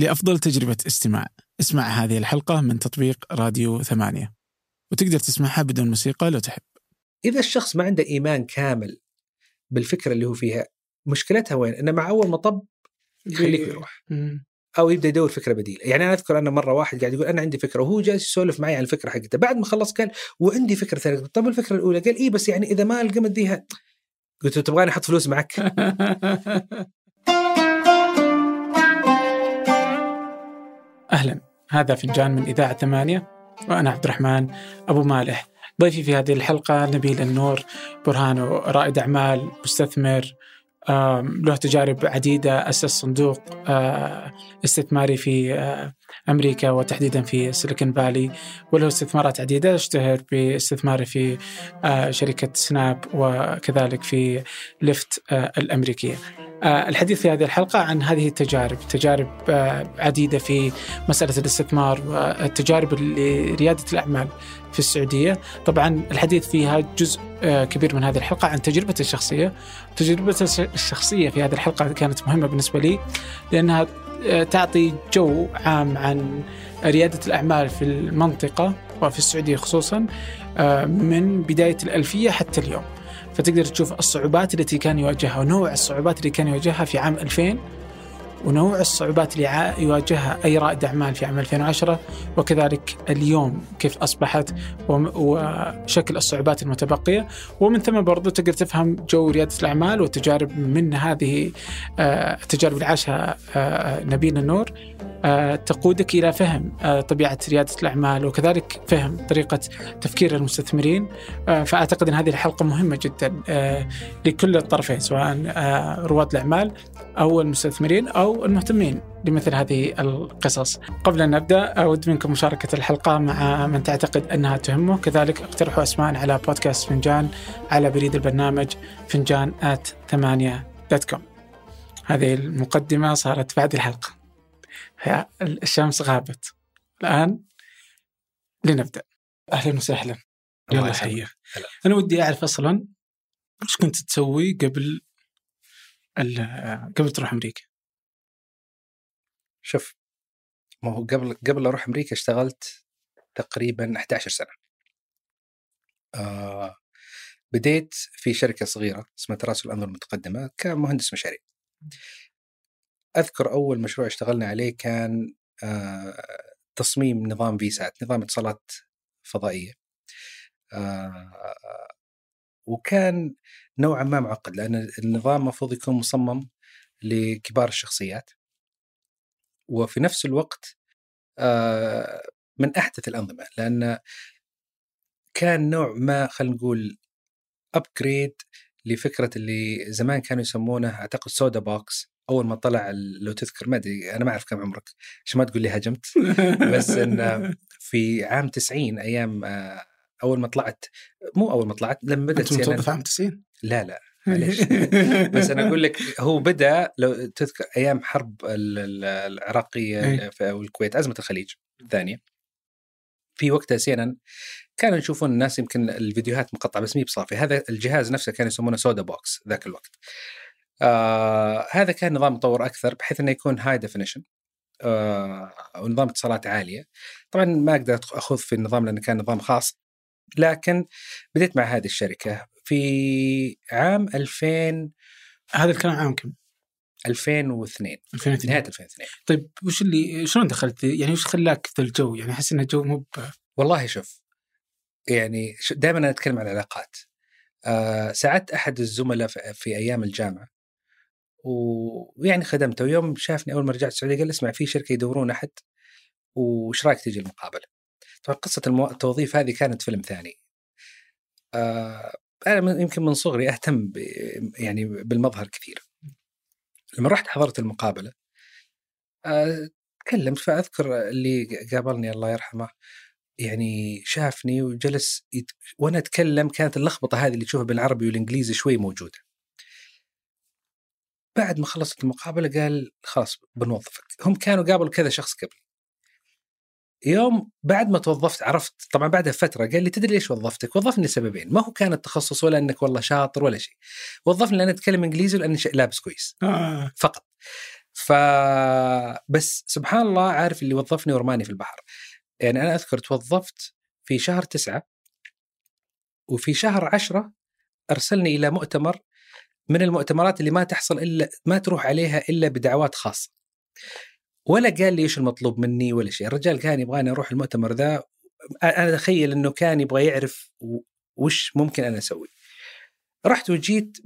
لأفضل تجربة استماع. اسمع هذه الحلقة من تطبيق راديو ثمانية. وتقدر تسمعها بدون موسيقى لو تحب. إذا الشخص ما عنده إيمان كامل بالفكرة اللي هو فيها مشكلتها وين؟ إنه مع أول مطب يخليك يروح. أو يبدأ يدور فكرة بديلة، يعني أنا أذكر أنا مرة واحد قاعد يقول أنا عندي فكرة وهو جالس يسولف معي عن الفكرة حقته، بعد ما خلص قال وعندي فكرة ثانية، طب الفكرة الأولى؟ قال اي بس يعني إذا ما القمت ديها قلت له تبغاني أحط فلوس معك؟ أهلا. هذا فنجان من إذاعة ثمانية وأنا عبد الرحمن أبو مالح. ضيفي في هذه الحلقة نبيل النور برهانو رائد أعمال مستثمر له تجارب عديدة أسس صندوق استثماري في أمريكا وتحديدا في Silicon Valley وله استثمارات عديدة. اشتهر باستثماره في شركة Snap وكذلك في Lyft الأمريكية. الحديث في هذه الحلقة عن هذه التجارب تجارب عديدة في مسألة الاستثمار والتجارب لريادة الأعمال. في السعودية. طبعا الحديث فيها جزء آه، كبير من هذه الحلقة عن تجربته الشخصية. تجربته الش- الشخصية في هذه الحلقة كانت مهمة بالنسبة لي لأنها آه، تعطي جو عام عن ريادة الأعمال في المنطقة وفي السعودية خصوصا آه، من بداية الألفية حتى اليوم. فتقدر تشوف الصعوبات التي كان يواجهها ونوع الصعوبات اللي كان يواجهها في عام 2000 ونوع الصعوبات اللي يواجهها أي رائد أعمال في عام 2010 وكذلك اليوم كيف أصبحت وشكل الصعوبات المتبقية. ومن ثم برضو تقدر تفهم جو ريادة الأعمال والتجارب من هذه آه، التجارب اللي عاشها آه، نبيل النور. آه، تقودك إلى فهم طبيعة ريادة الأعمال وكذلك فهم طريقة تفكير المستثمرين. فأعتقد أن هذه الحلقة مهمة جدا لكل الطرفين سواء رواد الأعمال أو المستثمرين أو المهتمين لمثل هذه القصص. قبل أن نبدأ أود منكم مشاركة الحلقة مع من تعتقد أنها تهمه. كذلك اقترحوا أسماء على بودكاست فنجان على بريد البرنامج فنجان at ثمانية dot com هذه المقدمة صارت بعد الحلقة. الشمس غابت. الآن لنبدأ. أهلا وسهلا. يلا. حيا. أنا ودي أعرف أصلا وش كنت تسوي قبل قبل تروح أمريكا؟ شوف ما هو قبل قبل أروح أمريكا اشتغلت تقريبا 11 سنة. آه بديت في شركة صغيرة اسمها تراسل الأنظمة المتقدمة كمهندس مشاريع. أذكر أول مشروع اشتغلنا عليه كان آه تصميم نظام فيسات، نظام اتصالات فضائية. آه وكان نوعا ما معقد لأن النظام المفروض يكون مصمم لكبار الشخصيات. وفي نفس الوقت آه، من أحدث الأنظمة لأن كان نوع ما خلينا نقول ابجريد لفكرة اللي زمان كانوا يسمونه أعتقد سودا بوكس أول ما طلع لو تذكر ما أدري أنا ما أعرف كم عمرك عشان ما تقول لي هجمت. بس إن في عام 90 أيام آه، أول ما طلعت مو أول ما طلعت لما بدأت CNN متوظف عام 90 لا لا. معليش. بس أنا أقول لك هو بدأ لو تذكر أيام حرب ال- ال- العراقية إيه. في- أو الكويت ازمه الخليج الثانية. في وقتها سينا كانوا يشوفون الناس يمكن الفيديوهات مقطعة بس مي بصافي هذا الجهاز نفسه كانوا يسمونه set-top box ذاك الوقت. آه هذا كان نظام مطور أكثر بحيث إنه يكون high definition آه ونظام اتصالات عالية. طبعا ما أقدر أخوض في النظام لأنه كان نظام خاص. لكن بديت مع هذه الشركة. في عام 2000 هذا الكلام عام كم؟ 2002 2002 نهاية 2002 طيب وش اللي شلون دخلت؟ يعني وش خلاك ذا الجو؟ يعني أحس إن الجو مو ب- والله شوف يعني دائما أنا أتكلم عن العلاقات. آه ساعدت أحد الزملاء في, في أيام الجامعة. ويعني خدمته. ويوم شافني أول ما رجعت السعودية قال اسمع في شركة يدورون أحد. وش رأيك تجي المقابلة؟ طبعا قصة المو... التوظيف هذه كانت فيلم ثاني. آه أنا يمكن من صغري أهتم ب... يعني بالمظهر كثير. لما رحت حضرت المقابلة آه تكلمت فأذكر اللي قابلني الله يرحمه يعني شافني وجلس يت... وأنا أتكلم كانت اللخبطة هذه اللي تشوفها بالعربي والإنجليزي شوي موجودة. بعد ما خلصت المقابلة قال خلاص بنوظفك، هم كانوا قابلوا كذا شخص قبل. يوم بعد ما توظفت عرفت طبعا بعدها فترة قال لي تدري ليش وظفتك؟ وظفني لسببين، ما هو كان التخصص ولا إنك والله شاطر ولا شيء. وظفني لأن أتكلم إنجليزي ولأني ش- لابس كويس آه. فقط. ف بس سبحان الله عارف اللي وظفني ورماني في البحر يعني أنا أذكر توظفت في شهر تسعة وفي شهر عشرة أرسلني إلى مؤتمر من المؤتمرات اللي ما تحصل إلا ما تروح عليها إلا بدعوات خاصة. ولا قال لي إيش المطلوب مني ولا شيء، الرجال كان يبغاني أروح المؤتمر ذا أنا أتخيل إنه كان يبغى يعرف وش ممكن أنا أسوي. رحت وجيت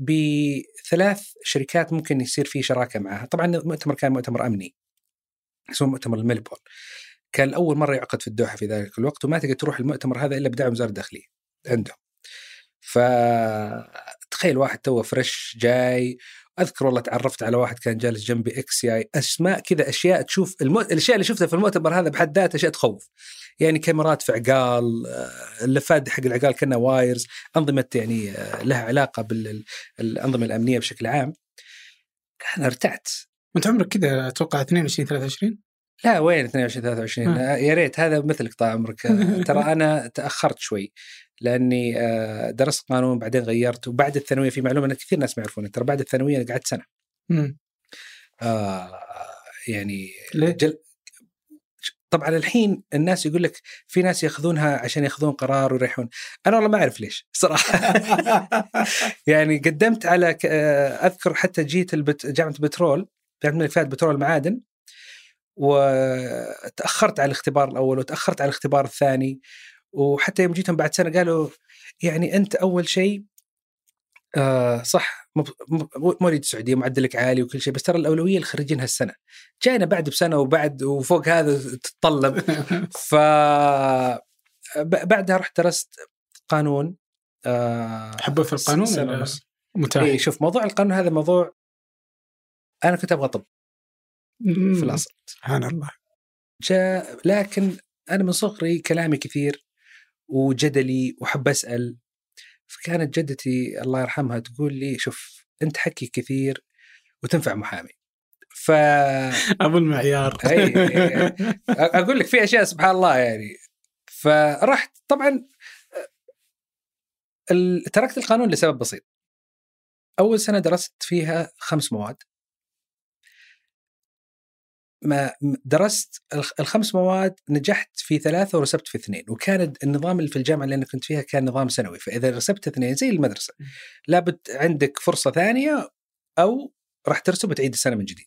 بثلاث شركات ممكن يصير في شراكة معها، طبعا المؤتمر كان مؤتمر أمني اسمه مؤتمر ال Milipol. كان أول مرة يعقد في الدوحة في ذلك الوقت وما تقدر تروح المؤتمر هذا إلا بدعم وزارة الداخليه عندهم. ف تخيل واحد توه fresh جاي أذكر والله تعرفت على واحد كان جالس جنبي ex-CIA أسماء كذا أشياء تشوف المو... الأشياء اللي شفتها في المؤتمر هذا بحد ذاتها أشياء تخوف. يعني كاميرات في عقال آه، اللفات حق العقال كأنها wires أنظمة يعني آه، لها علاقة بالانظمه الأمنية بشكل عام. أنا ارتعت. أنت عمرك كذا أتوقع 22 23 لا وين 22 23 آه. يا ريت هذا مثلك طال عمرك. ترى أنا تأخرت شوي. لأني آه، درست قانون بعدين غيرت وبعد الثانوية في معلومة إن كثير ناس ما يعرفون ترى بعد الثانوية أنا قعدت سنة. امم آه يعني ليه؟ جل طبعا الحين الناس يقول لك في ناس يأخذونها عشان يأخذون قرار ويريحون أنا والله ما أعرف ليش صراحة يعني قدمت على آه، أذكر حتى جيت البت... جامعة البترول جامعة الملك فهد بترول معادن وتأخرت على الاختبار الأول وتأخرت على الاختبار الثاني وحتى يوم جيتهم بعد سنة قالوا يعني أنت أول شيء آه صح مواليد السعودية معدلك عالي وكل شيء بس ترى الأولوية لخريجين هالسنة. جاينا بعد بسنة وبعد وفوق هذا تتطلب. ف بعدها رحت درست قانون آه حبه في القانون سنة متاح. إيه شوف موضوع القانون هذا موضوع أنا كنت أبغى طب. في الأصل. سبحان الله. جاء لكن أنا من صغري كلامي كثير وجدلي وحب أسأل. فكانت جدتي الله يرحمها تقول لي شوف أنت حكي كثير وتنفع محامي. ف أبو المعيار. أقول لك في أشياء سبحان الله يعني. فرحت طبعا تركت القانون لسبب بسيط. أول سنة درست فيها خمس مواد. ما درست الخمس مواد نجحت في ثلاثة ورسبت في اثنين وكان النظام اللي في الجامعة اللي أنا كنت فيها كان نظام سنوي فإذا رسبت اثنين زي المدرسة لابد عندك فرصة ثانية أو راح ترسب وتعيد السنة من جديد.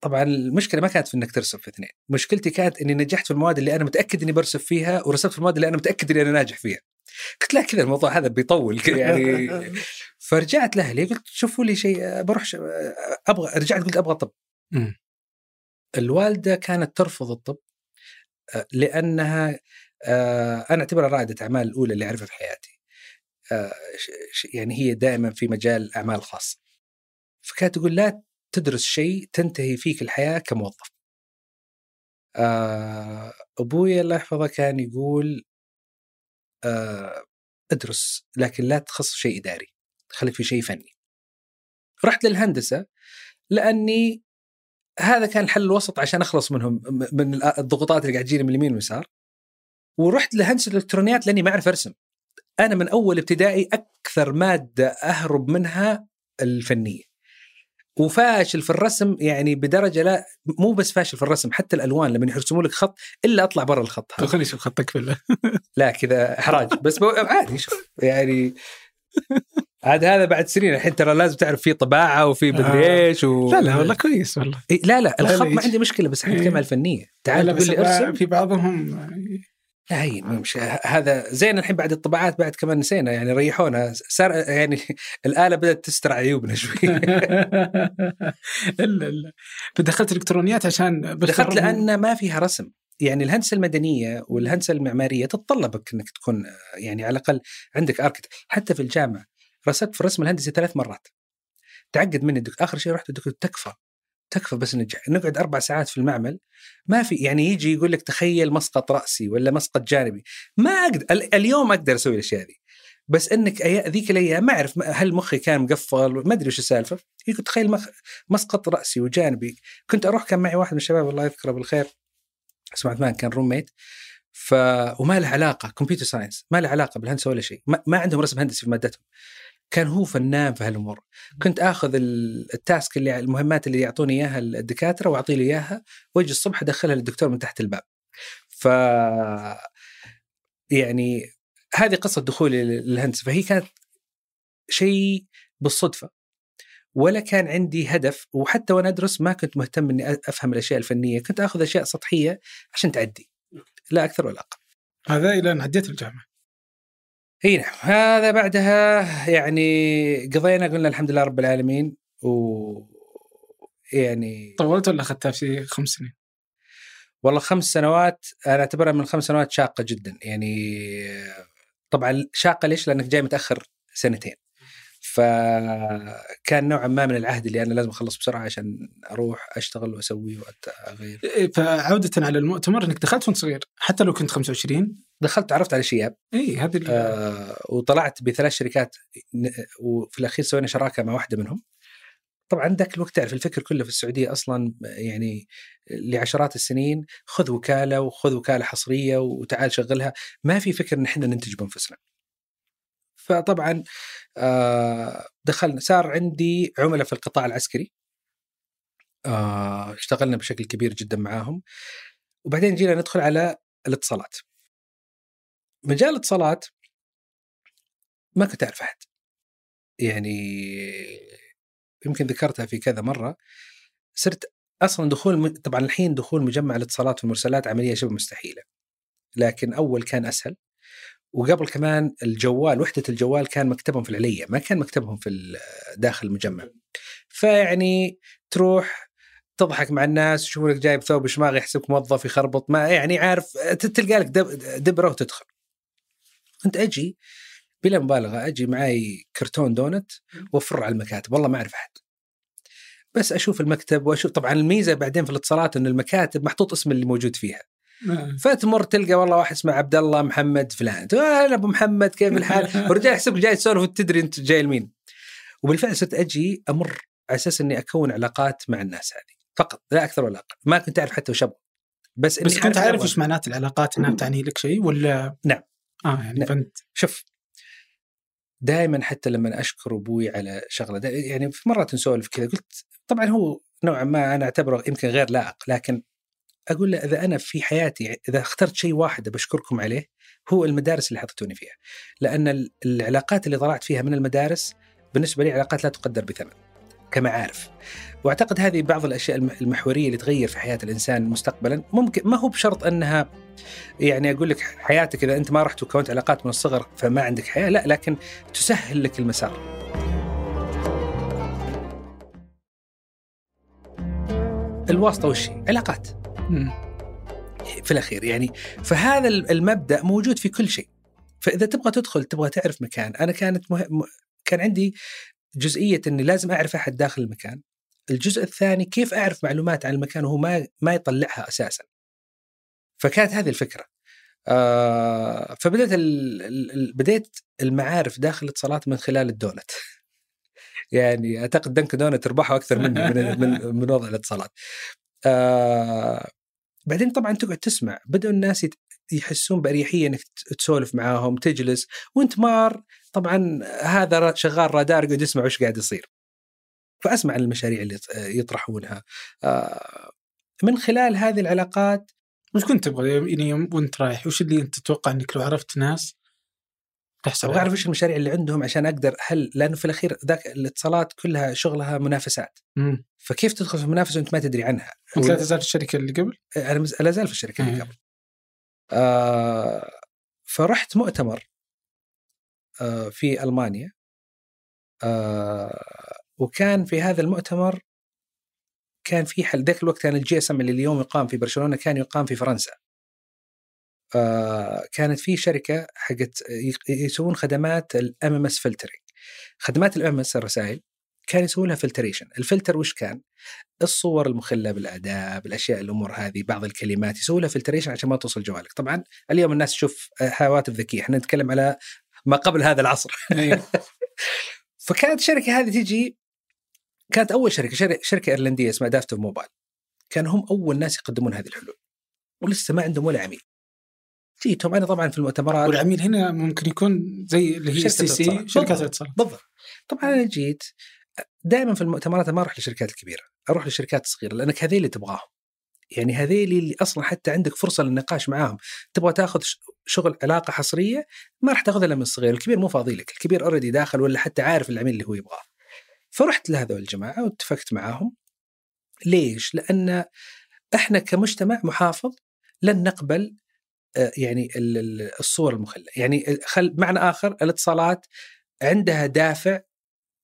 طبعا المشكلة ما كانت في إنك ترسب في اثنين، مشكلتي كانت إني نجحت في المواد اللي أنا متأكد إني برسب فيها ورسبت في المواد اللي أنا متأكد إني أنا ناجح فيها. قلت لا كذا الموضوع هذا بيطول يعني فرجعت لأهلي قلت شوفوا لي شيء بروح أبغى رجعت قلت أبغى طب الوالدة كانت ترفض الطب آه، لأنها آه، أنا أعتبرها رائدة أعمال الاولى اللي أعرفها في حياتي. آه، يعني هي دائما في مجال الاعمال الخاصه فكانت تقول لا تدرس شيء تنتهي فيك الحياة كموظف. أبوي الله يحفظه كان يقول ادرس لكن لا تخصص شيء إداري خليك في شيء فني. رحت للهندسة لأني هذا كان الحل الوسط عشان أخلص منهم من الضغوطات اللي قاعد تجيني من اليمين واليسار. ورحت لهندسة الإلكترونيات لأني ما أعرف أرسم. أنا من أول ابتدائي أكثر مادة أهرب منها الفنية. وفاشل في الرسم يعني بدرجة لا مو بس فاشل في الرسم حتى الألوان لما يرسموا لك خط إلا أطلع برا الخط. هذا خليني أشوف خطك في لا كذا إحراج. بس عادي شوف يعني عاد هذا بعد سنين الحين ترى لازم تعرف في طباعة وفي مدري آه. إيش و... لا لا والله كويس والله. إيه لا لا الخط ما عندي مشكلة بس إحنا نتكلم الفنيه تعال تقول لي ارسم في بعضهم لا هي مش هذا زين الحين بعد الطباعات بعد كمان نسينا يعني ريحونا. صار يعني الآلة بدأت تستر عيوبنا شوي. الا الا فدخلت إلكترونيات عشان دخلت لأن ما فيها رسم. يعني الهندسة المدنية والهندسة المعمارية تتطلبك إنك تكون يعني على الأقل عندك أركت. حتى في الجامعة رسبت في الرسم الهندسي ثلاث مرات. تعقد مني الدكتور آخر شيء رحت الدكتور تكفى تكفى بس نجح نقعد أربع ساعات في المعمل ما في يعني يجي يقول لك تخيل مسقط رأسي ولا مسقط جانبي. ما أقدر اليوم أقدر أسوي الأشياء ذي بس إنك ذيك الأيام ما أعرف هل مخي كان مقفل؟ ما أدري وش السالفة. يقول تخيل مخ... مسقط رأسي وجانبي. كنت أروح كان معي واحد من الشباب الله يذكره بالخير اسمه عثمان كان roommate ف وما له علاقة computer science ما له علاقة بالهندسة ولا شيء. ما, ما عندهم رسم هندسي في مادتهم. كان هو فنان في هالأمور. كنت آخذ ال- ال task اللي المهمات اللي يعطوني إياها الدكاترة واعطي له إياها وأجي الصبح أدخلها للدكتور من تحت الباب. ف يعني هذه قصة دخولي للهندسة. فهي كانت شيء بالصدفة ولا كان عندي هدف وحتى وأنا أدرس ما كنت مهتم إني أفهم الأشياء الفنية. كنت آخذ أشياء سطحية عشان تعدي لا أكثر ولا أقل. هذا إلى أن عديت الجامعة. إي نعم هذا بعدها يعني قضينا قلنا الحمد لله رب العالمين و يعني طولت ولا أخذتها في خمس سنين؟ والله خمس سنوات أنا أعتبرها من خمس سنوات شاقة جدا يعني طبعا شاقة ليش؟ لأنك جاي متأخر سنتين فكان نوعا ما من العهد اللي أنا لازم أخلص بسرعة عشان أروح أشتغل واسوي واغير إيه، فعودة على المؤتمر إنك دخلت وأنت صغير حتى لو كنت 25 دخلت عرفت على شياب. اي هذه آه وطلعت بثلاث شركات وفي الأخير سوينا شراكة مع واحدة منهم. طبعا ذاك الوقت تعرف الفكر كله في السعودية أصلا يعني لعشرات السنين خذ وكالة وخذ وكالة حصرية وتعال شغلها. ما في فكر إن إحنا ننتج بأنفسنا. فطبعا آه دخلنا صار عندي عملاء في القطاع العسكري آه اشتغلنا بشكل كبير جدا معاهم. وبعدين جينا ندخل على الاتصالات. مجال الاتصالات ما كنت أعرف أحد. يعني يمكن ذكرتها في كذا مرة. صرت أصلا دخول طبعا الحين دخول مجمع الاتصالات والمرسلات عملية شبه مستحيلة. لكن أول كان أسهل. وقبل كمان الجوال وحدة الجوال كان مكتبهم في العليه ما كان مكتبهم في داخل المجمع. فيعني تروح تضحك مع الناس يشوفونك جايب ثوب شماغ يحسبك موظف يخربط ما يعني عارف تلقى لك دب- دبرة وتدخل. كنت أجي بلا مبالغة أجي معي كرتون دونت وأفر على المكاتب والله ما أعرف أحد. بس أشوف المكتب وأشوف طبعا الميزة بعدين في الاتصالات ان المكاتب محطوط اسم اللي موجود فيها. فتمر تلقى والله واحد اسمه عبد الله محمد فلان. أنا أبو محمد كيف الحال؟ ورجال يحسبك جاي تسولف وتدري أنت جاي لمين. وبالفعل صرت أجي أمر على أساس إني أكون علاقات مع الناس هذه. فقط لا أكثر ولا أقل. ما كنت أعرف حتى وش أبغى. بس بس كنت عارف. إيش معنات العلاقات إنها تعني لك شيء ولا؟ نعم. آه يعني نعم. فانت شوف دائما حتى لما أشكر أبوي على شغلة يعني في مره نسولف كذا قلت طبعا هو نوعا ما أنا أعتبره يمكن غير لائق لكن أقول له إذا أنا في حياتي إذا اخترت شيء واحد بشكركم عليه هو المدارس اللي حطيتوني فيها لأن ال- العلاقات اللي طلعت فيها من المدارس بالنسبة لي علاقات لا تقدر بثمن كمعارف وأعتقد هذه بعض الأشياء الم- المحورية اللي تغير في حياة الإنسان مستقبلا ممكن ما هو بشرط أنها يعني أقول لك حياتك إذا أنت ما رحت وكونت علاقات من الصغر فما عندك حياة لا لكن تسهل لك المسار الواسطة وش؟ علاقات. في الأخير يعني فهذا المبدأ موجود في كل شيء. فإذا تبغى تدخل تبغى تعرف مكان. أنا كانت مه... كان عندي جزئية إني لازم أعرف أحد داخل المكان. الجزء الثاني كيف أعرف معلومات عن المكان وهو ما ما يطلعها أساسا؟ فكانت هذه الفكرة. آه فبدأت ال... ال... ال- بديت المعارف داخل الاتصالات من خلال الدونت. يعني أعتقد Dunkin' Donuts ربحوا أكثر مني من من, من وضع الاتصالات. آه بعدين طبعا تقعد تسمع بدأوا الناس يت- يحسون بأريحية إنك تسولف معاهم تجلس وأنت مار طبعا هذا شغال رادار يقعد يسمع وش قاعد يصير. فأسمع عن المشاريع اللي يط- يطرحونها. آه، من خلال هذه العلاقات وش كنت تبغى يعني وأنت رايح؟ وش اللي أنت تتوقع إنك لو عرفت ناس تحصل أبغى اعرف إيش المشاريع اللي عندهم عشان أقدر هل لأنه في الأخير ذاك الاتصالات كلها شغلها منافسات. مم. فكيف تدخل في منافسه وأنت ما تدري عنها؟ انت لا تزال في الشركة اللي قبل؟ أنا مز- لا زال في الشركة اللي إيه. قبل. آه فرحت مؤتمر آه في ألمانيا. آه وكان في هذا المؤتمر كان في حل ذاك الوقت كان ال GSM اللي اليوم يقام في برشلونة كان يقام في فرنسا. كانت في شركة حقت يسوون خدمات ال MMS filtering خدمات ال MMS الرسائل كان يسوون لها filtration الفلتر وش كان؟ الصور المخلة بالاداب الاشياء الأمور هذه بعض الكلمات يسوون لها filtration عشان ما توصل جوالك. طبعا اليوم الناس تشوف هواتف ذكيه إحنا نتكلم على ما قبل هذا العصر. أيوه. فكانت الشركة هذه تيجي كانت أول شركة شر- شركة إيرلندية اسمها دافتوف موبايل كانوا هم أول ناس يقدمون هذه الحلول. ولسه ما عندهم ولا عميل. جيتهم أنا طبعا في المؤتمرات والعميل هنا ممكن يكون زي اللي هي شركة سي. شركات. الاتصالات بالضبط طبعا أنا جيت دائما في المؤتمرات ما أروح للشركات الكبيرة أروح للشركات الصغيره لأنك هذه اللي تبغاهم. يعني هذيل اللي أصلا حتى عندك فرصة للنقاش معاهم. تبغى تاخذ شغل علاقة حصرية ما راح تاخذها إلا من الصغير الكبير مو فاضي لك الكبير اوريدي داخل ولا حتى عارف العميل اللي هو يبغاه. فرحت لهذول الجماعة واتفقت معاهم. ليش؟ لأن إحنا كمجتمع محافظ لن نقبل يعني الصور المخلة. يعني خل معنى آخر الاتصالات عندها دافع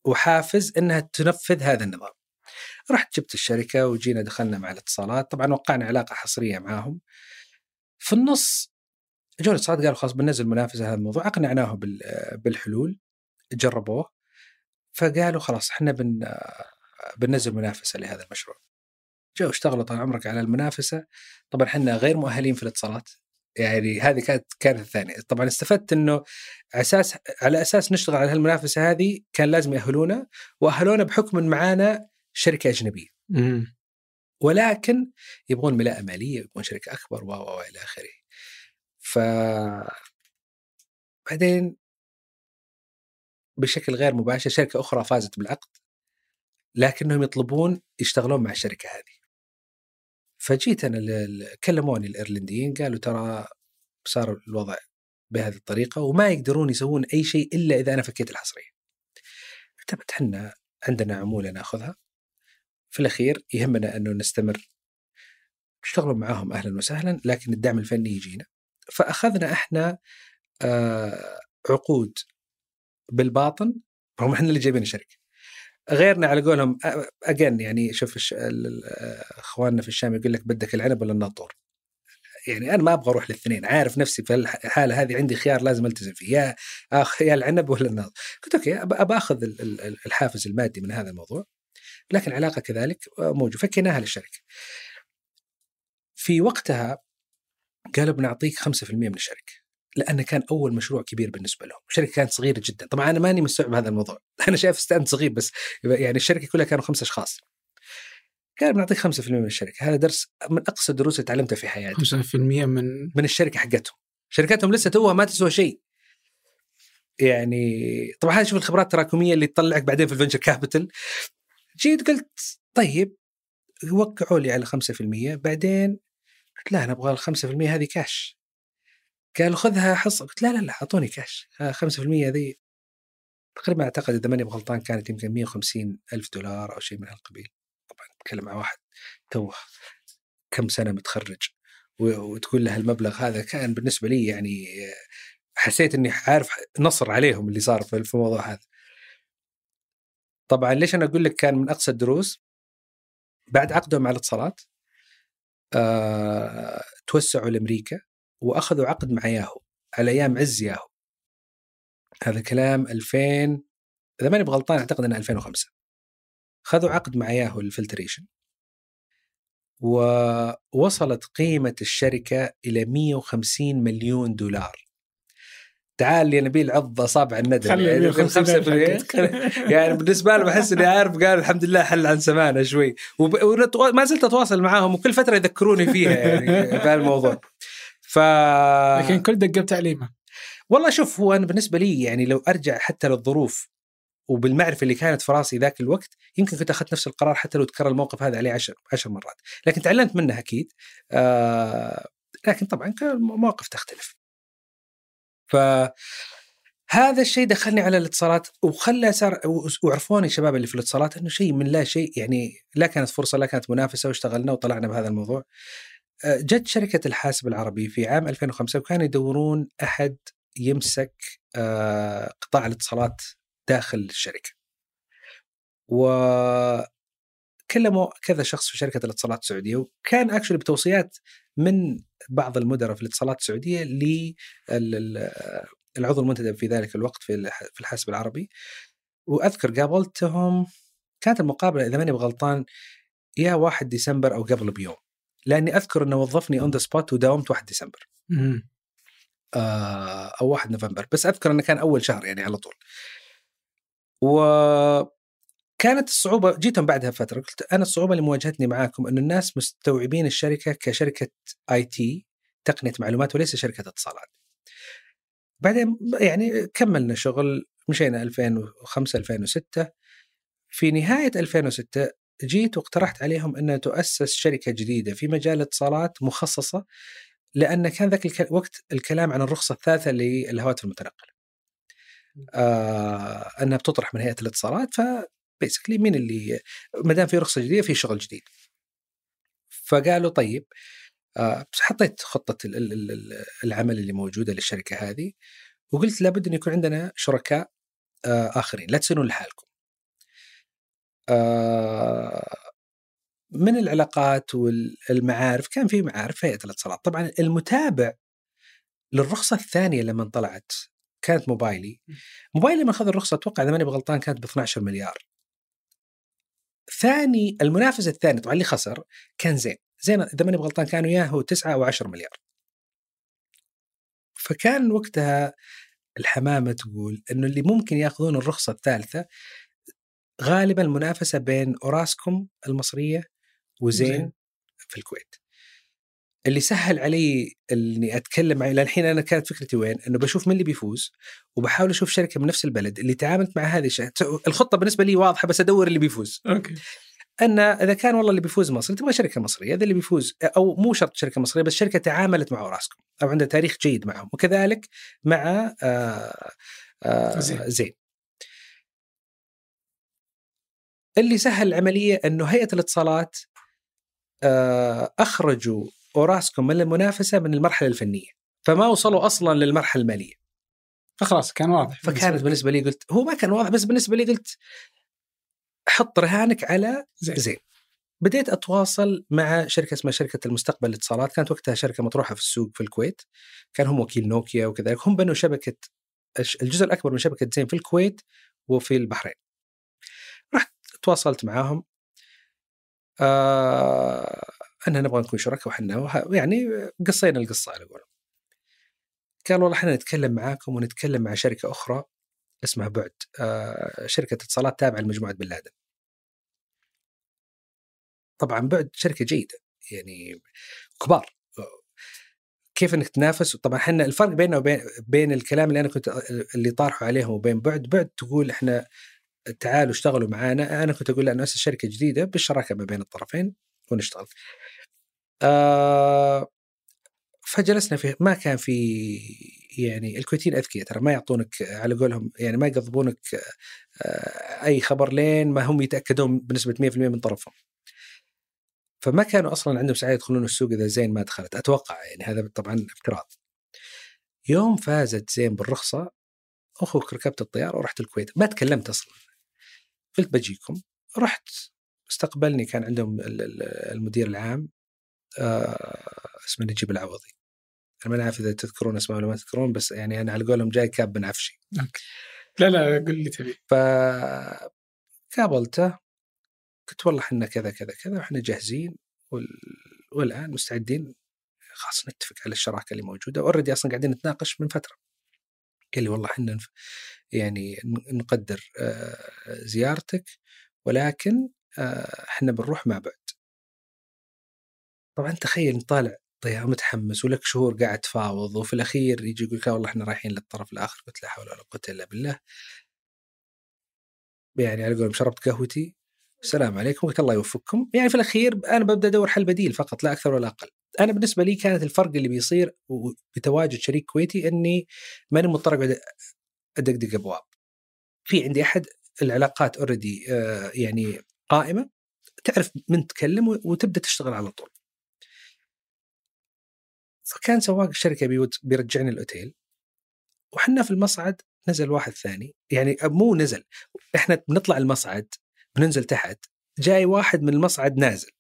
وحافز إنها تنفذ هذا النظام. رحت جبت الشركة وجينا دخلنا مع الاتصالات. طبعا وقعنا علاقة حصرية معاهم. في النص جو الاتصالات قالوا خلاص بننزل منافسه هذا الموضوع. اقنعناه بالحلول. جربوه. فقالوا خلاص إحنا بن بننزل منافسة لهذا المشروع. جو اشتغلوا طال عمرك على المنافسة. طبعا إحنا غير مؤهلين في الاتصالات. يعني هذه كانت كانت الثانية. طبعا استفدت إنه أساس على أساس نشتغل على هالمنافسة هذه كان لازم يأهلونا وأهلونا بحكم إن معانا شركة أجنبية. مم. ولكن يبغون ملاءة مالية يبغون شركة أكبر و إلى آخره. ف بعدين بشكل غير مباشر شركة أخرى فازت بالعقد لكنهم يطلبون يشتغلون مع الشركة هذه. فجيت أنا كلموني الإيرلنديين قالوا ترى صار الوضع بهذه الطريقة وما يقدرون يسوون أي شيء إلا إذا أنا فكيت الحصرية. كتبت إحنا عندنا عمولة نأخذها في الأخير يهمنا أنه نستمر تشتغلوا معاهم أهلا وسهلا لكن الدعم الفني يجينا. فأخذنا إحنا آه عقود بالباطن رغم إحنا اللي جايبين الشركة. غيرنا على قولهم اجين يعني شوف إخواننا في الشام يقول لك بدك العنب ولا الناطور؟ يعني أنا ما أبغى أروح للاثنين عارف نفسي في الحاله هذه عندي خيار لازم ألتزم فيه يا أخ يا العنب ولا الناطور؟ قلت okay ابى أخذ الحافز المادي من هذا الموضوع لكن العلاقة كذلك موجودة. فكيناها للشركة. في وقتها قالوا بنعطيك 5% من الشركة. لأنه كان أول مشروع كبير بالنسبة لهم، الشركة كانت صغيرة جدا، طبعا أنا ماني مستوعب هذا الموضوع، أنا شايف stand صغير بس يعني الشركة كلها كانوا خمسة أشخاص. قال بنعطيك 5% من الشركة، هذا درس من أقسى الدروس اللي تعلمتها في حياتي. 5% من من الشركة حقتهم. شركاتهم لسه توها ما تسوى شيء. يعني طبعا هذه شوف الخبرات التراكمية اللي تطلعك بعدين في ال venture capital. جيت قلت طيب وقعوا لي على 5% بعدين قلت لا أنا أبغى ال 5% هذه كاش قال خذها حصه قلت لا لا لا أعطوني كاش 5% ذي. تقريبا أعتقد إذا ماني غلطان كانت يمكن 150 ألف دولار أو شيء من هالقبيل. طبعا نتكلم مع واحد توه كم سنة متخرج. وتقول له المبلغ هذا كان بالنسبة لي يعني حسيت إني عارف نصر عليهم اللي صار في الموضوع هذا. طبعا ليش أنا أقول لك كان من أقصى الدروس؟ بعد عقدهم على الاتصالات أه توسعوا لأمريكا. وأخذوا عقد مع ياهو على أيام عز ياهو. هذا كلام 2000 إذا ماني بغلطان أعتقد إنه 2005 خذوا عقد مع ياهو للفلتريشن ووصلت قيمة الشركة إلى 150 مليون دولار. تعال لي نبيل عض اصابع الندم. يعني يعني بالنسبة له بحس إني عارف قال الحمد لله حل عن سمانه شوي. وما زلت أتواصل معاهم وكل فترة يذكروني فيها يعني في الموضوع. ف لكن كل دقة بتعليمه. والله شوف هو أنا بالنسبة لي يعني لو أرجع حتى للظروف وبالمعرفة اللي كانت في راسي ذاك الوقت يمكن كنت أخذت نفس القرار حتى لو تكرر الموقف هذا عليه عشر عشر مرات. لكن تعلمت منه أكيد. آه لكن طبعا مواقف تختلف. ف هذا الشيء دخلني على الاتصالات وخلى صار وعرفوني الشباب اللي في الاتصالات إنه شيء من لا شيء يعني لا كانت فرصة لا كانت منافسة واشتغلنا وطلعنا بهذا الموضوع. جت شركة الحاسب العربي في عام 2005 وكانوا يدورون أحد يمسك آه، قطاع الاتصالات داخل الشركة. وكلموا كذا شخص في شركة الاتصالات السعودية وكان اكشلي بتوصيات من بعض المدراء في الاتصالات السعودية للعضو المنتدب في ذلك الوقت في الحاسب العربي. وأذكر قابلتهم كانت المقابلة إذا ماني بغلطان يا 1 ديسمبر أو قبل بيوم. لأني أذكر إنه وظفني on the spot وداومت 1 ديسمبر. آه أو 1 نوفمبر. بس أذكر إنه كان أول شهر يعني على طول. و كانت الصعوبة جيتهم بعدها فتره قلت أنا الصعوبة اللي مواجهتني معاكم إنه الناس مستوعبين الشركة كشركة IT تقنية معلومات وليس شركة اتصالات. بعدين يعني كملنا شغل مشينا 2005 2006 في نهاية 2006 جيت واقترحت عليهم ان تؤسس شركة جديدة في مجال الاتصالات مخصصة لأن كان ذاك الوقت الكلام عن الرخصة الثالثة للهواتف المتنقلة. آه أنها بتطرح من هيئة الاتصالات فبيسكلي مين اللي ما دام في رخصة جديدة في شغل جديد. فقالوا طيب آه حطيت خطة العمل اللي موجودة للشركة هذه وقلت لابد أن يكون عندنا شركاء آه آخرين لا تسيرون لحالكم. آه من العلاقات والمعارف كان في معارف هيئة الاتصالات، طبعا المتابع للرخصة الثانية لما طلعت كانت موبايلي. موبايلي لما أخذ الرخصة أتوقع إذا ماني بغلطان كانت ب 12 مليار. ثاني المنافس الثاني طبعا اللي خسر كان زين. زين إذا ماني بغلطان كانوا ياهو 9 أو 10 مليار. فكان وقتها الحمامة تقول إنه اللي ممكن يأخذون الرخصة الثالثة غالبا المنافسة بين أوراسكوم المصرية وزين في الكويت اللي سهل علي إني أتكلم معي للحين أنا كانت فكرتي وين؟ إنه بشوف من اللي بيفوز وبحاول أشوف شركة من نفس البلد اللي تعاملت مع هذه الشركة الخطة بالنسبة لي واضحة بس أدور اللي بيفوز. okay. أن إذا كان والله اللي بيفوز مصري تبغى شركة مصرية، هذا اللي بيفوز أو مو شرط شركة مصرية بس شركة تعاملت مع أوراسكوم أو عندها تاريخ جيد معهم وكذلك مع آآ آه، آآ آه، زين. زين. اللي سهل العملية إنه هيئة الاتصالات آه، أخرجوا أوراسكوم من المنافسة من المرحلة الفنية فما وصلوا أصلا للمرحلة المالية. فخلاص كان واضح فكانت بالنسبة لي قلت هو ما كان واضح بس بالنسبة لي قلت حط رهانك على زين, زين. بديت أتواصل مع شركة اسمها شركة المستقبل للاتصالات كانت وقتها شركة مطروحة في السوق في الكويت. كان هم وكيل نوكيا وكذلك. هم بنوا شبكة الجزء الأكبر من شبكة زين في الكويت وفي البحرين. تواصلت معاهم آه إحنا نبغى نكون شركاء وحنا يعني قصينا القصة على قولهم. قال والله إحنا نتكلم معاكم ونتكلم مع شركة أخرى اسمها بعد آه شركة اتصالات تابعة لمجموعة بن لادن. طبعا بعد شركة جيدة يعني كبار كيف إنك تنافس طبعا إحنا الفرق بيننا وبين بين الكلام اللي أنا كنت اللي طارحه عليهم وبين بعد بعد تقول إحنا تعالوا اشتغلوا معانا أنا كنت أقول لا ناسس شركة جديدة بالشراكة ما بين الطرفين ونشتغل آه فجلسنا فيه ما كان في يعني الكويتيين أذكياء ترى ما يعطونك على قولهم يعني ما يقضبونك آه أي خبر لين ما هم يتأكدون بنسبة 100% من طرفهم. فما كانوا أصلا عندهم سعي يدخلون السوق إذا زين ما دخلت أتوقع يعني هذا طبعا افتراض. يوم فازت زين بالرخصة أخوك ركبت الطيارة ورحت الكويت ما تكلمت أصلا. قلت بجيكم. رحت. استقبلني كان عندهم المدير العام. آه اسمه نجيب العوضي. أنا ما أعرف إذا تذكرون اسمه ولا ما تذكرون بس يعني أنا على قولهم جاي كاب بن عفشي. لا لا قل لي تبي. ف قابلته. قلت والله إحنا كذا كذا كذا وإحنا جاهزين وال... والآن مستعدين. خلاص نتفق على الشراكة اللي موجودة. اوريدي أصلا قاعدين نتناقش من فترة. قال لي والله إحنا يعني نقدر زيارتك ولكن إحنا بنروح مع بعد طبعا تخيل طالع طيب متحمس ولك شهور قاعد تفاوض وفي الأخير يجي يقول لك والله إحنا رايحين للطرف الآخر. قلت لا حول ولا قوة إلا بالله. يعني على قولهم شربت قهوتي. السلام عليكم. الله يوفقكم. يعني في الأخير أنا ببدأ أدور حل بديل فقط لا أكثر ولا أقل. أنا بالنسبة لي كانت الفرق اللي بيصير بتواجد شريك كويتي إني ماني مضطر أقعد أدقدق أبواب. في عندي أحد العلاقات already آه يعني قائمة تعرف من تكلم وتبدأ تشتغل على طول. فكان سواق الشركة بيرجعني الأوتيل وحنا في المصعد نزل واحد ثاني يعني مو نزل إحنا بنطلع المصعد بننزل تحت جاي واحد من المصعد نازل.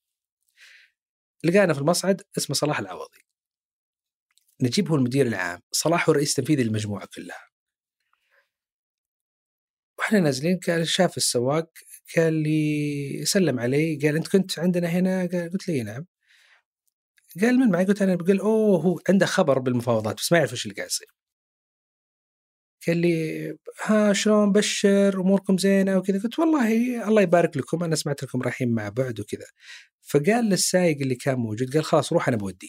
لقانا في المصعد اسمه صلاح العوضي. نجيب هو المدير العام صلاح هو الرئيس التنفيذي للمجموعه كلها. وإحنا نازلين قال شاف السواق قال لي سلم علي قال أنت كنت عندنا هنا؟ قال قلت له نعم. قال من معي؟ قلت أنا. بقول أوه هو عنده خبر بالمفاوضات بس ما يعرف إيش اللي قاعد يصير. قال لي ها شلون بشر؟ أموركم زينة؟ وكذا. قلت والله الله يبارك لكم أنا سمعت لكم رايحين مع بعد وكذا. فقال للسايق اللي كان موجود قال خلاص روح أنا بوديه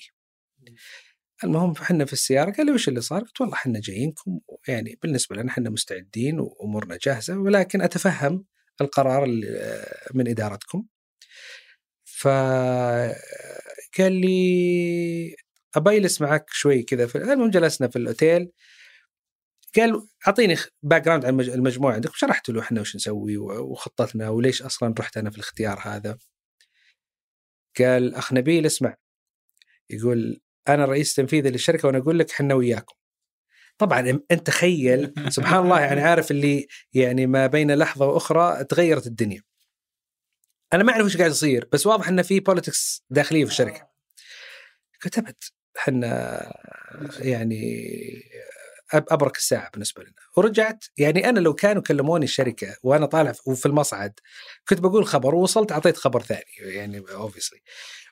المهم إحنا في السيارة قال لي وش اللي صار؟ قلت والله إحنا جايينكم يعني بالنسبة لنا إحنا مستعدين وأمورنا جاهزة ولكن أتفهم القرار من إدارتكم. ف قال لي أبى اجلس معك شوي كذا المهم جلسنا في الأوتيل. قال أعطيني background عن المجموعة عندك شرحت له إحنا وش نسوي وخطتنا وليش أصلا رحت أنا في الاختيار هذا. قال أخ نبيل اسمع يقول أنا الرئيس التنفيذي للشركة وأنا أقول لك إحنا وياكم. طبعا أنت تخيل سبحان الله يعني عارف اللي يعني ما بين لحظة وأخرى تغيرت الدنيا. أنا ما أعرف وش قاعد يصير بس واضح انه في politics داخلية في الشركة. كتبت إحنا يعني أبرك الساعة بالنسبة لنا. ورجعت يعني أنا لو كانوا كلموني الشركة وأنا طالع وفي المصعد كنت بقول خبر ووصلت أعطيت خبر ثاني يعني obviously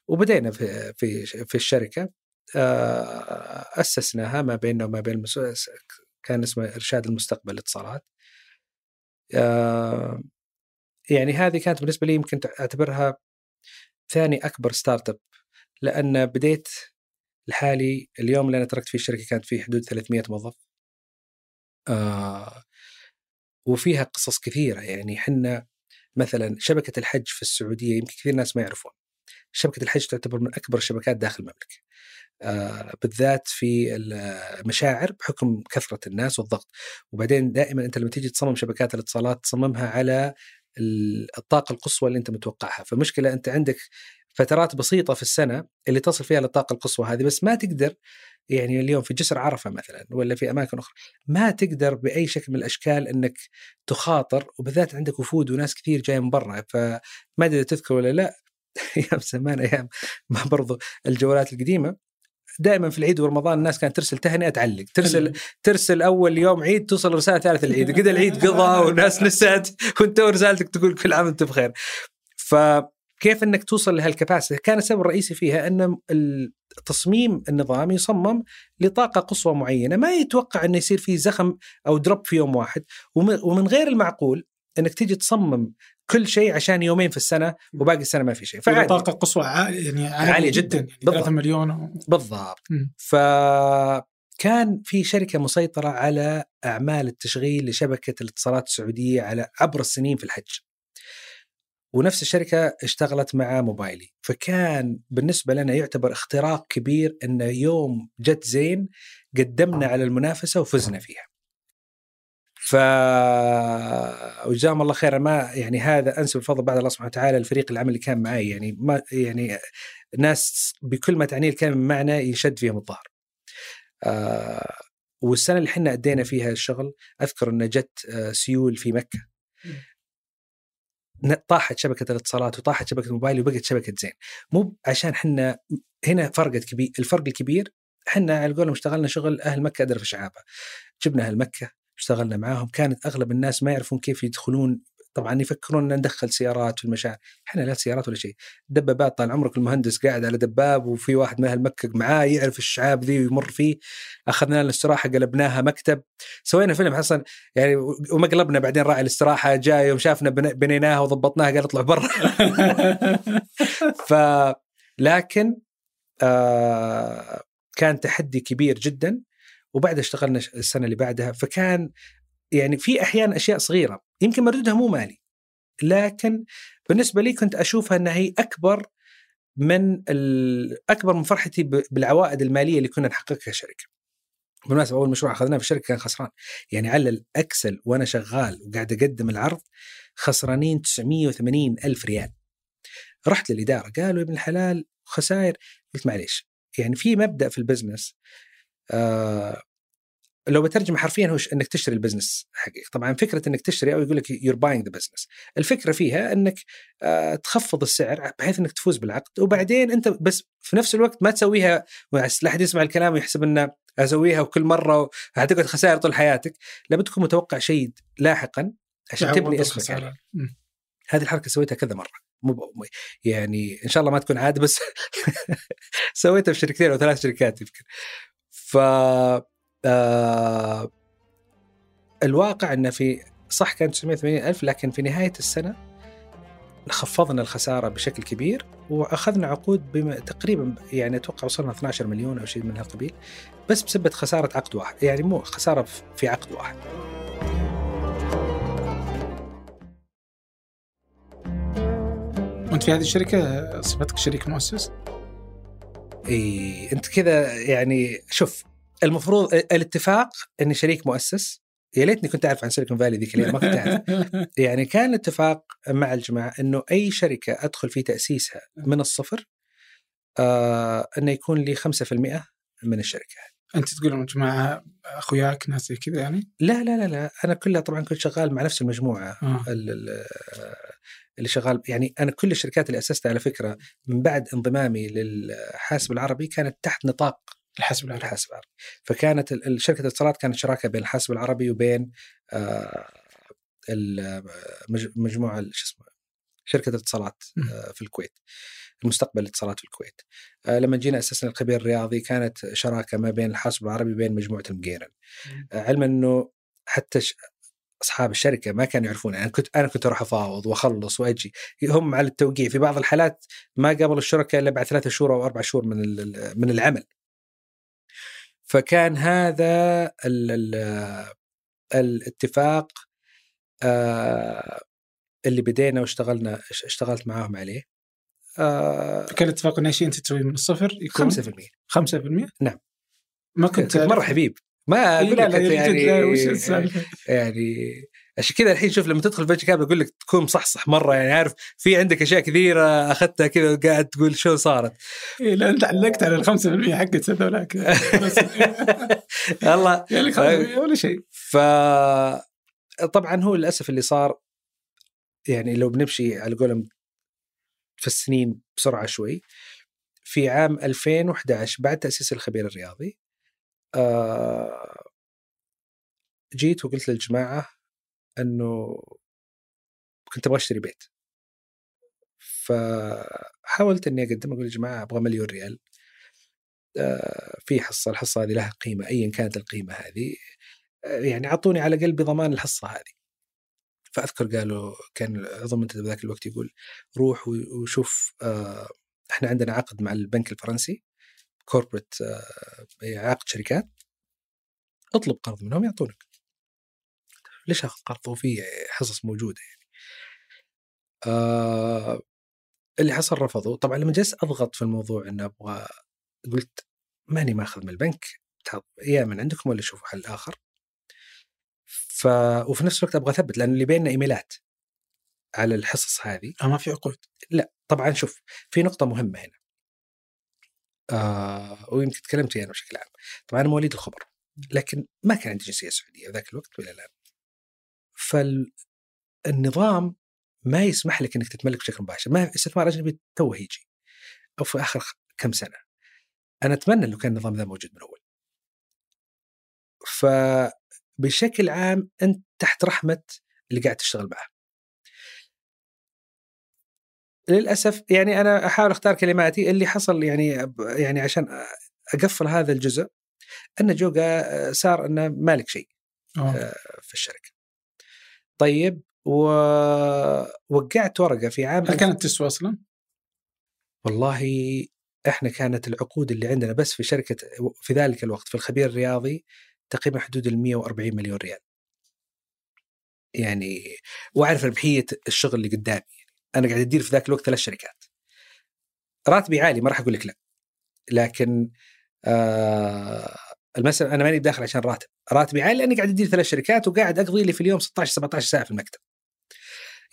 وبدينا في في في الشركة آه، أسسناها ما بيننا وما بين المسؤول كان اسمه إرشاد المستقبل الاتصالات. آه، يعني هذه كانت بالنسبة لي يمكن أعتبرها ثاني أكبر startup لأن بديت لحالي اليوم اللي أنا تركت فيه الشركة كانت فيه حدود 300 موظف. آه وفيها قصص كثيرة. يعني حنا مثلا شبكة الحج في السعودية يمكن كثير ناس ما يعرفون. شبكة الحج تعتبر من أكبر الشبكات داخل المملكة. آه بالذات في المشاعر بحكم كثرة الناس والضغط. وبعدين دائما أنت لما تيجي تصمم شبكات الاتصالات تصممها على الطاقة القصوى اللي أنت متوقعها. فمشكلة أنت عندك فترات بسيطة في السنة اللي تصل فيها للطاقة القصوى هذه بس ما تقدر يعني اليوم في جسر عرفة مثلا ولا في أماكن أخرى ما تقدر بأي شكل من الأشكال إنك تخاطر وبالذات عندك وفود وناس كثير جاية من برا فما أدري تذكر ولا لا أيام زمان أيام ما برضو الجوالات القديمة دائما في العيد ورمضان الناس كانت ترسل تهنئة تعلق ترسل ترسل أول يوم عيد توصل رسالة ثالث العيد كذا العيد قضى والناس نسيت وأنت رسالتك تقول كل عام وأنت بخير. ف كيف إنك توصل لهالكباسيتي؟ كان السبب الرئيسي فيها أن تصميم النظام يصمم لطاقة قصوى معينة، ما يتوقع إنه يصير في زخم أو دروب في يوم واحد، ومن غير المعقول إنك تيجي تصمم كل شيء عشان يومين في السنة وباقي السنة ما في شيء. فعادي. طاقة قصوى عالية يعني عالية, عالية جدا يعني 3 مليون و... بالضبط. ف كان في شركة مسيطرة على أعمال التشغيل لشبكة الاتصالات السعودية على عبر السنين في الحج. ونفس الشركة اشتغلت مع موبايلي. فكان بالنسبة لنا يعتبر اختراق كبير إن يوم جت زين قدمنا على المنافسة وفزنا فيها. ف وجزاهم الله خير. ما يعني هذا أنسب الفضل بعد الله سبحانه وتعالى لفريق العمل اللي كان معي يعني ما يعني ناس بكل ما تعنيه الكلمة بمعنى يشد فيهم الظهر. آه والسنة اللي إحنا أدينا فيها الشغل أذكر إن جت آه سيول في مكة. طاحت شبكة الاتصالات وطاحت شبكة الموبايل وبقت شبكة زين. مو عشان إحنا هنا فرقت كبير الفرق الكبير إحنا على قولهم اشتغلنا شغل أهل مكة أدرى في شعابها. جبنا أهل مكة اشتغلنا معاهم كانت أغلب الناس ما يعرفون كيف يدخلون طبعا يفكرون ان ندخل سيارات في المشاعر. إحنا لا سيارات ولا شيء. دبابات طال عمرك المهندس قاعد على دباب وفي واحد من أهل مكة معاه يعرف الشعاب ذي ويمر فيه. أخذنا لنا الاستراحة قلبناها مكتب. سوينا فيلم حسن يعني ومقلبنا بعدين راعي الاستراحة جاي يوم شافنا بنيناها وضبطناها قال اطلع برا. ف لكن آه كان تحدي كبير جدا. وبعد اشتغلنا السنة اللي بعدها. فكان يعني في أحيانا أشياء صغيرة يمكن مردودها مو مالي لكن بالنسبة لي كنت أشوفها إنها هي أكبر من أكبر من فرحتي بالعوائد المالية اللي كنا نحققها كشركة. بالمناسبة أول مشروع أخذناه في الشركة كان خسران يعني على الأكسل وأنا شغال وقاعد أقدم العرض خسرانين 980 ألف ريال. رحت للإدارة قالوا يا ابن الحلال خسائر قلت معليش يعني في مبدأ في ال business آه لو بترجم حرفيا هو إنك تشتري ال business حقيقي طبعا فكرة إنك تشتري أو يقول لك you're buying the business الفكرة فيها إنك آه تخفض السعر بحيث إنك تفوز بالعقد وبعدين أنت بس في نفس الوقت ما تسويها لا احد يسمع الكلام ويحسب إنه أسويها وكل مرة حتقعد خسائر طول حياتك. لابد تكون متوقع شيء لاحقا عشان تبني اسمك يعني. هذه الحركة سويتها كذا مرة. مو يعني إن شاء الله ما تكون عاده بس سويتها في شركتين أو ثلاث شركات يمكن. ف آه الواقع انه في صح كان 980 ألف لكن في نهاية السنة خفضنا الخسارة بشكل كبير وأخذنا عقود بما تقريبا يعني أتوقع وصلنا 12 مليون أو شيء من هالقبيل بس بسبه خسارة عقد واحد يعني مو خسارة في عقد واحد. وأنت في هذه الشركة صفتك شريك مؤسس؟ إي أنت كذا يعني شوف المفروض الاتفاق إني شريك مؤسس. يا ليتني كنت أعرف عن سيليكون فالي ذيك الأيام ما كنت أعرف. يعني كان الاتفاق مع الجماعة إنه أي شركة أدخل في تأسيسها من الصفر آه إنه يكون لي 5% من الشركة. أنت تقول يا جماعة أخوياك ناس زي كذا يعني؟ لا لا لا لا. أنا كلها طبعا كنت شغال مع نفس المجموعة. آه. اللي شغال يعني أنا كل الشركات اللي أسستها على فكرة من بعد انضمامي للحاسب العربي كانت تحت نطاق الحاسب العربي. الحاسب العربي. فكانت شركة الاتصالات كانت شراكة بين الحاسب العربي وبين آه المجموعه شو اسمه شركة الاتصالات آه في الكويت. المستقبل الاتصالات في الكويت. آه لما جينا أسسنا الخبير الرياضي كانت شراكة ما بين الحاسب العربي وبين مجموعة المقيرن علما إنه حتى أصحاب الشركة ما كانوا يعرفون أنا كنت أنا كنت أروح أفاوض وأخلص وأجي. هم على التوقيع. في بعض الحالات ما قابلوا الشركاء إلا بعد ثلاثة شهور أو أربع شهور من من العمل. فكان هذا ال ال الاتفاق آه اللي بدينا واشتغلنا اشتغلت معاهم عليه. آه كان الاتفاق انه شيء أنت تسويه من الصفر يكون؟ 5% 5% نعم. ما كنت مرة حبيب. ما أقول لك يعني يعني عشان كذا الحين شوف لما تدخل فينشر كابل أقول لك تكون مصحصح مرة يعني عارف في عندك أشياء كثيرة أخذتها كذا وقاعد تقول شو صارت. إيه لا أنت علقت على ال 5% حقت هذولاك الله. يعني 5% ولا شيء. ف طبعا هو للأسف اللي صار يعني لو بنمشي على قولهم في السنين بسرعة شوي في عام 2011 بعد تأسيس الخبير الرياضي آه جيت وقلت للجماعة إنه كنت أبغى أشتري بيت. فحاولت إني اقدم أقول يا جماعة أبغى مليون ريال. آه في حصة الحصة هذه لها قيمة ايا كانت القيمة هذه. آه يعني أعطوني على الاقل بضمان الحصة هذه. فأذكر قالوا كان عضو المنتدى ذاك الوقت يقول روح وشوف آه إحنا عندنا عقد مع البنك الفرنسي كوربريت عقد شركات اطلب قرض منهم يعطونك. ليش أخذ قرض وفي حصص موجودة يعني. آه اللي حصل رفضوا طبعا لما جلست أضغط في الموضوع إنه أبغى قلت ماني ماخذ من البنك. يا من عندكم ولا شوفوا حل آخر. ف وفي نفس الوقت أبغى أثبت لأن اللي بيننا إيميلات على الحصص هذه. آه ما في عقود. لا طبعا شوف في نقطة مهمة هنا. آه ويمكن تكلمت أنا بشكل عام. طبعا أنا مواليد الخبر لكن ما كان عندي جنسية سعودية ذاك الوقت ولا الآن. فالنظام ما يسمح لك إنك تتملك بشكل مباشر ما استثمار أجنبي توه يجي أو في آخر كم سنة. أنا أتمنى لو كان النظام ذا موجود من أول. فبشكل عام أنت تحت رحمة اللي قاعد تشتغل معه. للأسف يعني أنا أحاول أختار كلماتي اللي حصل يعني يعني عشان أقفل هذا الجزء أن جوجا صار إنه مالك شيء أوه. في الشركة. طيب ووقعت ورقة في عام هل كانت تسوى أصلا؟ والله إحنا كانت العقود اللي عندنا بس في شركة في ذلك الوقت في الخبير الرياضي تقريبا حدود ال 140 مليون ريال. يعني وأعرف ربحية الشغل اللي قدامي أنا قاعد أدير في ذاك الوقت ثلاث شركات. راتبي عالي ما راح أقول لك لا. لكن آه المسألة أنا ماني داخل عشان راتب، راتبي عالي لأني قاعد أدير ثلاث شركات وقاعد أقضي لي في اليوم 16 17 ساعة في المكتب.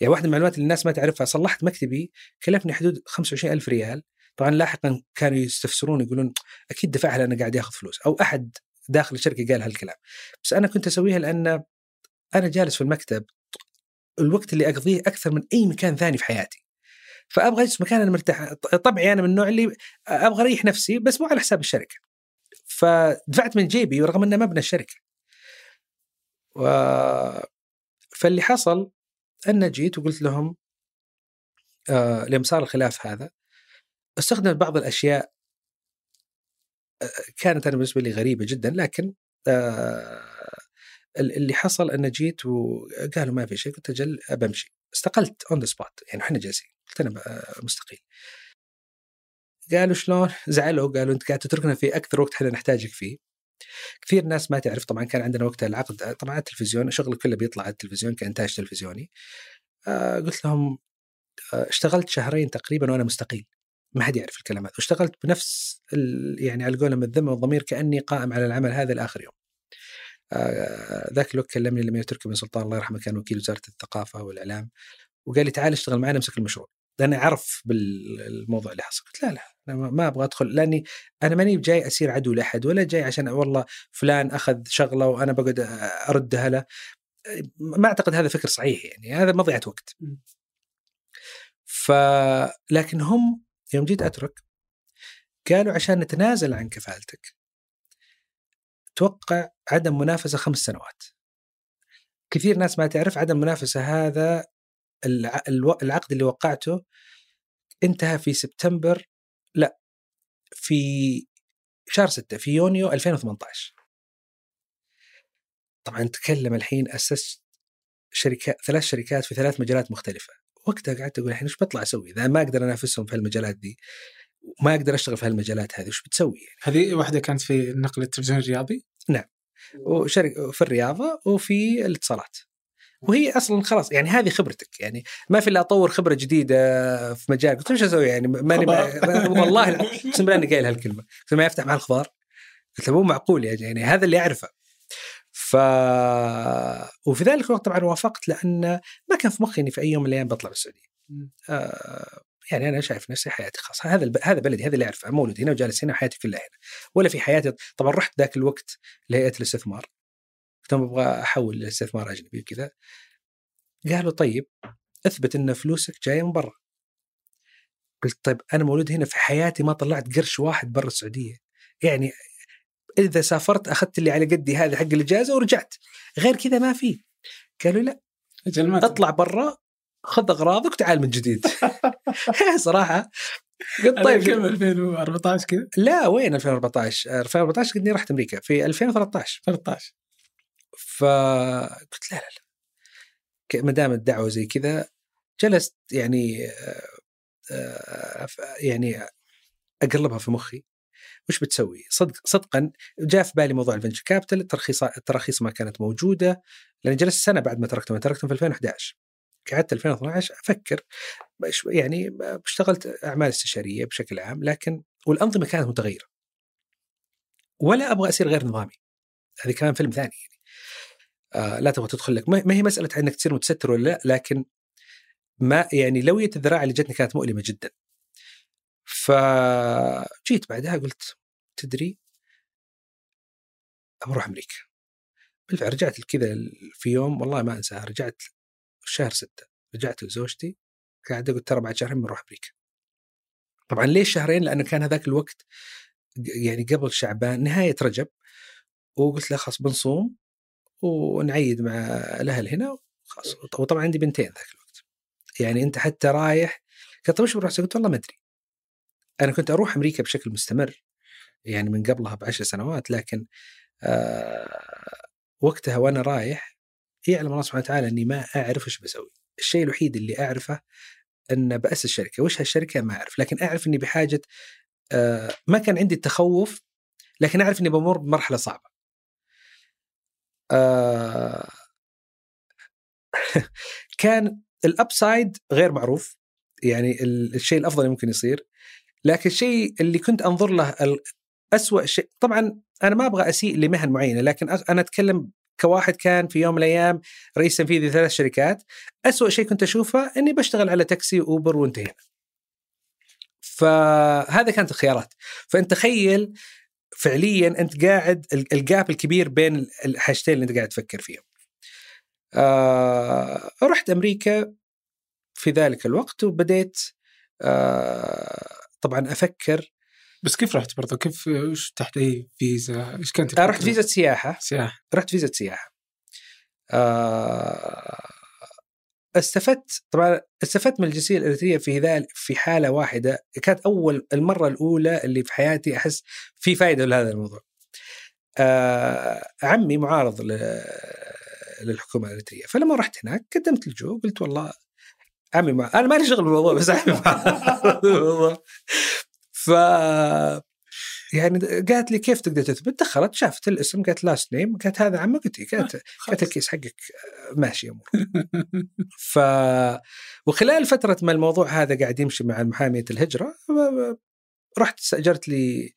يعني واحدة من المعلومات اللي الناس ما تعرفها صلحت مكتبي كلفني حدود 25 ألف ريال. طبعا لاحقا كانوا يستفسرون يقولون أكيد دفعها لأنه قاعد ياخذ فلوس. أو أحد داخل الشركة قال هالكلام. بس أنا كنت أسويها لأن أنا جالس في المكتب الوقت اللي أقضيه أكثر من أي مكان ثاني في حياتي. فأبغى أجلس مكان أنا مرتاح. طبعي أنا من النوع اللي أبغى أريح نفسي بس مو على حساب الشركة. فدفعت من جيبي ورغم إنه مبنى الشركة. و... فاللي حصل أن جيت وقلت لهم آه لما صار الخلاف هذا استخدمت بعض الأشياء آه كانت أنا بالنسبة لي غريبة جدا لكن آه اللي حصل أن جيت وقالوا ما في شيء قلت أجل بمشي استقلت on the spot يعني إحنا جالسين. قلت أنا مستقيل. قالوا شلون؟ زعلوا قالوا أنت قاعد تتركنا في أكثر وقت إحنا نحتاجك فيه. كثير ناس ما تعرف طبعا كان عندنا وقتها العقد طبعا التلفزيون شغل كله بيطلع على التلفزيون كإنتاج تلفزيوني. آه قلت لهم آه اشتغلت شهرين تقريبا وأنا مستقيل. ما حد يعرف الكلام هذا واشتغلت بنفس يعني على قولهم الذمه والضمير كأني قائم على العمل هذا لآخر يوم. آه ذاك الوقت كلمني الامير تركي بن سلطان الله يرحمه كان وكيل وزارة الثقافة والإعلام وقال لي تعال اشتغل معنا امسك المشروع. لاني عرف بالموضوع اللي حصل. قلت لا لا أنا ما أبغى أدخل لأني أنا ماني جاي أسير عدو لأحد ولا جاي عشان والله فلان أخذ شغلة وأنا بقعد أردها له ما أعتقد هذا فكر صحيح يعني هذا مضيعه وقت. ف لكن هم يوم جيت أترك قالوا عشان نتنازل عن كفالتك توقع عدم منافسة خمس سنوات. كثير ناس ما تعرف عدم منافسة هذا العقد اللي وقعته انتهى في سبتمبر لا في شهر 6 في يونيو 2018 طبعا نتكلم الحين اسست شركات ثلاث شركات في ثلاث مجالات مختلفة. وقتها قعدت أقول الحين إيش بطلع أسوي؟ إذا ما أقدر أنافسهم في هالمجالات دي ما أقدر أشتغل في هالمجالات هذه وش بتسوي يعني؟ هذه واحدة كانت في النقل التلفزيوني الرياضي؟ نعم. وشركه في الرياضة وفي الاتصالات. وهي أصلا خلاص يعني هذه خبرتك يعني ما في إلا أطور خبرة جديدة في مجال قلت إيش أسوي يعني؟ ماني والله أقسم بالله إني قايل هالكلمة قلت ما يفتح مع الخضار قلت مو معقول يعني هذا اللي أعرفه. ف وفي ذلك الوقت طبعا وافقت لأن ما كان في مخي إني في أي يوم من الأيام بطلع بالسعودية. آه يعني أنا شايف نفسي حياتي خاص هذا هذا بلدي هذا اللي أعرفه مولود هنا وجالس هنا وحياتي كلها هنا ولا في حياتي. طبعا رحت ذاك الوقت لهيئة الاستثمار. قلت أبغى أحول لاستثمار أجنبي وكذا. قالوا طيب أثبت إن فلوسك جاية من برا. قلت طيب أنا مولود هنا في حياتي ما طلعت قرش واحد برا السعودية. يعني إذا سافرت أخذت اللي على قدي هذا حق الإجازة ورجعت. غير كذا ما في. قالوا لا اطلع برا خذ أغراضك وتعال من جديد. صراحة. قلت طيب كم؟ 2014 كذا؟ لا وين 2014 2014 قد رحت أمريكا في 2013 13 فقلت لا لا لا. ما دام الدعوه زي كذا جلست يعني آه، يعني أقلبها في مخي. وش بتسوي؟ صدق صدقا جاء في بالي موضوع الفنشر كابيتال الترخيص التراخيص ما كانت موجودة لأن جلست سنة بعد ما تركتهم تركتهم في 2011 قعدت 2012 أفكر يعني اشتغلت أعمال استشارية بشكل عام لكن والأنظمة كانت متغيرة. ولا أبغى أصير غير نظامي. هذه كان فيلم ثاني يعني. آه لا تبغى تدخل لك. ما هي مسألة إنك تصير متستر ولا لا لكن ما يعني لويه الذراع اللي جتني كانت مؤلمة جدا. فجيت بعدها قلت تدري بروح أمريكا. بالفعل رجعت كذا في يوم والله ما أنساها رجعت شهر ستة. رجعت لزوجتي قاعد قلت ترى بعد شهرين بنروح أمريكا. طبعا ليش شهرين؟ لأنه كان هذاك الوقت يعني قبل شعبان نهاية رجب. وقلت له خلاص بنصوم. ونعيد مع الأهل هنا. خلاص وطبعا عندي بنتين ذاك الوقت. يعني أنت حتى رايح قلت طيب وش بروح قلت والله ما أدري. أنا كنت أروح أمريكا بشكل مستمر يعني من قبلها بعشر سنوات لكن آه وقتها وأنا رايح يعلم الله سبحانه وتعالى إني ما أعرف إيش بسوي. الشيء الوحيد اللي أعرفه ان باسس شركه وش هالشركة؟ ما أعرف. لكن أعرف إني بحاجة آه ما كان عندي التخوف لكن أعرف إني بمر بمرحلة صعبة. آه كان ال upside غير معروف يعني الشيء الأفضل اللي ممكن يصير لكن الشيء اللي كنت أنظر له أسوأ شيء طبعا أنا ما أبغى أسيء لمهن معينة لكن أنا أتكلم كواحد كان في يوم من الأيام رئيس تنفيذي ثلاث شركات أسوأ شيء كنت أشوفه إني بشتغل على تاكسي و Uber وانتهينا. فهذا كانت الخيارات. فأنت تخيل فعليا أنت قاعد الجاب الكبير بين الحاجتين اللي أنت قاعد تفكر فيهم. آه رحت أمريكا في ذلك الوقت وبديت آه طبعا أفكر. بس كيف رحت برضه كيف وش تحت اي فيزا إيش كانت آه رحت فيزا سياحة. سياحة. رحت فيزا سياحة. آه استفدت طبعا استفدت من الجنسية الاريتريه في ذلك في حالة واحدة كانت أول المرة الأولى اللي في حياتي أحس في فائده لهذا الموضوع. آه عمي معارض للحكومة الاريتريه فلما رحت هناك قدمت لجوء قلت والله عمي مع أنا مالي شغل بالموضوع بس عمي مع الموضوع ف يعني قالت لي كيف تقدر تثبت؟ دخلت شافت الاسم قالت last name قالت هذا عمك قلت إيه. قالت قالت ال case حقك ماشي امور ف وخلال فترة ما الموضوع هذا قاعد يمشي مع محامية الهجرة رحت استأجرت لي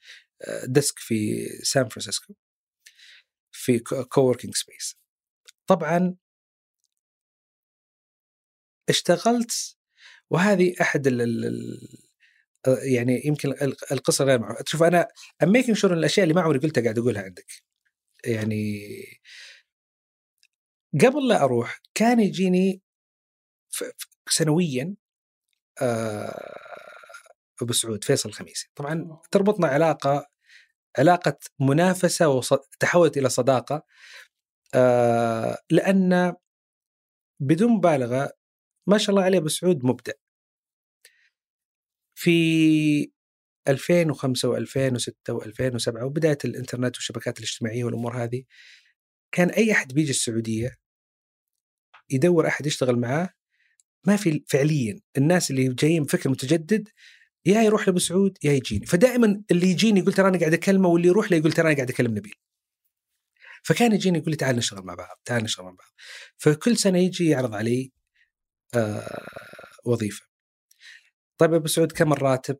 desk في سان فرانسيسكو في coworking space طبعا اشتغلت وهذه أحد ال يعني يمكن القصة غير معروفه شوف أنا I'm making sure الأشياء اللي ما عمري قلتها قاعد أقولها عندك. يعني قبل لا أروح كان يجيني سنويا ابو سعود فيصل الخميسي. طبعا تربطنا علاقة علاقة منافسة وتحولت إلى صداقة لأن بدون مبالغة ما شاء الله عليه ابو سعود مبدع. في 2005 و2006 و2007 وبداية الإنترنت والشبكات الاجتماعية والأمور هذه كان أي أحد بيجي السعودية يدور أحد يشتغل معاه ما في فعليا الناس اللي جايين بفكر متجدد يا يروح لأبو سعود يا يجيني. فدائما اللي يجيني يقول ترى أنا قاعد أكلمه واللي يروح له يقول ترى أنا قاعد أكلم نبيل. فكان يجيني يقول لي تعال نشتغل مع بعض تعال نشتغل مع بعض. فكل سنة يجي يعرض علي آه وظيفة. طيب أبو سعود كم الراتب؟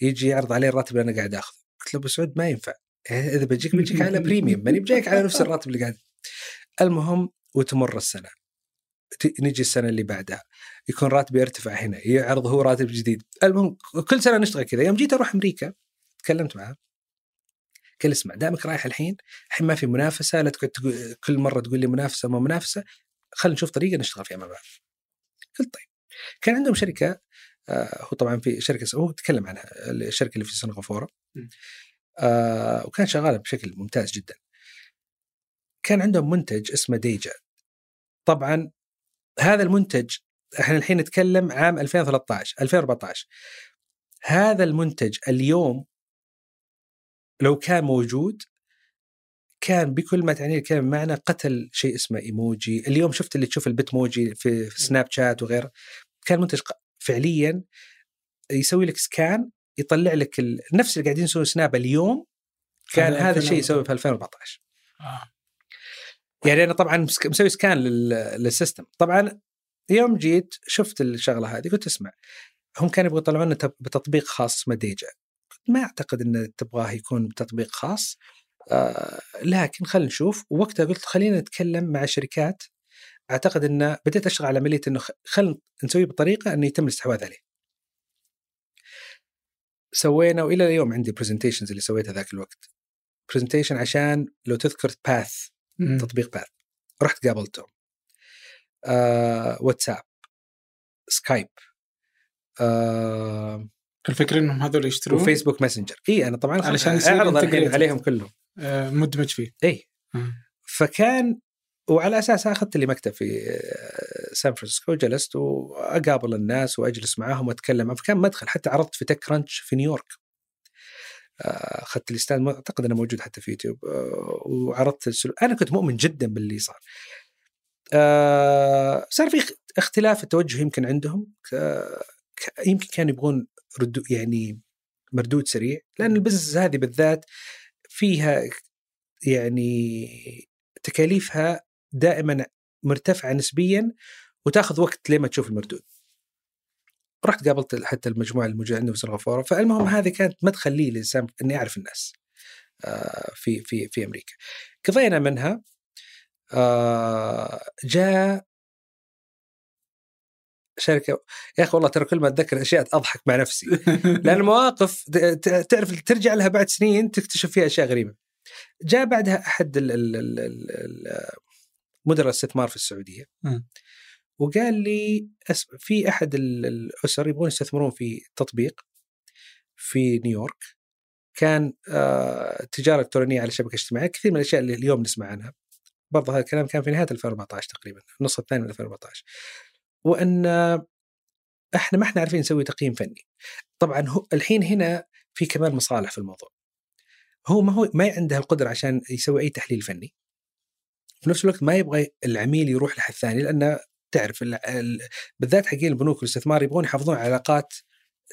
يجي يعرض علي الراتب اللي أنا قاعد آخذه. قلت له أبو سعود ما ينفع. إذا بجيك بجيك على premium ماني بجيك على نفس الراتب اللي قاعد. المهم وتمر السنة. نجي السنة اللي بعدها. يكون راتبي يرتفع هنا يعرض هو راتب جديد. المهم كل سنة نشتغل كذا. يوم جيت أروح أمريكا تكلمت معاه. قال اسمع دامك رايح الحين الحين ما في منافسة لا تقعد كل مرة تقول لي منافسة ما منافسة خلينا نشوف طريقة نشتغل فيها مع بعض. قلت طيب. كان عندهم شركة هو طبعا في شركة هو تكلم عنها الشركة اللي في سنغافورة. آه وكان شغاله بشكل ممتاز جدا. كان عندهم منتج اسمه ديجا. طبعا هذا المنتج إحنا الحين نتكلم عام 2013 2014 هذا المنتج اليوم لو كان موجود كان بكل ما تعنيه الكلمة معنى قتل شيء اسمه إيموجي. اليوم شفت اللي تشوف ال Bitmoji في سناب شات وغيره كان منتج فعليا يسوي لك scan يطلع لك ال... نفس اللي قاعدين يسوون سناب اليوم كان هذا الشيء يسوي في 2014 آه. يعني أنا طبعا مسوي scan لل system. طبعا يوم جيت شفت الشغلة هذه قلت اسمع هم كانوا يبغوا يطلعون بتطبيق خاص اسمه ديجا. ما أعتقد إن تبغاه يكون بتطبيق خاص. آه لكن خلينا نشوف. وقتها قلت خلينا نتكلم مع شركات أعتقد إن بديت أشتغل على عملية إنه خلينا نسويه بطريقة إنه يتم الاستحواذ عليه. سوينا وإلى اليوم عندي presentations اللي سويتها ذاك الوقت. presentation عشان لو تذكر Path تطبيق Path رحت قابلتهم. آه، واتساب. سكايب. آه، الفكرة إنهم هذول يشترون؟ وفيسبوك ماسنجر. إي أنا طبعا علشان أعرض عليهم كلهم. آه، مدمج فيه. إي. فكان وعلى أساس أخذت لي مكتب في آه، سان فرانسيسكو جلست وأقابل الناس وأجلس معاهم وأتكلم. فكان مدخل حتى عرضت في TechCrunch في نيويورك. آه، أخذت ال stage أعتقد انه موجود حتى في يوتيوب. وعرضت السلو... أنا كنت مؤمن جدا باللي صار. صار في اختلاف التوجه يمكن عندهم. يمكن كانوا يبغون ردو يعني مردود سريع. لأن البزنس هذه بالذات فيها يعني تكاليفها دائما مرتفعة نسبيا وتاخذ وقت لما تشوف المردود. رحت قابلت حتى المجموعة عندنا في سنغافوره فالمهم هذه كانت مدخل لي للانسان اني اعرف الناس آه، في في في أمريكا. قضينا منها آه، جاء شركة يا أخي والله ترى كل ما أتذكر اشياء أضحك مع نفسي لأن المواقف تعرف ترجع لها بعد سنين تكتشف فيها أشياء غريبة جاء بعدها أحد مدراء الاستثمار في السعوديه وقال لي في أحد الأسر يبغون يستثمرون في تطبيق في نيويورك. كان آه، تجارة إلكترونية على شبكة اجتماعية كثير من الأشياء اللي اليوم نسمع عنها برضه هذا الكلام كان في نهاية 2014 تقريبا النص الثاني من 2014 وأن إحنا ما إحنا عارفين نسوي تقييم فني. طبعا هو الحين هنا في كمان مصالح في الموضوع. هو ما هو ما عنده القدرة عشان يسوي أي تحليل فني. في نفس الوقت ما يبغى العميل يروح لحد ثاني لأن تعرف ال- ال- بالذات حقين البنوك والاستثمار يبغون يحافظون على علاقات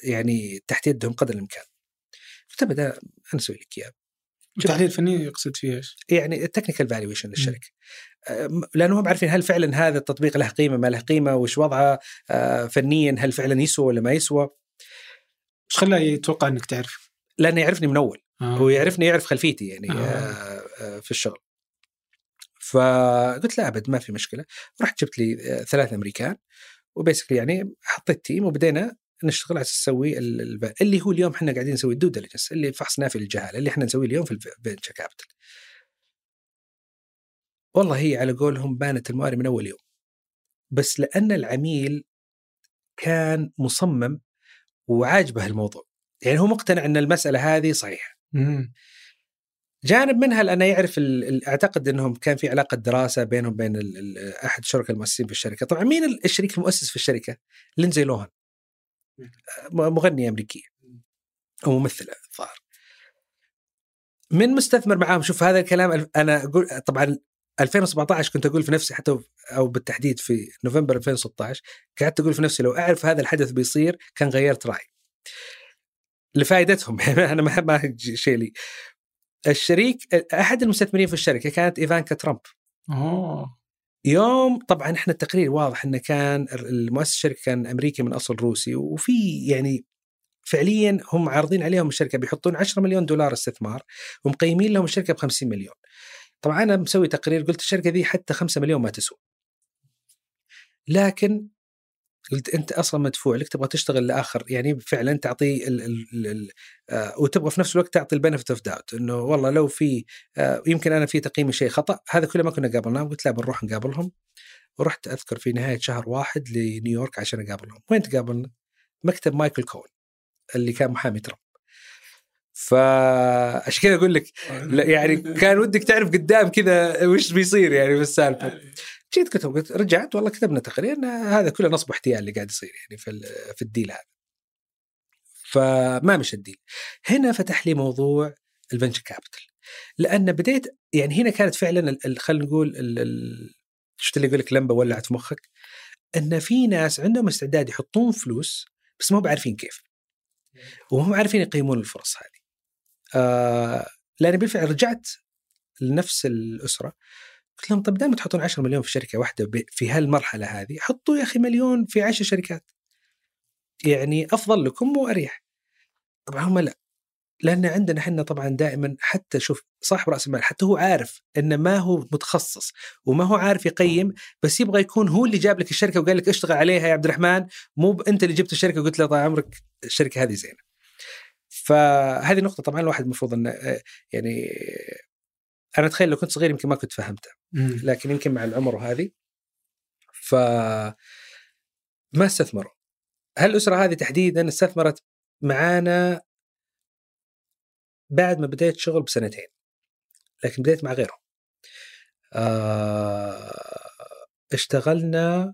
يعني تحت يدهم قدر الإمكان. قلت أبدا أنا أسوي لك اياه التحليل الفني يقصد فيه إيش؟ يعني ال technical valuation للشركة أم، لأنهم عارفين هل فعلا هذا التطبيق له قيمة ما له قيمة وش وضعه آه، فنيا هل فعلا يسوى ولا ما يسوى إيش خلاه يتوقع إنك تعرف؟ لأنه يعرفني من اول آه. هو يعرفني يعرف خلفيتي يعني آه. آه. آه في الشغل فقلت لا أبد ما في مشكلة. رحت جبت لي آه ثلاث أمريكان و basically يعني حطيت team وبدينا نشتغل على نسوي ال- ال- اللي هو اليوم إحنا قاعدين نسوي ال due diligence اللي فحص نافي للجهاله اللي إحنا نسويه اليوم في ال venture capital والله هي على قولهم بانت الموارد من أول يوم. بس لأن العميل كان مصمم وعاجبه الموضوع. يعني هو مقتنع إن المسألة هذه صحيحة. جانب منها لأنه يعرف أعتقد إنهم كان في علاقة دراسة بينهم بين ال- ال- أحد الشركاء المؤسسين في الشركة، طبعا مين ال- الشريك المؤسس في الشركة؟ لينزي لوهان مغنيه امريكيه أو ممثله الظاهر. من مستثمر معاهم شوف هذا الكلام ال- أنا أقول طبعا 2017 كنت أقول في نفسي حتى أو بالتحديد في نوفمبر 2016 قعدت أقول في نفسي لو أعرف هذا الحدث بيصير كان غيرت رأيي. لفائدتهم أنا ما ما شيء لي. الشريك أحد المستثمرين في الشركة كانت إيفانكا ترامب اوه يوم طبعا إحنا التقرير واضح إنه كان المؤسس الشركة كان أمريكي من أصل روسي وفي يعني فعليا هم عارضين عليهم الشركة بيحطون 10 مليون دولار استثمار ومقيمين لهم الشركة ب 50 مليون. طبعا أنا مسوي تقرير قلت الشركة ذي حتى 5 مليون ما تسوى. لكن قلت أنت أصلا مدفوع لك تبغى تشتغل لآخر يعني فعلا تعطي ال ال ال ال آه وتبغى في نفس الوقت تعطي ال benefit of doubt إنه والله لو في آه يمكن أنا في تقييمي شيء خطأ هذا كله ما كنا قابلناه قلت لا بنروح نقابلهم. ورحت أذكر في نهاية شهر واحد لنيويورك عشان أقابلهم. وين تقابلنا؟ مكتب مايكل كوهن اللي كان محامي ترامب. فعشان كذا أقول لك؟ يعني كان ودك تعرف قدام كذا وش بيصير يعني في السالفة. جيت كتب قلت رجعت والله كتبنا تقرير هذا كله نصب واحتيال اللي قاعد يصير يعني في في ال deal هذا. فما مشى ال deal. هنا فتح لي موضوع ال venture capital لأن بديت يعني هنا كانت فعلا خلينا نقول شفت اللي يقول لك لمبة ولعت في مخك؟ إن في ناس عندهم استعداد يحطون فلوس بس ما هم عارفين كيف. وهم عارفين يقيمون الفرص هذه. آه لأن بالفعل رجعت لنفس الأسرة. قلت لهم طب دام تحطون 10 مليون في شركة واحدة في هالمرحلة هذه حطوا يا أخي مليون في 10 شركات. يعني أفضل لكم وأريح. طبعا هم لا. لأن عندنا إحنا طبعا دائما حتى شوف صاحب رأس المال حتى هو عارف إنه ما هو متخصص وما هو عارف يقيم بس يبغى يكون هو اللي جاب لك الشركة وقال لك اشتغل عليها يا عبد الرحمن. مو أنت اللي جبت الشركة وقلت له طال عمرك الشركة هذه زينة. فهذه نقطة طبعا الواحد المفروض إنه آه، يعني أنا أتخيل لو كنت صغير يمكن ما كنت فهمتها. لكن يمكن مع العمر وهذه. ف ما استثمروا. هالأسرة هذه تحديدا استثمرت معانا بعد ما بديت شغل بسنتين لكن بديت مع غيرهم. آه اشتغلنا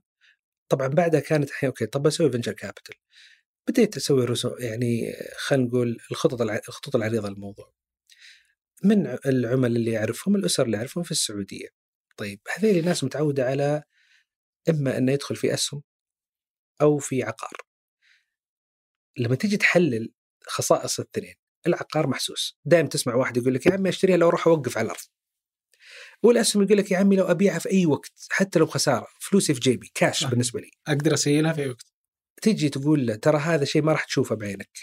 طبعا بعدها كانت الحين okay طب بسوي venture capital بديت أسوي رسوم يعني خلينا نقول الخطط الع- الخطوط العريضة للموضوع. من العملاء اللي اعرفهم الأسر اللي اعرفهم في السعودية. طيب هذيل ناس متعودة على إما انه يدخل في أسهم أو في عقار. لما تيجي تحلل خصائص الاثنين العقار محسوس. دائما تسمع واحد يقول لك يا عمي أشتريها لو أروح أوقف على الأرض. والأسهم يقول لك يا عمي لو أبيعها في أي وقت حتى لو بخساره فلوسي في جيبي كاش صح. بالنسبة لي. أقدر أسيلها في أي وقت. تيجي تقول له ترى هذا شيء ما راح تشوفه بعينك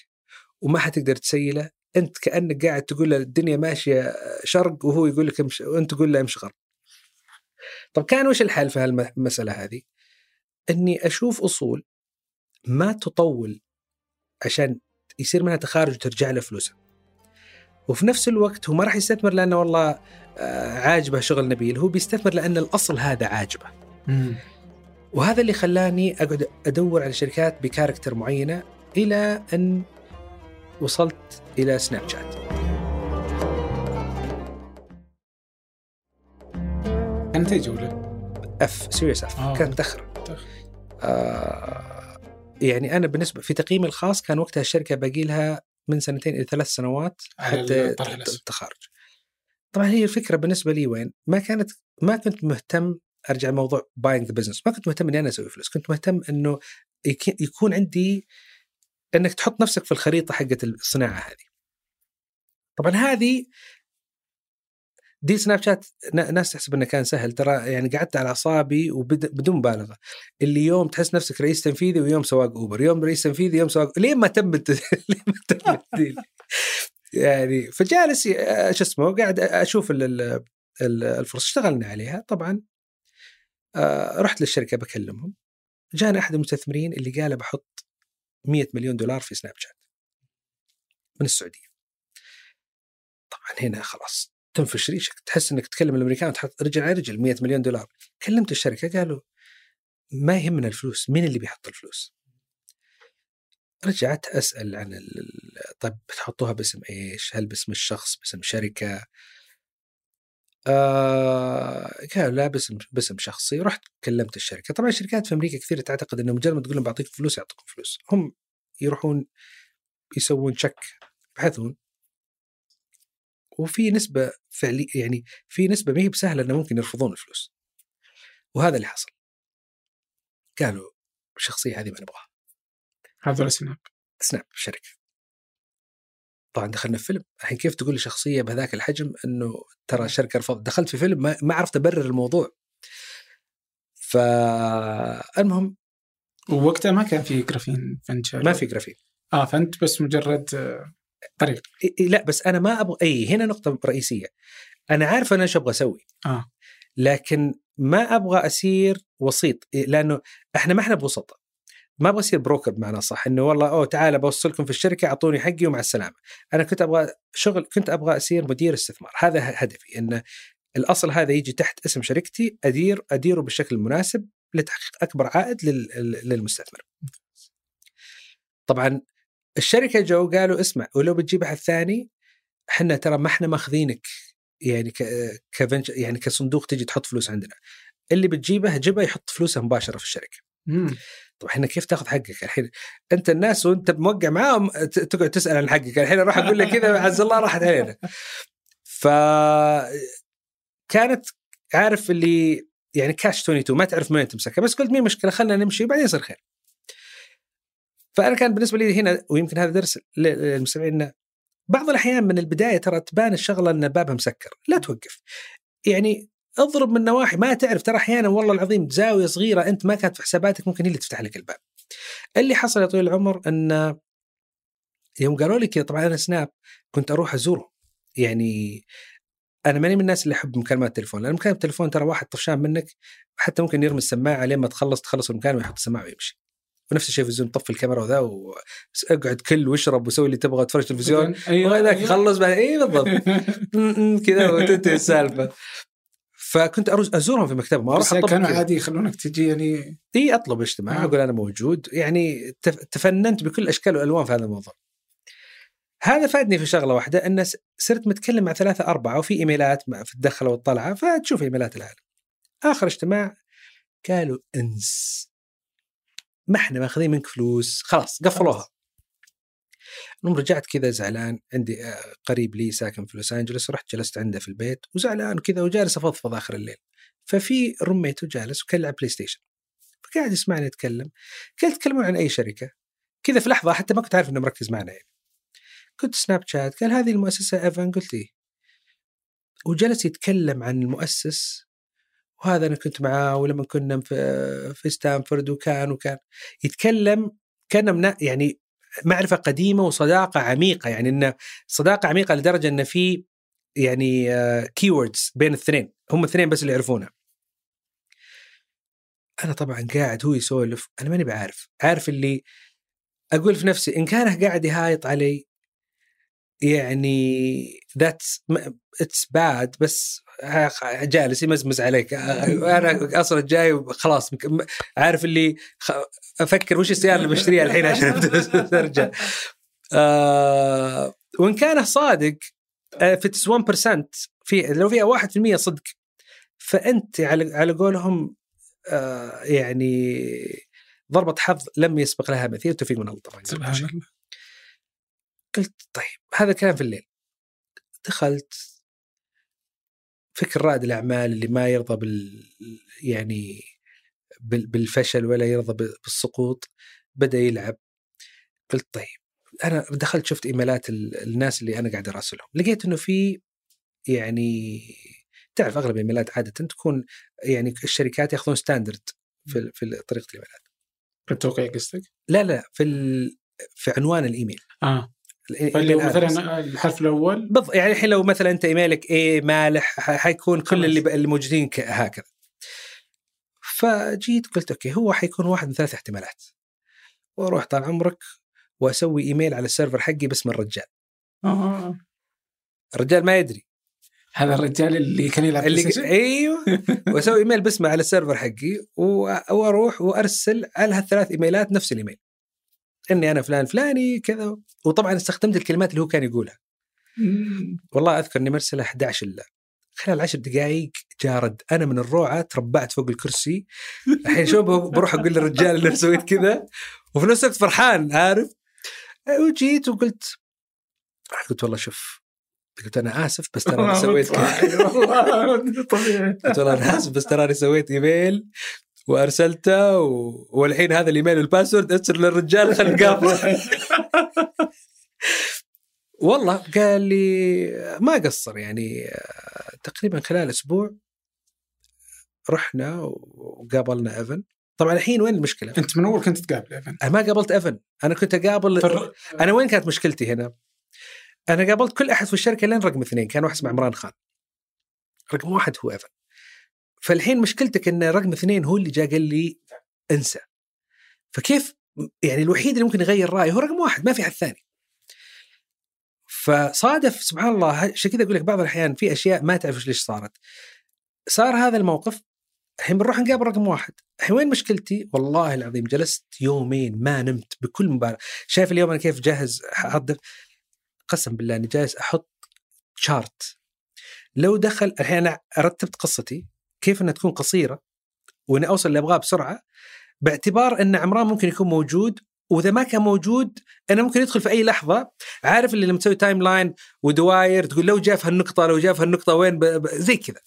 وما حتقدر تسيله أنت كأنك قاعد تقول له الدنيا ماشية شرق وهو يقول لك امشي وأنت تقول له امشي غرب. طب كان وش الحل في هالمسألة هذه؟ إني أشوف أصول ما تطول عشان يصير منها تخارج وترجع له فلوسه. وفي نفس الوقت هو ما راح يستثمر لأنه والله آه، عاجبه شغل نبيل، هو بيستثمر لأن الأصل هذا عاجبه. وهذا اللي خلاني أقعد أدور على شركات ب character معينة إلى أن وصلت إلى سناب شات. كانت أي جوله؟ F series F آه. كانت متاخره. متأخر. آه يعني أنا بالنسبة في تقييمي الخاص كان وقتها الشركة باقي لها من سنتين إلى ثلاث سنوات حتى. التخارج. طبعا هي الفكرة بالنسبة لي وين؟ ما كانت ما كنت مهتم أرجع موضوع buying business ما كنت مهتم إني أنا أسوي فلوس كنت مهتم إنه يك- يكون عندي إنك تحط نفسك في الخريطة حقت الصناعة هذه. طبعا هذه دي سناب شات ناس تحسب إنه كان سهل. ترى يعني قعدت على أعصابي وبدون مبالغة. اللي يوم تحس نفسك رئيس تنفيذي ويوم سواق أوبر يوم رئيس تنفيذي يوم سواق ليه ما تم ليه ما تم ال deal يعني فجالس ي- شو اسمه قاعد أشوف ال- ال- ال- الفرص اشتغلنا عليها. طبعا آه، رحت للشركة بكلمهم. جانا أحد المستثمرين اللي قال بحط 100 مليون دولار في سناب شات من السعودية. طبعا هنا خلاص تنفش ريشك. تحس إنك تكلم الأمريكان وتحط رجل على رجل 100 مليون دولار. كلمت الشركة قالوا ما يهمنا الفلوس. مين اللي بيحط الفلوس؟ رجعت أسأل عن طيب بتحطوها باسم إيش؟ هل باسم الشخص؟ باسم شركة؟ آه قالوا لا باسم باسم شخصي رحت كلمت الشركة طبعا الشركات في أمريكا كثير تعتقد إنه مجرد ما تقول لهم بعطيك فلوس يعطوكم فلوس هم يروحون يسوون شك يبحثون وفي نسبة فعلي يعني في نسبة ما هي بسهلة إنه ممكن يرفضون الفلوس. وهذا اللي حصل. قالوا الشخصية هذه ما نبغاها. هذول سناب سناب الشركة. طبعا دخلنا في فيلم، الحين كيف تقول لشخصية بهذاك الحجم إنه ترى الشركة رفضت، دخلت في فيلم ما, عرفت أبرر الموضوع. فالمهم ووقتها ما كان في Graphene Ventures ما في Graphene. آه فأنت بس مجرد طريق لا بس أنا ما أبغى إي هنا نقطة رئيسية. أنا عارف أنا إيش أبغى أسوي. آه لكن ما أبغى اصير وسيط لأنه إحنا ما إحنا بوسطاء ما أبغى أصير بروكر بمعنى صح إنه والله أوه تعال بوصلكم في الشركة أعطوني حقي ومع السلامة. أنا كنت أبغى شغل كنت أبغى أصير مدير استثمار. هذا هدفي إن الأصل هذا يجي تحت اسم شركتي أدير أديره بالشكل المناسب لتحقيق أكبر عائد لل- للمستثمر. طبعا الشركة جو قالوا اسمع ولو بتجيب أحد ثاني إحنا ترى ما إحنا ماخذينك يعني ك يعني كصندوق تجي تحط فلوس عندنا. اللي بتجيبه جيبه يحط فلوسه مباشرة في الشركة. طب إحنا كيف تاخذ حقك الحين؟ أنت الناس وأنت موقع معاهم تقعد تسأل عن حقك. الحين أروح أقول لك كذا عز الله راحت علينا. ف كانت عارف اللي يعني كاش 22 ما تعرف من تمسكها. بس قلت مين مشكلة خلينا نمشي بعدين يصير خير. فأنا كان بالنسبة لي هنا ويمكن هذا درس للمستمعين إنه بعض الأحيان من البداية ترى تبان الشغلة إن بابها مسكر. لا توقف. يعني اضرب من نواحي. ما تعرف ترى أحيانا والله العظيم زاوية صغيرة أنت ما كانت في حساباتك ممكن هي اللي تفتح لك الباب. اللي حصل يا طويل العمر إن يوم قالوا لي كذا طبعا أنا سناب كنت أروح ازورهم يعني أنا ماني من الناس اللي أحب مكالمات التليفون لأن مكالمة التليفون ترى واحد طفشان منك حتى ممكن يرمي السماعة لين ما تخلص تخلص المكالمة ويحط السماعة ويمشي. ونفس الشيء في الزوم طفي الكاميرا وذا واقعد كل واشرب وسوي اللي تبغى تفرج تلفزيون أيوه وهذاك أيوة. يخلص بعد اي بالضبط. كذا وتنتهي السالفة. فكنت أزورهم في مكتبهم أروح بس أطبق كانوا. عادي يخلونك تجي يعني إي أطلب اجتماع آه. أقول أنا موجود يعني تف- تفننت بكل أشكال والالوان في هذا الموضوع. هذا فادني في شغلة واحدة إن صرت متكلم مع ثلاثة أربعة وفي إيميلات في الدخلة والطلعة فتشوف إيميلات العالم. آخر اجتماع قالوا إنس ما إحنا ماخذين منك فلوس خلاص قفلوها. المهم رجعت كذا زعلان عندي آه، قريب لي ساكن في لوس أنجلوس رحت جلست عنده في البيت وزعلان كذا وجالس أفضفض آخر الليل. ففي roommate ـه جالس وكان يلعب PlayStation فقاعد يسمعني يتكلم. قلت تكلمون عن أي شركة. كذا في لحظة حتى ما كنت عارف إنه مركز معنا يعني. قلت سناب شات قال هذه المؤسسة إيفن قلت إيه. وجلس يتكلم عن المؤسس وهذا أنا كنت معاه ولما كنا في في ستانفورد وكان وكان. يتكلم كان يعني معرفة قديمة وصداقة عميقة يعني انه صداقة عميقة لدرجة انه في يعني كيوردز بين الاثنين هم الاثنين بس اللي يعرفونها أنا طبعا قاعد هو يسولف أنا ماني بعارف عارف اللي أقول في نفسي إن كان قاعد يهايط علي يعني that's it's bad بس جالس يمزمز عليك. أنا أصلا جاي خلاص عارف اللي أفكر وش السيارة اللي بشتريها الحين عشان أرجع. آه وإن كان صادق في 1% في لو فيها 1% صدق فأنت على على قولهم آه يعني ضربة حظ لم يسبق لها مثيل توفيق من الله. طبعا. سبحان الله. قلت طيب هذا كلام في الليل. دخلت فكر رائد الأعمال اللي ما يرضى بال يعني بال- بالفشل ولا يرضى بالسقوط بدأ يلعب. قلت طيب أنا دخلت شفت إيميلات ال- الناس اللي أنا قاعد أراسلهم. لقيت إنه في يعني تعرف أغلب الإيميلات عادة تكون يعني الشركات ياخذون ستاندرد في في طريقة الإيميلات. في التوقيع قصدك؟ لا لا في ال... في عنوان الإيميل. آه. follow. مثلا الحرف الأول بالضبط يعني الحين لو مثلا أنت إيميلك إيه مالح حيكون كل. اللي ب- اللي موجودين ك- هكذا فجيت قلت okay هو حيكون واحد من ثلاث احتمالات وأروح طال عمرك وأسوي إيميل على ال server حقي باسم الرجال آه. الرجال ما يدري هذا الرجال اللي كان يلعب اللي PlayStation؟ أيوه وأسوي إيميل باسمه على ال server حقي و- وأروح وأرسل على هالثلاث إيميلات نفس الإيميل إني أنا فلان فلاني كذا. وطبعا استخدمت الكلمات اللي هو كان يقولها. والله أذكر إني مرسلة 11 إلا. خلال 10 دقائق جارد أنا من الروعة تربعت فوق الكرسي. الحين شو بروح أقول للرجال اللي سويت كذا. وفي نفس الوقت فرحان عارف؟ وجيت وقلت قلت والله شوف قلت أنا آسف بس ترى أنا سويت كذا. والله طبيعي. قلت والله أنا آسف بس تراني سويت إيميل. وأرسلته و... والحين هذا الإيميل وال password ارسل للرجال خلي نقابل والله قال لي ما قصر يعني تقريبا خلال أسبوع رحنا وقابلنا إيفن. طبعا الحين وين المشكلة؟ أنت من أول كنت تقابل إيفن؟ أنا ما قابلت إيفن. أنا كنت أقابل فر- أنا وين كانت مشكلتي هنا؟ أنا قابلت كل أحد في الشركة لين رقم اثنين كان واحد اسمه عمران خان. رقم واحد هو إيفن. فالحين مشكلتك إن رقم اثنين هو اللي جاء قال لي انسى. فكيف يعني الوحيد اللي ممكن يغير رأيه هو رقم واحد ما في حد ثاني. فصادف سبحان الله عشان كذا أقول لك بعض الأحيان في أشياء ما تعرف ليش صارت. صار هذا الموقف الحين بنروح نقابل رقم واحد. الحين وين مشكلتي؟ والله العظيم جلست يومين ما نمت بكل مبالغه شايف اليوم أنا كيف جاهز احضر قسم بالله أني جالس أحط chart لو دخل الحين أنا رتبت قصتي. كيف إنها تكون قصيرة وإني أوصل اللي أبغاه بسرعة باعتبار إن عمران ممكن يكون موجود وإذا ما كان موجود أنا ممكن يدخل في أي لحظة. عارف اللي لما تسوي timeline ودواير تقول لو جاء في هالنقطة لو جاء في هالنقطة وين؟ ب... ب... زي كذا.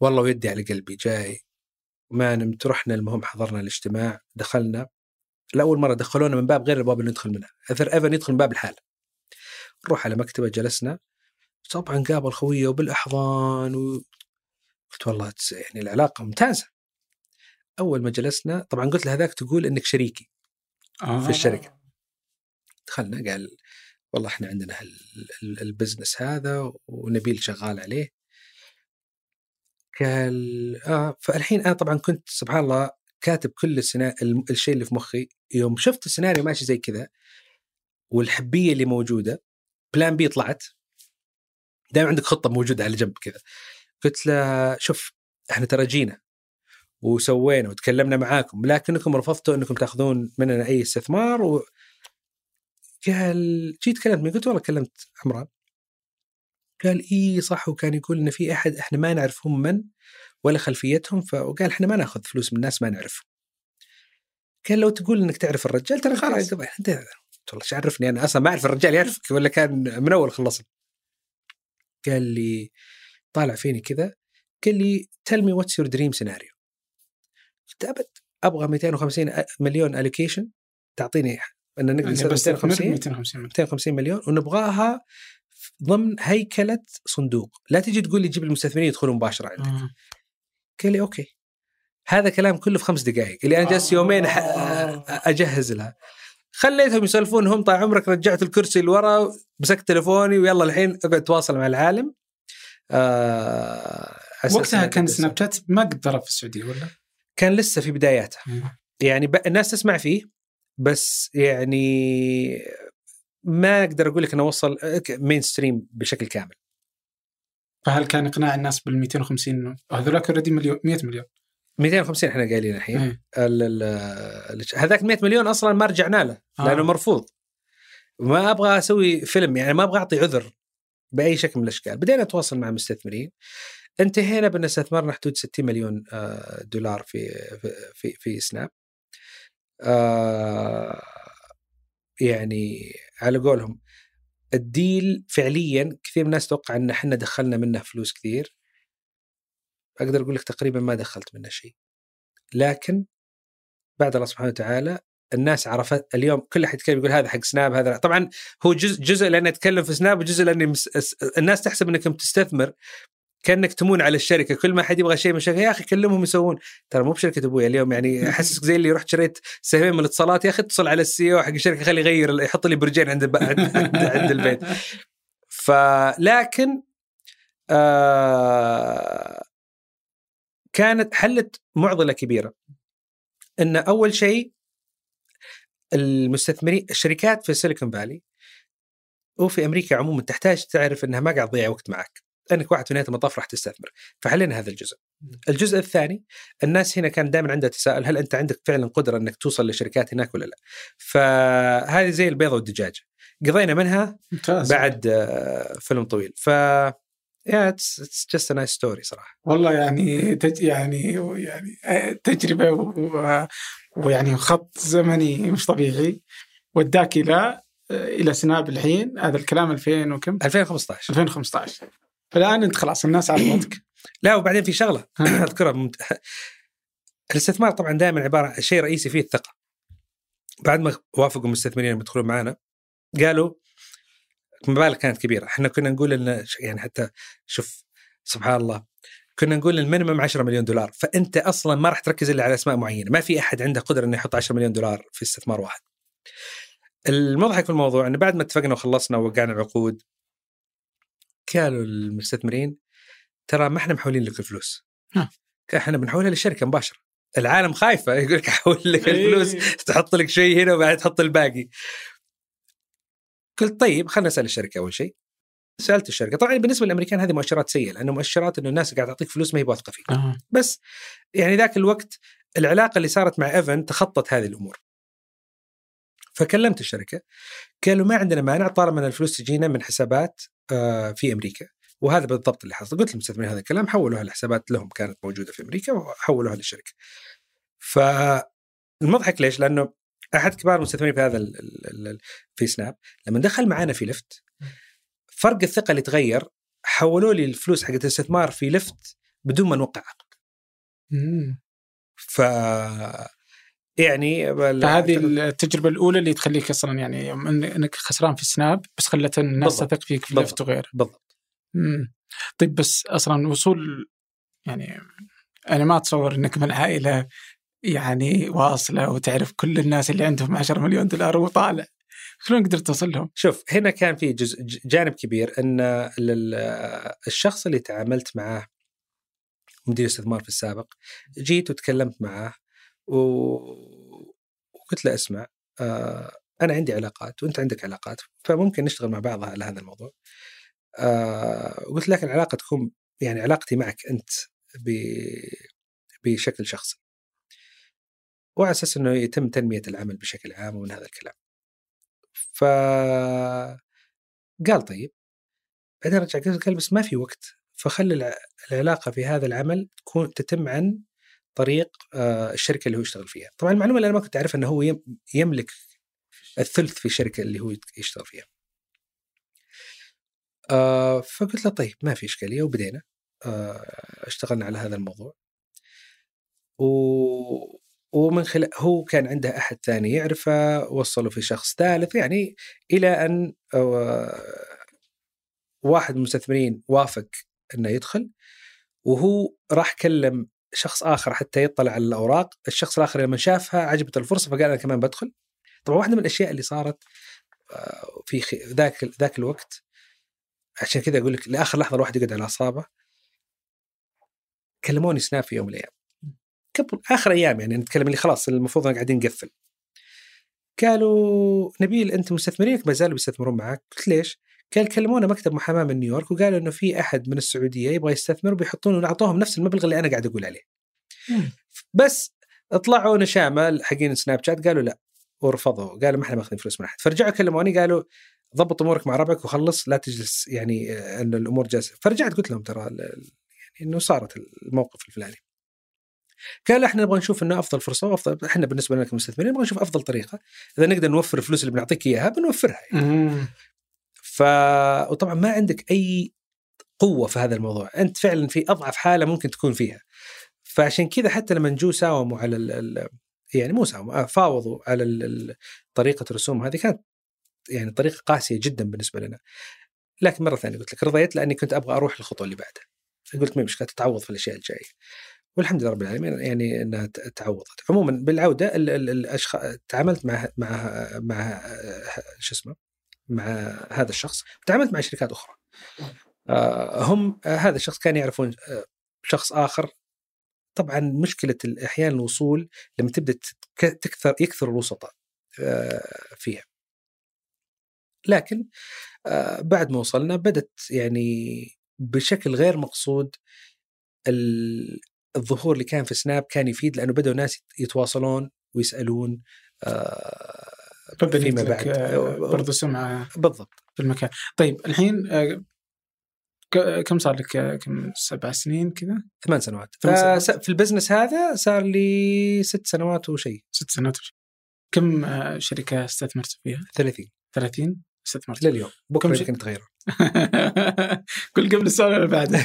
والله ويدي على قلبي جاي. ما نمت رحنا المهم حضرنا الاجتماع دخلنا. لأول مرة دخلونا من باب غير الباب اللي ندخل منها اثر ايفن يدخل من باب الحال. نروح على مكتبة جلسنا. طبعا قابل خويه وبالأحضان. قلت والله يعني العلاقة ممتازة. أول ما جلسنا طبعا قلت له هذاك تقول إنك شريكي آه. في الشركة. دخلنا قال والله إحنا عندنا ال business هذا ونبيل شغال عليه. قال آه فالحين أنا طبعا كنت سبحان الله كاتب كل السنا... الشيء اللي في مخي. يوم شفت السيناريو ماشي زي كذا والحبية اللي موجودة plan B طلعت. دائما عندك خطة موجودة على جنب كذا. قلت له شوف إحنا ترى جينا وسوينا وتكلمنا معاكم لكنكم رفضتوا إنكم تأخذون مننا أي استثمار. و... قال جيت كلمت مين؟ قلت والله كلمت عمران. قال إي صح. وكان يقول إن في أحد إحنا ما نعرف هم من ولا خلفيتهم فقال إحنا ما نأخذ فلوس من الناس ما نعرفهم. قال لو تقول إنك تعرف الرجال ترى خلاص. أنت والله إيش عرفني أنا أصلا ما أعرف الرجال يعرفك ولا كان من أول خلصنا. قال لي طالع فيني كذا قال لي tell me what's your dream scenario قلت أبد أبغى 250 مليون allocation تعطيني إن نقدر يعني بس 250 250 مليون 250 مليون ونبغاها ضمن هيكلة صندوق. لا تجي تقول لي جيب المستثمرين يدخلون مباشرة عندك. آه. قال لي okay. هذا كلام كله في خمس دقائق اللي أنا جالس يومين. أجهز لها. خليتهم يسولفون هم طال عمرك رجعت الكرسي لورا مسكت تليفوني ويلا الحين اقعد تواصل مع العالم. وقتها إنك كان. سناب شات ما قد ضرب في السعودية ولا؟ كان لسه في بداياته يعني ب... الناس تسمع فيه بس يعني ما أقدر أقول لك إنه وصل mainstream بشكل كامل فهل كان إقناع الناس بال 250 هذولاك already مليون 100 مليون 250 إحنا قايلين الحين إيه. هذاك 100 مليون أصلا ما رجعنا له آه. لأنه مرفوض ما أبغى أسوي فيلم يعني ما أبغى أعطي عذر بأي شكل من الأشكال. بدينا نتواصل مع مستثمرين. انتهينا بأن استثمرنا حدود 60 مليون آه، دولار في في في, سناب. آه، يعني على قولهم الديل فعليا كثير من الناس توقع إن إحنا دخلنا منه فلوس كثير. أقدر أقول لك تقريبا ما دخلت منه شيء. لكن بعد الله سبحانه وتعالى الناس عرفت اليوم كل أحد يتكلم يقول هذا حق سناب هذا طبعا هو جزء جزء لاني اتكلم في سناب وجزء لاني مس... الناس تحسب انك تستثمر كأنك تمون على الشركة. كل ما حد يبغى شيء من يا أخي كلمهم يسوون. ترى مو بشركة ابويا اليوم يعني أحسسك زي اللي رحت شريت سهمين من الاتصالات يا أخي اتصل على السي أو حق الشركة خليه يغير يحط لي برجين عند عند, عند البيت. فلكن آه كانت حلت معضلة كبيرة. إن أول شيء المستثمرين الشركات في سيليكون فالي وفي أمريكا عموما تحتاج تعرف إنها ما قاعد تضيع وقت معك. لانك واحد في نهاية المطاف راح تستثمر. فحلينا هذا الجزء. الجزء الثاني الناس هنا كان دائما عندها تساؤل هل أنت عندك فعلا قدرة إنك توصل للشركات هناك ولا لا؟ فهذه زي البيضة والدجاجه قضينا منها ممتاز. بعد آه، فيلم طويل. ف yeah it's just nice story صراحة. والله يعني تج يعني يعني آه، تجربة ويعني خط زمني مش طبيعي. وداك إلى إلى سناب الحين. هذا الكلام 2000 وكم؟ 2015 2015 فالآن انت خلاص الناس عرفتك لا وبعدين في شغلة أذكرها ممت... الاستثمار طبعا دائما عبارة شيء رئيسي فيه الثقة. بعد ما وافقوا المستثمرين يدخلون معنا قالوا المبالغ كانت كبيرة. إحنا كنا نقول إن يعني حتى شوف سبحان الله كنا نقول ال minimum 10 مليون دولار. فأنت أصلا ما راح تركز إلا على أسماء معينة. ما في أحد عنده قدرة إنه يحط 10 مليون دولار في استثمار واحد. المضحك في الموضوع إنه بعد ما اتفقنا وخلصنا ووقعنا العقود قالوا المستثمرين ترى ما إحنا محولين لك الفلوس. إحنا بنحولها للشركه مباشرة. العالم خايفة يقول لك احول لك إيه. الفلوس تحط لك شيء هنا وبعد تحط الباقي. قلت طيب خلينا نسأل الشركة أول شيء. سألت الشركة. طبعا بالنسبة للأمريكان هذه مؤشرات سيئة لأنه مؤشرات إنه الناس قاعدة تعطيك فلوس ما هي واثقه فيك. أه. بس يعني ذاك الوقت العلاقة اللي صارت مع إيفن تخطت هذه الأمور. فكلمت الشركة قالوا ما عندنا مانع طالما إن الفلوس تجينا من حسابات آه، في أمريكا. وهذا بالضبط اللي حصل. قلت للمستثمرين هذا الكلام حولوها لحسابات لهم كانت موجودة في أمريكا وحولوها للشركة. فالمضحك ليش؟ لأنه أحد كبار المستثمرين في هذا ال ال ال في سناب لما دخل معنا في لفت فرق الثقة اللي تغير حولوا لي الفلوس حقت الاستثمار في لفت بدون ما نوقع عقد. ف يعني فهذه التجربة الأولى اللي تخليك أصلا يعني إنك خسران في سناب بس خلت الناس تثق فيك في لفت وغيره. بالضبط. طيب بس أصلا وصول يعني أنا ما أتصور إنك من عائلة يعني واصلة وتعرف كل الناس اللي عندهم 10 مليون دولار وطالع. شلون قدرت توصل لهم؟ شوف هنا كان في جزء جانب كبير إن الشخص اللي تعاملت معاه مدير استثمار في السابق جيت وتكلمت معاه وقلت له اسمع آه أنا عندي علاقات وأنت عندك علاقات فممكن نشتغل مع بعض على هذا الموضوع. آه قلت لك العلاقه تكون يعني علاقتي معك أنت بشكل شخصي. وعلى أساس إنه يتم تنمية العمل بشكل عام ومن هذا الكلام. ف قال طيب بعدين رجع قال بس ما في وقت فخلي العلاقة في هذا العمل تكون تتم عن طريق آه، الشركة اللي هو يشتغل فيها. طبعا المعلومة اللي أنا ما كنت اعرف إنه هو يملك الثلث في الشركة اللي هو يشتغل فيها. آه، فقلت له طيب ما في إشكالية وبدينا. آه، اشتغلنا على هذا الموضوع. و ومن خلال هو كان عنده أحد ثاني يعرفه وصلوا في شخص ثالث يعني إلى أن واحد من المستثمرين وافق إنه يدخل وهو راح كلم شخص آخر حتى يطلع على الأوراق، الشخص الآخر لما شافها عجبت الفرصة فقال أنا كمان بدخل. طبعا واحدة من الأشياء اللي صارت آه، في ذاك ذاك الوقت عشان كذا أقول لك لآخر لحظة الواحد يقعد على أعصابه كلموني سناب في يوم من الأيام قبل آخر أيام يعني نتكلم اللي خلاص المفروض قاعدين نقفل. قالوا نبيل انت مستثمرينك؟ ما زالوا بيستثمرون معك. قلت ليش؟ قال كلمونا مكتب محاماة من نيويورك وقالوا إنه في أحد من السعودية يبغى يستثمر وبيحطون اعطوهم نفس المبلغ اللي أنا قاعد أقول عليه. مم. بس طلعوا نشامة حقين سناب شات قالوا لا ورفضوا. قالوا ما إحنا ماخذين فلوس من أحد. فرجعوا كلموني قالوا ضبط أمورك مع ربعك وخلص لا تجلس يعني آه، إن الأمور جالسة. فرجعت قلت لهم ترى يعني إنه صارت الموقف الفلاني. قال إحنا نبغى نشوف انه أفضل فرصة وافضل إحنا بالنسبة لنا كمستثمرين نبغى نشوف أفضل طريقة. إذا نقدر نوفر الفلوس اللي بنعطيك إياها بنوفرها يعني. ف وطبعا ما عندك أي قوة في هذا الموضوع. أنت فعلا في أضعف حالة ممكن تكون فيها. فعشان كذا حتى لما جو ساوموا على ال يعني مو ساوموا فاوضوا على ال طريقة الرسوم هذه. كانت يعني طريقة قاسية جدا بالنسبة لنا. لكن مرة ثانية قلت لك رضيت لأني كنت أبغى أروح للخطوة اللي بعدها. قلت ما مشكلة تتعوض في الأشياء الجاية. والحمد لله رب العالمين يعني إنها تعوضت. عموما بالعودة الاشخاص تعاملت مع مع مع شو اسمه مع هذا الشخص. تعاملت مع شركات أخرى. آه، هم هذا الشخص كان يعرفون آه، شخص آخر. طبعا مشكلة أحيانا الوصول لما تبدأ تكثر يكثر الوسطاء آه، فيها. لكن بعد ما وصلنا بدت يعني بشكل غير مقصود الظهور اللي كان في سناب كان يفيد لأنه بدأوا ناس يتواصلون ويسألون فيما بعد. برضو سمعة بالضبط. في المكان. طيب الحين كم صار لك كم سبع سنين كذا؟ ثمان سنوات. في البزنس هذا صار لي ست سنوات وشيء ست سنوات. وشيء كم شركة استثمرت فيها؟ 30 30 استثمرت لليوم. بكرة يمكن تغير كل قبل السؤال اللي بعده؟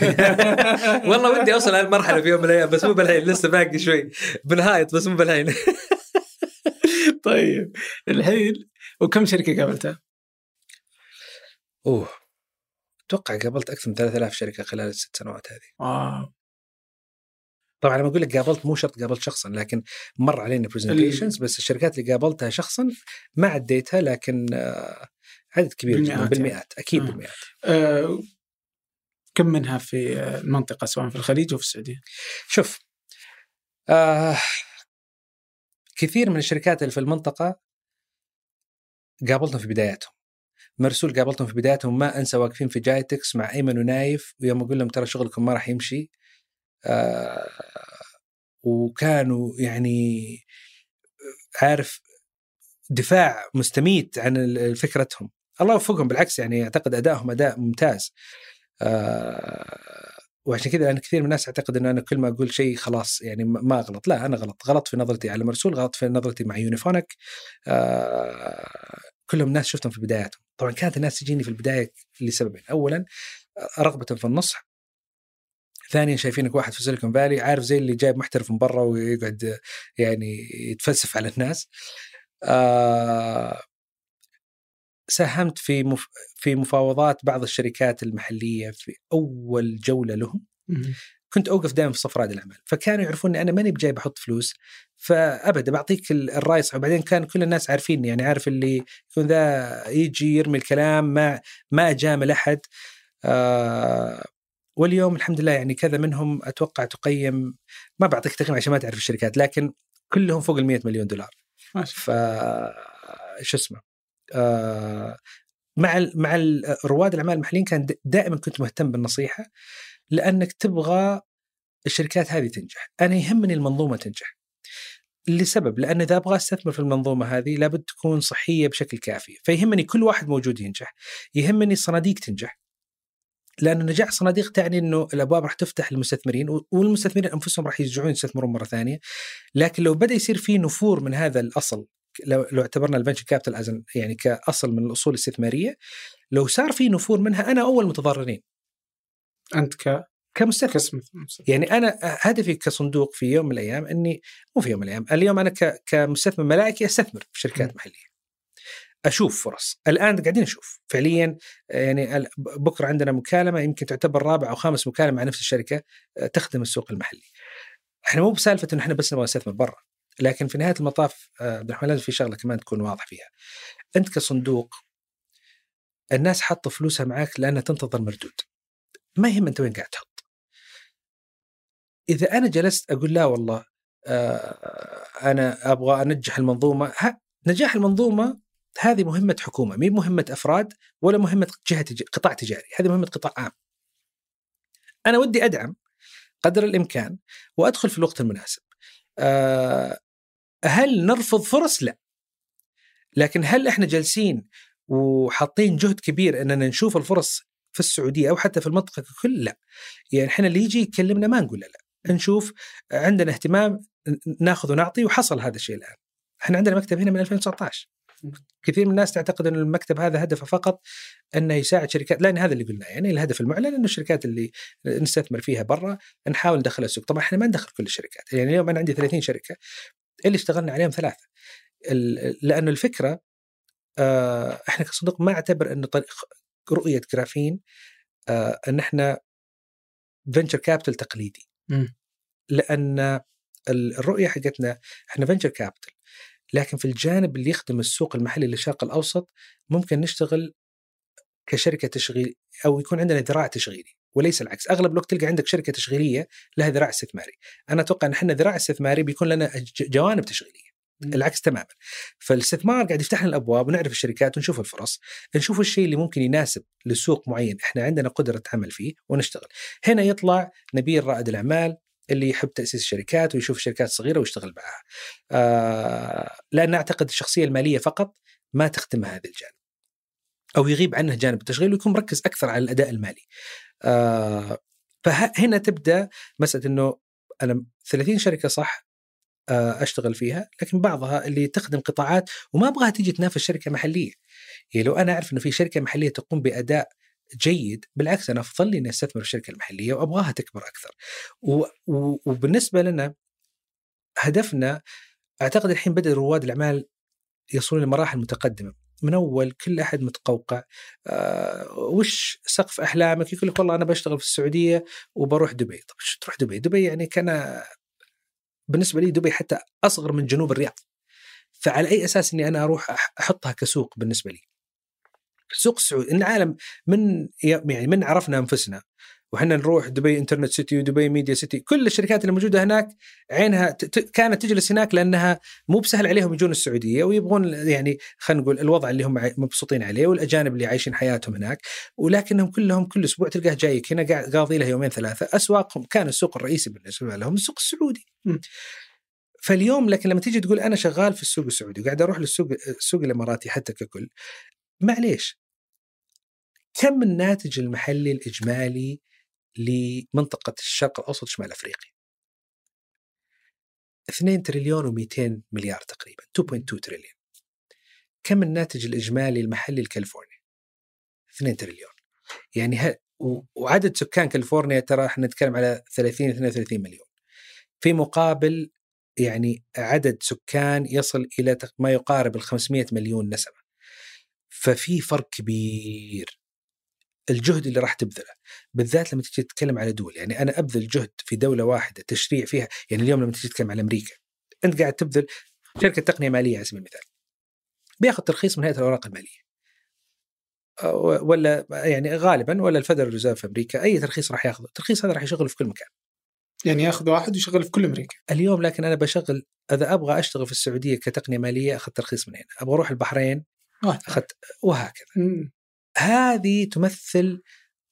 والله ودي أوصل هالمرحله في يوم من الأيام بس مو بالحين لسه باقي شوي. بنهايط بس مو بالحين. طيب. الحين وكم شركة قابلتها؟ أوه. أتوقع قابلت أكثر من 3000 شركة خلال الست سنوات هذه. wow. طبعا لما أقول لك قابلت مو شرط قابلت شخصا لكن مر علينا presentations بس الشركات اللي قابلتها شخصا ما عديتها لكن آه، عدد كبير بالمئات جدا بالمئات يعني. أكيد آه. بالمئات آه كم منها في المنطقة سواء في الخليج أو في السعودية؟ شوف آه كثير من الشركات اللي في المنطقة قابلتهم في بداياتهم مرسول قابلتهم في بداياتهم ما أنسى واقفين في جايتكس مع أيمن ونايف ويوم أقول لهم ترى شغلكم ما راح يمشي آه وكانوا يعني عارف دفاع مستميت عن فكرتهم الله يوفقهم بالعكس يعني أعتقد أدائهم أداء ممتاز. آه وعشان كذا أنا كثير من الناس أعتقد انه أنا كل ما أقول شيء خلاص يعني ما أغلط. لا أنا غلط. غلط في نظرتي على مرسول غلط في نظرتي مع يونيفونك. آه كلهم ناس شفتهم في بداياتهم. طبعا كانت الناس تجيني في البداية لسببين. اولا رغبه في النصح. ثانيا شايفينك واحد في سيليكون فالي عارف زي اللي جايب محترف من برا ويقعد يعني يتفلسف على الناس. آه ساهمت في مف... في مفاوضات بعض الشركات المحلية في أول جولة لهم. كنت أوقف دائما في صف رائد الاعمال فكانوا يعرفون أنا ماني بجاي بحط فلوس. فابدا بعطيك الراي صح وبعدين كان كل الناس عارفين يعني عارف اللي يكون ذا يجي يرمي الكلام ما ما اجامل احد آه واليوم الحمد لله يعني كذا منهم أتوقع تقيم ما بعطيك تقييم عشان ما تعرف الشركات لكن كلهم فوق ال 100 مليون دولار. ف شو اسمه؟ مع مع رواد الأعمال المحليين كان دائما كنت مهتم بالنصيحة لأنك تبغى الشركات هذه تنجح، أنا يهمني المنظومة تنجح. لسبب لأن إذا أبغى أستثمر في المنظومة هذه لابد تكون صحية بشكل كافي، فيهمني كل واحد موجود ينجح، يهمني الصناديق تنجح. لأن نجاح الصناديق تعني أنه الأبواب راح تفتح للمستثمرين والمستثمرين أنفسهم راح يرجعون يستثمرون مرة ثانية لكن لو بدأ يصير في نفور من هذا الأصل لو, لو اعتبرنا ال venture capital يعني كأصل من الأصول الاستثمارية لو صار في نفور منها أنا أول متضررين. أنت ك كمستثمر. يعني أنا هدفي كصندوق في يوم من الأيام إني مو في يوم من الأيام اليوم أنا كمستثمر ملائكي أستثمر في شركات م. محلية. أشوف فرص. الآن قاعدين نشوف. فعليا يعني بكرة عندنا مكالمة يمكن تعتبر رابع أو خامس مكالمة مع نفس الشركة تخدم السوق المحلي. إحنا مو بسالفة إنه إحنا بس نبغى نستثمر برا. لكن في نهاية المطاف آه، عبد الرحمن لازم في شغلة كمان تكون واضح فيها. أنت كصندوق الناس حاطة فلوسها معك لأنها تنتظر مردود. ما يهم أنت وين قاعد تحط. إذا أنا جلست أقول لا والله آه أنا أبغى أنجح المنظومة نجاح المنظومة هذه مهمة حكومة مي مهمة أفراد ولا مهمة جهة تج... قطاع تجاري هذه مهمة قطاع عام. أنا ودي أدعم قدر الإمكان وأدخل في الوقت المناسب. هل نرفض فرص؟ لا. لكن هل إحنا جالسين وحاطين جهد كبير إننا نشوف الفرص في السعودية أو حتى في المنطقة ككل؟ لا. يعني إحنا اللي يجي يكلمنا ما نقول لا, لا. نشوف عندنا اهتمام ناخذ ونعطي وحصل هذا الشيء الآن. إحنا عندنا مكتب هنا من 2019 كثير من الناس تعتقد أن المكتب هذا هدفه فقط انه يساعد شركات لأن هذا اللي قلناه يعني الهدف المعلن إنه الشركات اللي نستثمر فيها برا نحاول ندخلها السوق. طبعا إحنا ما ندخل كل الشركات يعني اليوم أنا عندي 30 شركة اللي اشتغلنا عليهم ثلاثة. لأنه الفكرة آه، إحنا كصندوق ما أعتبر إنه طريق رؤية جرافين آه، إن إحنا venture capital تقليدي. م. لأن الرؤية حقتنا إحنا venture capital لكن في الجانب اللي يخدم السوق المحلي للشرق الأوسط ممكن نشتغل كشركة تشغيل أو يكون عندنا ذراع تشغيلي وليس العكس. أغلب الوقت تلقى عندك شركة تشغيلية لها ذراع استثماري. أنا أتوقع إن إحنا ذراع استثماري بيكون لنا جوانب تشغيلية. العكس تماما. فالاستثمار قاعد يفتح لنا الأبواب ونعرف الشركات ونشوف الفرص. نشوف الشيء اللي ممكن يناسب لسوق معين إحنا عندنا قدرة عمل فيه ونشتغل. هنا يطلع نبيل رائد الأعمال اللي يحب تأسيس الشركات ويشوف شركات صغيرة ويشتغل معها آه لأن أعتقد الشخصية المالية فقط ما تخدم هذا الجانب. أو يغيب عنه جانب التشغيل ويكون مركز أكثر على الأداء المالي. آه فهنا تبدأ مسألة إنه أنا 30 شركة صح آه، أشتغل فيها لكن بعضها اللي تخدم قطاعات وما أبغاها تيجي تنافس شركة محلية. يعني لو أنا أعرف إنه في شركة محلية تقوم بأداء جيد بالعكس أنا أفضل لي إني أستثمر في الشركة المحلية وأبغاها تكبر أكثر. و... و... وبالنسبة لنا هدفنا أعتقد الحين بدا رواد الأعمال يصلون لمراحل متقدمة. من أول كل أحد متقوقع آه وش سقف أحلامك؟ يقول لك والله أنا بشتغل في السعودية وبروح دبي. طب شو تروح دبي؟ دبي يعني كان بالنسبة لي دبي حتى أصغر من جنوب الرياض. فعلى أي أساس إني أنا أروح أحطها كسوق بالنسبة لي؟ السوق السعودي العالم من يعني من عرفنا أنفسنا. وحنا نروح دبي انترنت سيتي ودبي ميديا سيتي كل الشركات اللي موجودة هناك عينها كانت تجلس هناك لأنها مو بسهل عليهم يجون السعودية ويبغون يعني خلينا نقول الوضع اللي هم مبسوطين عليه والأجانب اللي عايشين حياتهم هناك. ولكنهم كلهم كل أسبوع تلقاه جايك. هنا قاعد قاضي له يومين ثلاثة. أسواقهم كان السوق الرئيسي بالنسبة لهم السوق السعودي. فاليوم لكن لما تيجي تقول أنا شغال في السوق السعودي وقاعد أروح للسوق السوق الإماراتي حتى ككل معليش. كم الناتج المحلي الإجمالي لمنطقة الشرق الأوسط شمال أفريقيا؟ 2 تريليون و200 مليار تقريبا 2.2 تريليون. كم الناتج الإجمالي المحلي لكاليفورنيا؟ 2 تريليون. يعني ه... وعدد سكان كاليفورنيا ترى إحنا نتكلم على 30 32 مليون. في مقابل يعني عدد سكان يصل إلى ما يقارب ال 500 مليون نسمة. ففي فرق كبير. الجهد اللي راح تبذله بالذات لما تجي تتكلم على دول. يعني أنا أبذل جهد في دولة واحدة تشريع فيها يعني اليوم لما تجي تتكلم على أمريكا أنت قاعد تبذل شركة تقنية مالية على سبيل المثال. بياخذ ترخيص من هيئة الأوراق المالية. ولا يعني غالبا ولا الفدرال ريزيرف في أمريكا أي ترخيص راح ياخذه. الترخيص هذا راح يشغله في كل مكان. يعني ياخذ واحد ويشغل في كل أمريكا. اليوم لكن أنا بشغل إذا أبغى أشتغل في السعودية كتقنية مالية أخذ ترخيص من هنا. أبغى أروح البحرين أخذت وهكذا. هذه تمثل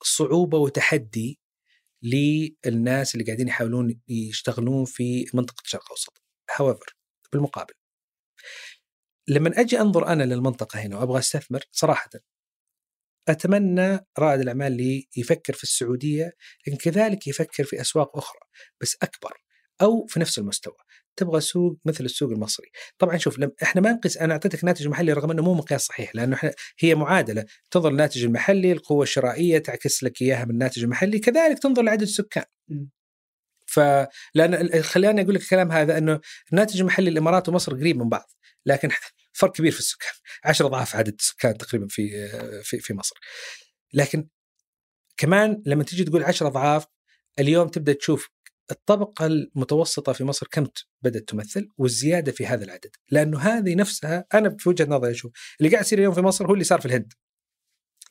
صعوبة وتحدي للناس اللي قاعدين يحاولون يشتغلون في منطقة الشرق الأوسط. هاويفر بالمقابل لما أجي أنظر أنا للمنطقة هنا وأبغى أستثمر صراحة أتمنى رائد الأعمال اللي يفكر في السعودية لكن كذلك يفكر في أسواق أخرى بس أكبر أو في نفس المستوى. تبغى سوق مثل السوق المصري. طبعا شوف لم إحنا ما نقيس أنا أعطيتك ناتج محلي رغم إنه مو مقياس صحيح لأنه إحنا هي معادلة. تنظر الناتج المحلي القوة الشرائية تعكس لك إياها من الناتج المحلي كذلك تنظر لعدد السكان. فلان خليني أقول لك الكلام هذا إنه الناتج المحلي الإمارات ومصر قريب من بعض لكن فرق كبير في السكان. 10 أضعاف عدد السكان تقريبا في في في مصر. لكن كمان لما تيجي تقول 10 أضعاف اليوم تبدأ تشوف الطبقة المتوسطة في مصر كم بدأت تمثل؟ والزيادة في هذا العدد. لأنه هذه نفسها أنا في وجهة نظري أشوف اللي قاعد يصير اليوم في مصر هو اللي صار في الهند.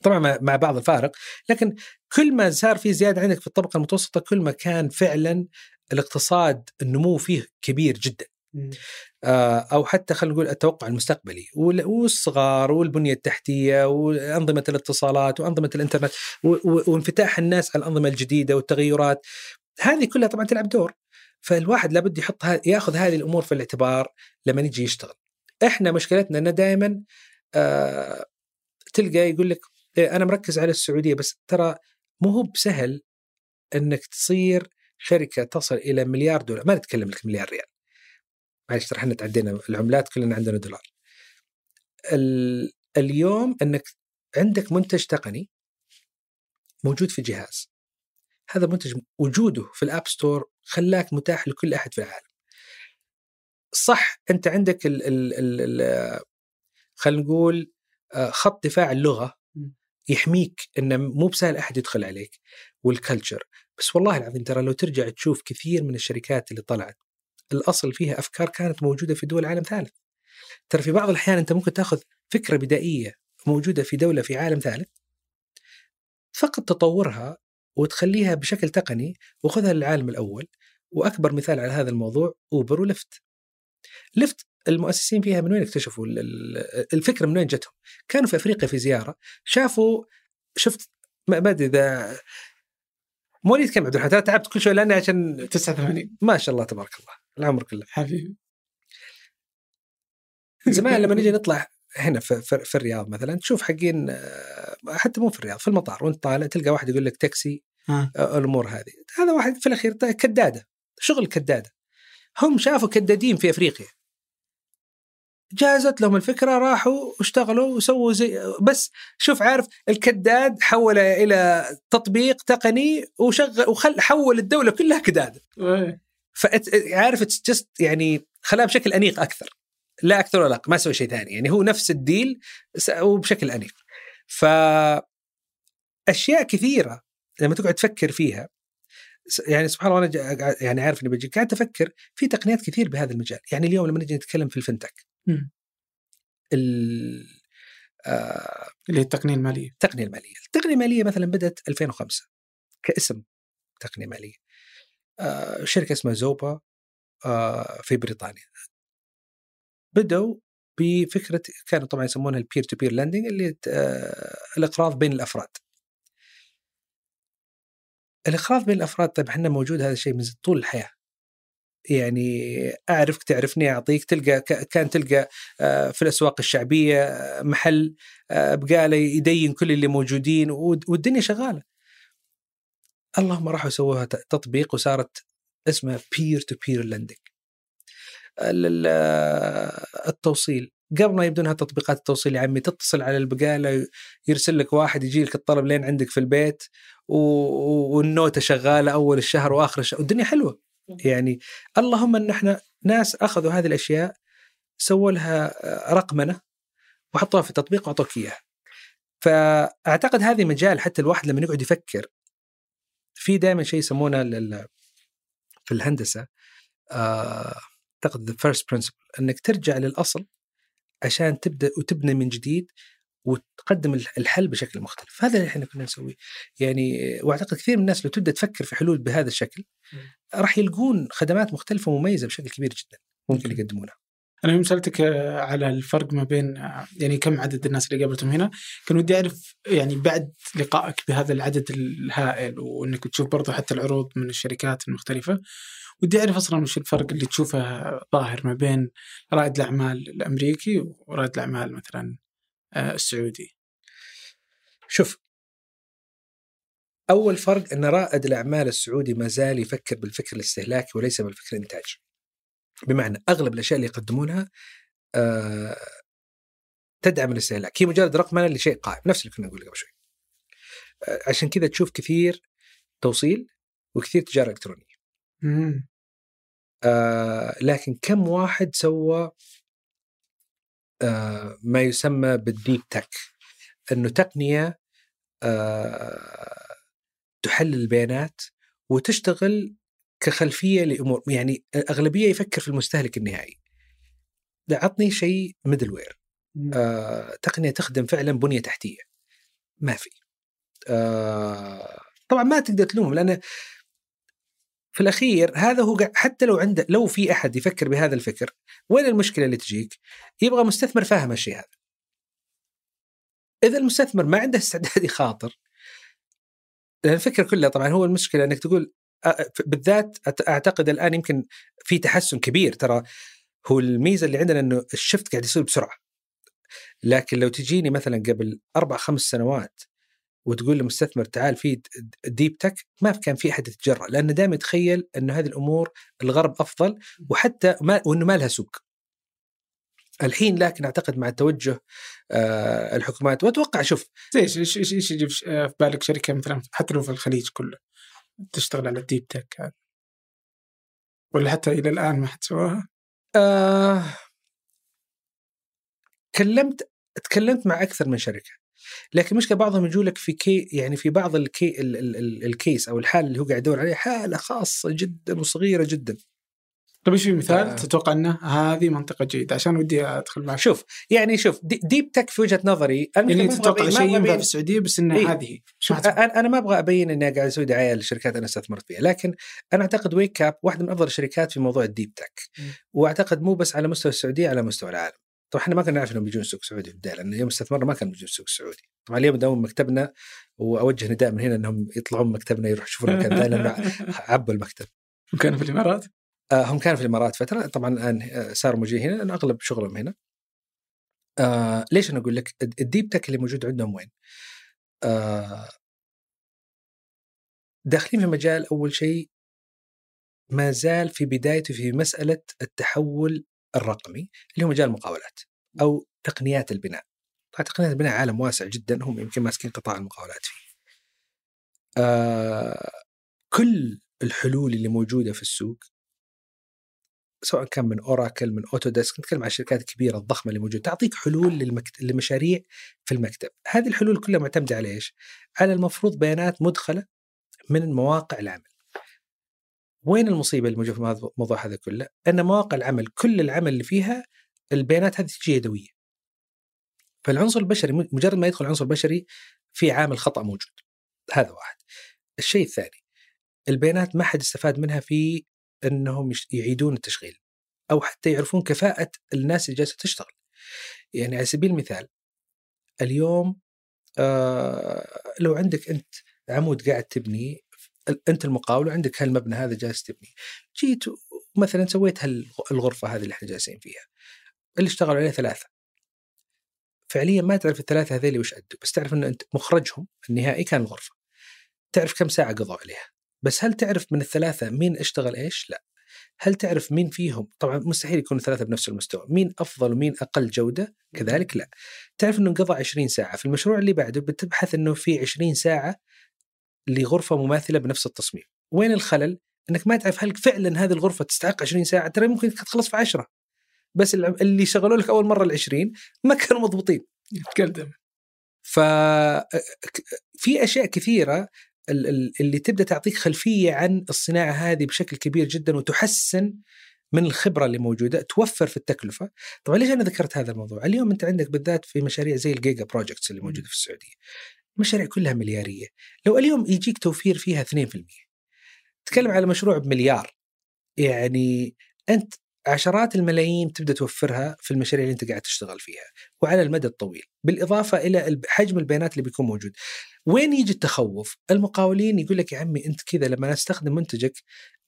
طبعا مع بعض الفارق. لكن كل ما صار في زيادة عندك في الطبقة المتوسطة كل ما كان فعلا الاقتصاد النمو فيه كبير جدا. آه، أو حتى خلينا نقول التوقع المستقبلي. والصغار والبنية التحتية وانظمه الاتصالات وأنظمة الإنترنت وانفتاح الناس على الأنظمة الجديدة والتغيرات. هذه كلها طبعا تلعب دور. فالواحد لابد يحط ياخذ هذه الأمور في الاعتبار لما يجي يشتغل. إحنا مشكلتنا ان دائما آه تلقى يقول لك إيه أنا مركز على السعودية بس ترى مو هو بسهل إنك تصير شركة تصل إلى مليار دولار. ما نتكلم لك مليار ريال. معلش ترى إحنا تعدينا العملات كلنا عندنا دولار. ال- اليوم إنك عندك منتج تقني موجود في جهاز. هذا المنتج وجوده في ال App Store خلاك متاح لكل أحد في العالم. صح أنت عندك ال ال ال ال خلينا نقول آه، خط دفاع اللغة. يحميك إنه مو بسهل أحد يدخل عليك وال culture بس والله العظيم ترى لو ترجع تشوف كثير من الشركات اللي طلعت الأصل فيها أفكار كانت موجودة في دول عالم ثالث. ترى في بعض الأحيان أنت ممكن تأخذ فكرة بدائية موجودة في دولة في عالم ثالث فقط تطورها وتخليها بشكل تقني وخذها للعالم الأول وأكبر مثال على هذا الموضوع أوبر ولفت لفت المؤسسين فيها من وين اكتشفوا ال- ال- الفكرة من وين جتهم؟ كانوا في أفريقيا في زيارة شافوا شفت ما أدري إذا مواليد كم عبد الرحمن تعبت كل شوي لأني عشان 89 ما شاء الله تبارك الله العمر كله. حبيبي. زمان لما نجي نطلع هنا في, الرياض مثلا تشوف حقين حتى مو في الرياض في المطار وانت طالع تلقى واحد يقول لك تاكسي ها آه، الأمور هذه. هذا واحد في الأخير كدادة شغل كدادة. هم شافوا كدادين في أفريقيا. جازت لهم الفكرة راحوا واشتغلوا وسووا زي بس شوف عارف الكداد حول إلى تطبيق تقني وشغل وخل حول الدولة كلها كدادة. إيه. فعارف جست يعني خلاها بشكل أنيق أكثر. لا أكثر ولا أقل ما سوى شيء ثاني. يعني هو نفس الديل وبشكل أنيق. ف اشياء كثيرة لما تقعد تفكر فيها يعني سبحان الله أنا يعني عارف إني بجي قاعد أفكر في تقنيات كثير بهذا المجال يعني اليوم لما نجي نتكلم في الفنتك. ال- آه، اللي هي التقنية المالية التقنية المالية، التقنية المالية مثلا بدأت 2005 كاسم تقنية مالية. آه، شركة اسمها زوبا آه، في بريطانيا. بدوا بفكرة كانوا طبعا يسمونها ال peer to peer lending اللي آه، الإقراض بين الأفراد. الإقراض بين الأفراد طيب إحنا موجود هذا الشيء من طول الحياة. يعني أعرفك تعرفني أعطيك تلقى كان تلقى آه، في الأسواق الشعبية آه، محل بقاله يدين كل اللي موجودين ود- والدنيا شغالة. اللهم راحوا سووها تطبيق وصارت اسمها peer to peer lending. التوصيل. قبل ما يبدونها تطبيقات التوصيل يا عمي تتصل على البقالة يرسل لك واحد يجي لك الطلب لين عندك في البيت و... و- والنوتة شغالة أول الشهر وآخر الشهر والدنيا حلوة. يعني اللهم إن إحنا ناس أخذوا هذه الأشياء سووا لها رقمنه وحطوها في تطبيق وأعطوك إياها. فأعتقد هذه مجال حتى الواحد لما يقعد يفكر في دائما شيء يسمونه لل- في الهندسة آه، أعتقد the first principle إنك ترجع للأصل عشان تبدأ وتبني من جديد وتقدم الح- الحل بشكل مختلف. هذا اللي إحنا كنا نسويه. يعني وأعتقد كثير من الناس لو تبدأ تفكر في حلول بهذا الشكل راح يلقون خدمات مختلفة ومميزة بشكل كبير جدا ممكن. يقدمونها. أنا يوم سألتك على الفرق ما بين يعني كم عدد الناس اللي قابلتهم هنا كان ودي أعرف يعني بعد لقائك بهذا العدد الهائل وإنك تشوف برضه حتى العروض من الشركات المختلفة ودي أعرف أصلا وش الفرق اللي تشوفه ظاهر ما بين رائد الأعمال الأمريكي ورائد الأعمال مثلا آه، السعودي شوف أول فرق إن رائد الأعمال السعودي ما زال يفكر بالفكر الاستهلاكي وليس بالفكر الانتاجي. بمعنى أغلب الأشياء اللي يقدمونها آه تدعم الاستهلاك، هي مجرد رقمنه لشيء قائم، نفس اللي كنا نقول قبل شوي. آه عشان كذا تشوف كثير توصيل وكثير تجارة إلكترونية. مم. آه لكن كم واحد سوى آه ما يسمى بالديب تك إنه تقنية آه تحلل البيانات وتشتغل كخلفية لأمور يعني الاغلبيه يفكر في المستهلك النهائي. لا عطني شيء ميدل وير آه تقنية تخدم فعلا بنية تحتية. ما في. آه طبعا ما تقدر تلومهم لأن في الأخير هذا هو حتى لو عنده لو في أحد يفكر بهذا الفكر وين المشكلة اللي تجيك؟ يبغى مستثمر فاهم الشيء هذا. إذا المستثمر ما عنده استعداد يخاطر لأن الفكرة كلها طبعا هو المشكلة إنك تقول بالذات أعتقد الآن يمكن في تحسن كبير ترى هو الميزة اللي عندنا إنه الشفت قاعد يصير بسرعة. لكن لو تجيني مثلا قبل أربع خمس سنوات وتقول لمستثمر تعال في ديب تك ما كان في أحد يتجرأ لأنه دائما يتخيل انه هذه الأمور الغرب أفضل وحتى ما وإنه ما لها سوق. الحين لكن أعتقد مع توجه آه الحكومات وأتوقع شوف إيش إيش إيش إيش يجي في بالك شركة مثلا حتى لو في الخليج كله تشتغل على الديب تك هذا ولا حتى إلى الآن ما حد سواها؟ آه كلمت تكلمت مع أكثر من شركة لكن المشكلة بعضهم يجوا لك في case يعني في بعض الكي ال ال ال ال case أو الحاله اللي هو قاعد يدور عليها حالة خاصة جدا وصغيرة جدا. طيب إيش في مثال آه. تتوقع إنه هذه منطقة جيدة؟ عشان ودي أدخل معك. شوف يعني شوف دي deep tech في وجهة نظري أنا يعني تتوقع شيء ينفع في السعودية بس إنه إيه؟ هذه شوف أنا أنا ما أبغى أبين إني قاعد أسوي دعاية للشركات أنا استثمرت فيها لكن أنا أعتقد WakeCap واحدة من أفضل الشركات في موضوع ال deep tech وأعتقد مو بس على مستوى السعودية على مستوى العالم. طبعا إحنا ما كنا نعرف إنهم بيجون السوق السعودي في البدايه لأن يوم استثمرنا ما كان بيجون السوق السعودي طبعا اليوم داوم مكتبنا وأوجه نداء من هنا إنهم يطلعون من مكتبنا يروحوا يشوفون المكان ثاني لأنه عبوا المكتب. وكانوا في الإمارات؟ آه هم كانوا في الإمارات فترة. طبعا الآن آه، صاروا موجودين هنا لأن أغلب شغلهم هنا. آه ليش أنا أقول لك؟ ال deep tech اللي موجود عندهم وين؟ آه داخلين في مجال أول شيء ما زال في بدايته في مسألة التحول الرقمي اللي هو مجال المقاولات أو تقنيات البناء. طبعا تقنيات البناء عالم واسع جدا هم يمكن ماسكين قطاع المقاولات فيه. آه كل الحلول اللي موجودة في السوق سواء كان من أوراكل من أوتوديسك نتكلم عن الشركات الكبيرة الضخمة اللي موجودة تعطيك حلول للمكت... لمشاريع في المكتب هذه الحلول كلها معتمدة على إيش على المفروض بيانات مدخلة من مواقع العمل وين المصيبة الموجوده في الموضوع هذا كله؟ أن مواقع العمل كل العمل اللي فيها البيانات هذه تجي يدوية. فالعنصر البشري مجرد ما يدخل عنصر بشري في عامل خطأ موجود. هذا واحد. الشيء الثاني البيانات ما حد استفاد منها في أنهم يعيدون التشغيل أو حتى يعرفون كفاءة الناس اللي جالسة تشتغل. يعني على سبيل المثال اليوم آه لو عندك أنت عمود قاعد تبني انت المقاول وعندك هالمبنى هذا جالس تبني جيت مثلا سويت هالغرفه هذه اللي إحنا جالسين فيها اللي اشتغلوا عليها ثلاثة فعليا ما تعرف الثلاثة هذيلي وش ادوا بس تعرف انه أنت مخرجهم النهائي كان الغرفة تعرف كم ساعة قضوا عليها بس هل تعرف من الثلاثة مين اشتغل إيش؟ لا. هل تعرف مين فيهم؟ طبعا مستحيل يكونوا الثلاثه بنفس المستوى، مين أفضل ومين أقل جودة؟ كذلك لا. تعرف إنه انقضى 20 ساعة، في المشروع اللي بعده بتبحث إنه في 20 ساعة لغرفة مماثلة بنفس التصميم. وين الخلل؟ إنك ما تعرف هل فعلا هذه الغرفة تستحق 20 ساعة، ترى ممكن تخلص في 10. بس اللي شغلوا لك أول مرة ال 20 ما كانوا مضبوطين. تقدم. ف في أشياء كثيرة اللي تبدأ تعطيك خلفية عن الصناعة هذه بشكل كبير جدا وتحسن من الخبرة اللي موجودة توفر في التكلفة طبعا ليش أنا ذكرت هذا الموضوع اليوم أنت عندك بالذات في مشاريع زي ال giga projects اللي موجودة في السعودية مشاريع كلها مليارية. لو اليوم يجيك توفير فيها 2% تتكلم على مشروع بمليار يعني أنت عشرات الملايين تبدأ توفرها في المشاريع اللي أنت قاعد تشتغل فيها وعلى المدى الطويل بالإضافة إلى حجم البيانات اللي بيكون موجود. وين يجي التخوف؟ المقاولين يقول لك يا عمي أنت كذا لما أستخدم منتجك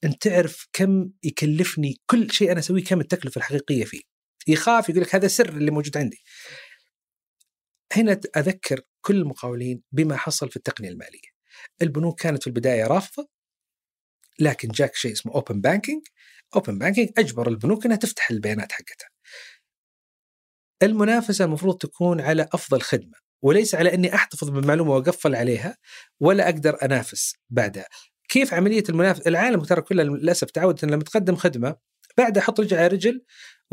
أنت تعرف كم يكلفني كل شيء أنا أسويه كم التكلفة الحقيقية فيه. يخاف يقول لك هذا سر اللي موجود عندي. هنا أذكر كل المقاولين بما حصل في التقنية المالية. البنوك كانت في البداية رافضة لكن جاك شيء اسمه open banking open banking أجبر البنوك إنها تفتح البيانات حقتها. المنافسة المفروض تكون على أفضل خدمة وليس على إني أحتفظ بالمعلومه وأقفل عليها ولا أقدر أنافس بعدها. كيف عملية المنافسة؟ العالم ترى كله للأسف تعود لما تقدم خدمة بعدها أحط رجل على رجل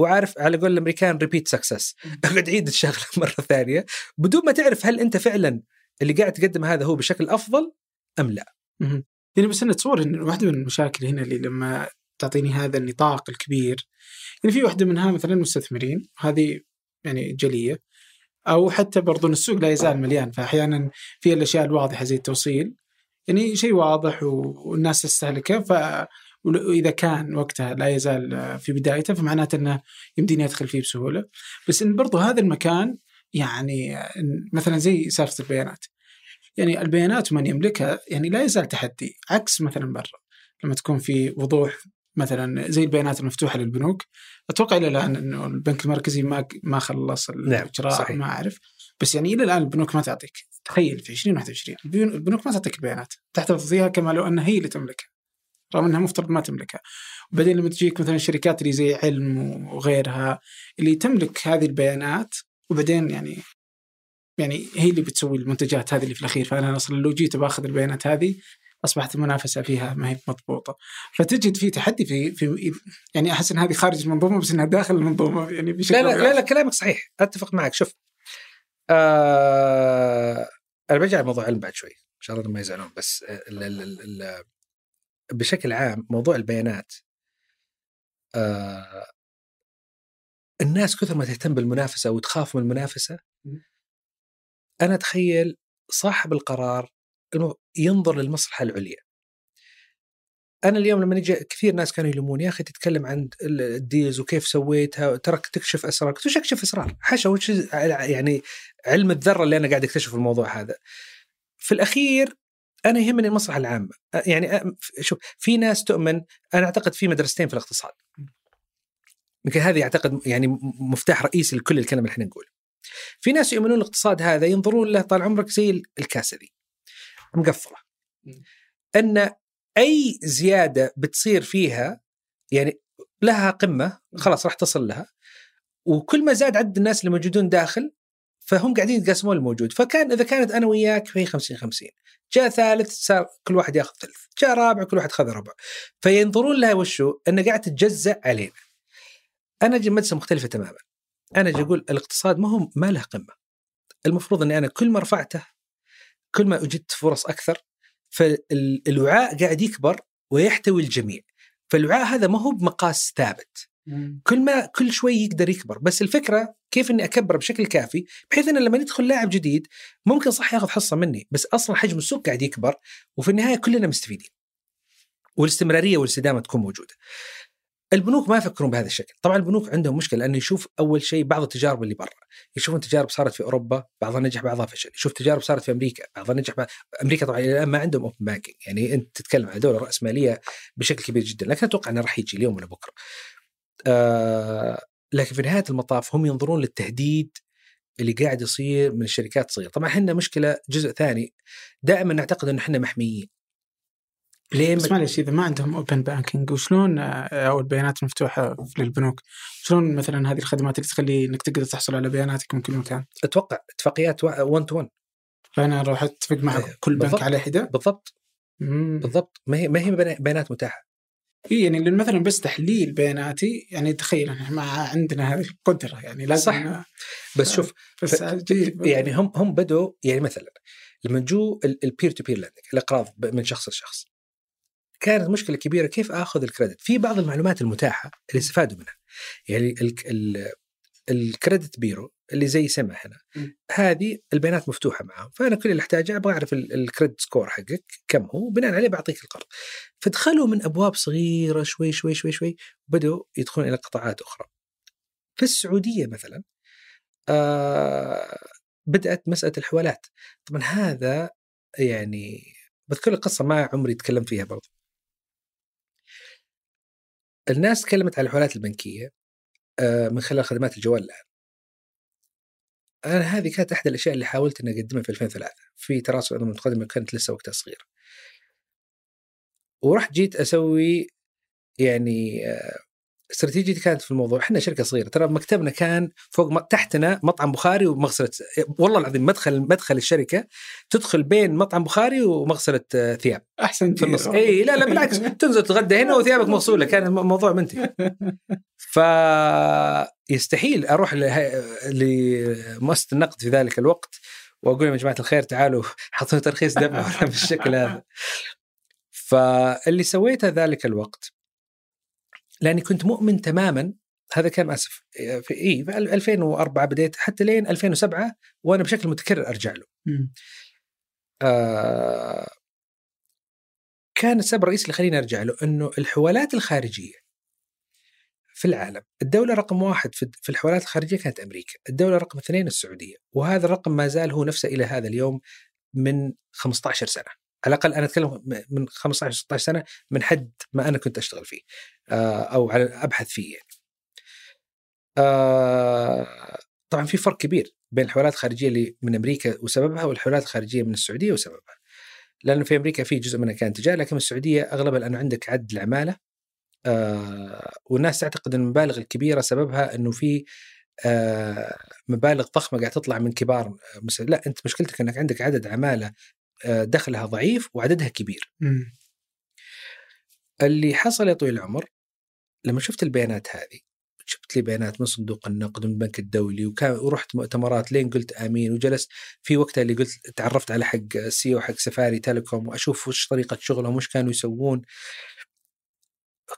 وعارف على قول الأمريكان repeat success أقعد أعيد الشغلة مرة ثانية. بدون ما تعرف هل أنت فعلا اللي قاعد تقدم هذا هو بشكل أفضل أم لا. يعني بس أنا اتصور إن واحدة من المشاكل هنا اللي لما تعطيني هذا النطاق الكبير يعني في واحدة منها مثلا مستثمرين هذه يعني جلية. أو حتى برضو السوق لا يزال مليان فاحيانا في الأشياء الواضحة زي التوصيل. يعني شيء واضح والناس تستهلكه ف وإذا كان وقتها لا يزال في بدايته فمعناته إنه يمديني أدخل فيه بسهولة. بس إن برضو هذا المكان يعني مثلا زي سالفة البيانات. يعني البيانات ومن يملكها يعني لا يزال تحدي عكس مثلا برا. لما تكون في وضوح مثلا زي البيانات المفتوحة للبنوك أتوقع إلى الآن إنه البنك المركزي ما ما خلص الإجراء نعم ما أعرف. بس يعني إلى الآن البنوك ما تعطيك. تخيل في 2021 البنوك ما تعطيك البيانات تحتفظ فيها كما لو انها هي اللي تملكها. رغم إنها مفترض ما تملكها. وبعدين لما تجيك مثلا الشركات اللي زي علم وغيرها اللي تملك هذه البيانات وبعدين يعني يعني هي اللي بتسوي المنتجات هذه اللي في الأخير. فأنا أصلا لو جيت باخذ البيانات هذه أصبحت المنافسه فيها ما هي مضبوطة. فتجد في تحدي في في يعني أحس إن هذه خارج المنظومة بس إنها داخل المنظومة يعني بشكل لا لا, لا لا كلامك صحيح. أتفق معك. شوف آه أنا برجع موضوع علم بعد شوي. إن شاء الله ما يزعلون بس ال ال ال بشكل عام موضوع البيانات آه الناس كثر ما تهتم بالمنافسة وتخاف من المنافسة أنا أتخيل صاحب القرار ينظر للمصلحة العليا. أنا اليوم لما نجي كثير ناس كانوا يلوموني يا أخي تتكلم عن الديلز وكيف سويتها ترك تكشف اسرار قلت اكشف أسرار حاشا وش يعني علم الذرة اللي أنا قاعد اكتشف الموضوع هذا. في الأخير أنا يهمني المصلحة العامة. يعني شوف في ناس تؤمن أنا أعتقد في مدرستين في الاقتصاد. يمكن هذه أعتقد يعني مفتاح رئيسي لكل الكلام اللي إحنا نقوله. في ناس يؤمنون الاقتصاد هذا ينظرون له طال عمرك زي الكاسه ذي مقفله أن أي زيادة بتصير فيها يعني لها قمة خلاص راح تصل لها. وكل ما زاد عدد الناس اللي موجودون داخل فهم قاعدين يتقاسمون الموجود. فكان إذا كانت أنا وياك فهي 50 50 جاء ثالث صار كل واحد ياخذ ثلث جاء رابع كل واحد خذ ربع. فينظرون لها وشو؟ انه قاعد تتجزأ علينا. أنا أجي مدرسه مختلفة تماما. أنا أجي أقول الاقتصاد ما هو ما له قمة. المفروض إني أنا كل ما رفعته كل ما وجدت فرص أكثر فالوعاء قاعد يكبر ويحتوي الجميع. فالوعاء هذا ما هو بمقاس ثابت. كل ما كل شوي يقدر يكبر. بس الفكرة كيف إني اكبره بشكل كافي بحيث انه لما يدخل لاعب جديد ممكن صح ياخذ حصة مني بس أصلا حجم السوق قاعد يكبر وفي النهاية كلنا مستفيدين. والاستمرارية والإستدامة تكون موجودة. البنوك ما يفكرون بهذا الشكل. طبعا البنوك عندهم مشكلة لأنه يشوف أول شيء بعض التجارب اللي برا. يشوفون تجارب صارت في أوروبا بعضها نجح بعضها فشل. يشوف تجارب صارت في أمريكا بعضها نجح بعض... أمريكا طبعا الآن ما عندهم اوبن يعني أنت تتكلم عن دولة راسماليه بشكل كبير جدا. لكن أتوقع إنه راح يجي اليوم ولا بكرة. آه لكن في نهاية المطاف هم ينظرون للتهديد اللي قاعد يصير من الشركات الصغيرة طبعا إحنا مشكلة جزء ثاني دائما نعتقد إن إحنا محميين ليه بس معلش إذا ما عندهم open banking وشلون آه، أو البيانات المفتوحه للبنوك شلون مثلا هذه الخدمات اللي تخلي إنك تقدر تحصل على بياناتك من كل مكان؟ أتوقع اتفاقيات 1 to 1 فانا أروح أتفق مع إيه، كل بنك على حدة؟ بالضبط مم. بالضبط ما هي ما هي بيانات متاحة اي يعني لأن مثلا بس تحليل بياناتي يعني تخيل إحنا ما عندنا هذه القدرة يعني لازم صح. بس شوف بس يعني هم هم بدوا يعني مثلا لما جو ال peer to peer lending الإقراض من شخص لشخص كانت مشكلة كبيرة كيف آخذ ال credit في بعض المعلومات المتاحة اللي استفادوا منها. يعني ال credit bureau اللي زي سمع هنا. هذه البيانات مفتوحة معهم فأنا كل اللي أحتاجه أبغى أعرف ال credit score حقك كم هو بناء عليه بعطيك القرض. فدخلوا من أبواب صغيرة شوي شوي شوي شوي بدأوا يدخلون إلى قطاعات أخرى. في السعودية مثلا آه بدأت مسألة الحوالات. طبعا هذا يعني بذكر قصة ما عمري تكلمت فيها برضو. الناس تكلمت عن الحوالات البنكية. من خلال خدمات الجوال الآن. أنا هذه كانت إحدى الأشياء اللي حاولت إني أقدمها في 2003 في تراصل الامم المتقدمه كانت لسه وقتها صغيره ورحت جيت أسوي يعني آه، استراتيجيتي كانت في الموضوع. إحنا شركة صغيرة. ترى مكتبنا كان فوق تحتنا مطعم بخاري ومغسلة والله العظيم مدخل مدخل الشركة تدخل بين مطعم بخاري ومغسلة آه، ثياب. أحسن في النص. اي لا لا بالعكس. تنزل تتغدى هنا وثيابك مغسولة. كان الموضوع منتهي. فيستحيل أروح لمؤسسة النقد في ذلك الوقت وأقول لهم يا جماعة الخير تعالوا حطوا ترخيص دفع بالشكل هذا. فاللي سويته ذلك الوقت لأني كنت مؤمن تماما هذا كان آسف في اي في 2004 بديت حتى لين 2007 وأنا بشكل متكرر أرجع له. آه كان السبب الرئيسي اللي خليني أرجع له إنه الحوالات الخارجية في العالم الدولة رقم واحد في الحوالات الخارجية كانت أمريكا الدولة رقم اثنين السعودية وهذا الرقم ما زال هو نفسه إلى هذا اليوم من 15 سنة على الأقل أنا أتكلم من 15 16 سنة من حد ما أنا كنت أشتغل فيه أو على ابحث فيه يعني. آه، طبعا في فرق كبير بين الحوالات الخارجية اللي من أمريكا وسببها والحوالات الخارجية من السعودية وسببها. لأنه في أمريكا في جزء منها كان تجاري لكن السعودية اغلبها لأنه عندك عد العمالة آه والناس تعتقد إن المبالغ الكبيرة سببها إنه في آه مبالغ ضخمة قاعد تطلع من كبار لا أنت مشكلتك إنك عندك عدد عمالة آه دخلها ضعيف وعددها كبير. م. اللي حصل يا طويل العمر لما شفت البيانات هذه جبت لي بيانات من صندوق النقد من البنك الدولي وكان ورحت مؤتمرات لين قلت آمين وجلست في وقتها اللي قلت تعرفت على حق السي أو حق سفاري تيليكوم وأشوف وش طريقة شغلهم وش كانوا يسوون.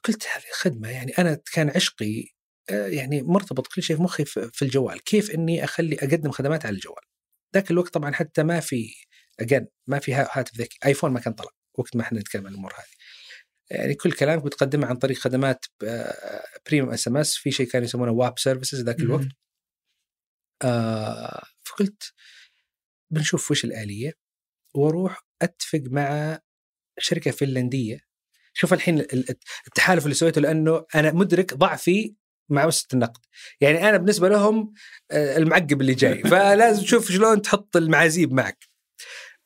قلت هذه خدمة يعني أنا كان عشقي آه، يعني مرتبط كل شيء في مخي في الجوال. كيف إني أخلي أقدم خدمات على الجوال؟ ذاك الوقت طبعا حتى ما في اجين ما في هاتف ذكي. ايفون ما كان طلع وقت ما إحنا نتكلم عن الأمور هذه. يعني كل كلامك بتقدمه عن طريق خدمات premium SMS في شيء كانوا يسمونه WAP services ذاك الوقت. آه فقلت بنشوف وش الآلية وأروح أتفق مع شركة فنلندية. شوف الحين التحالف اللي سويته لأنه أنا مدرك ضعفي مع مؤسسه النقد. يعني أنا بالنسبة لهم آه، المعقب اللي جاي. فلازم تشوف شلون تحط المعازيب معك.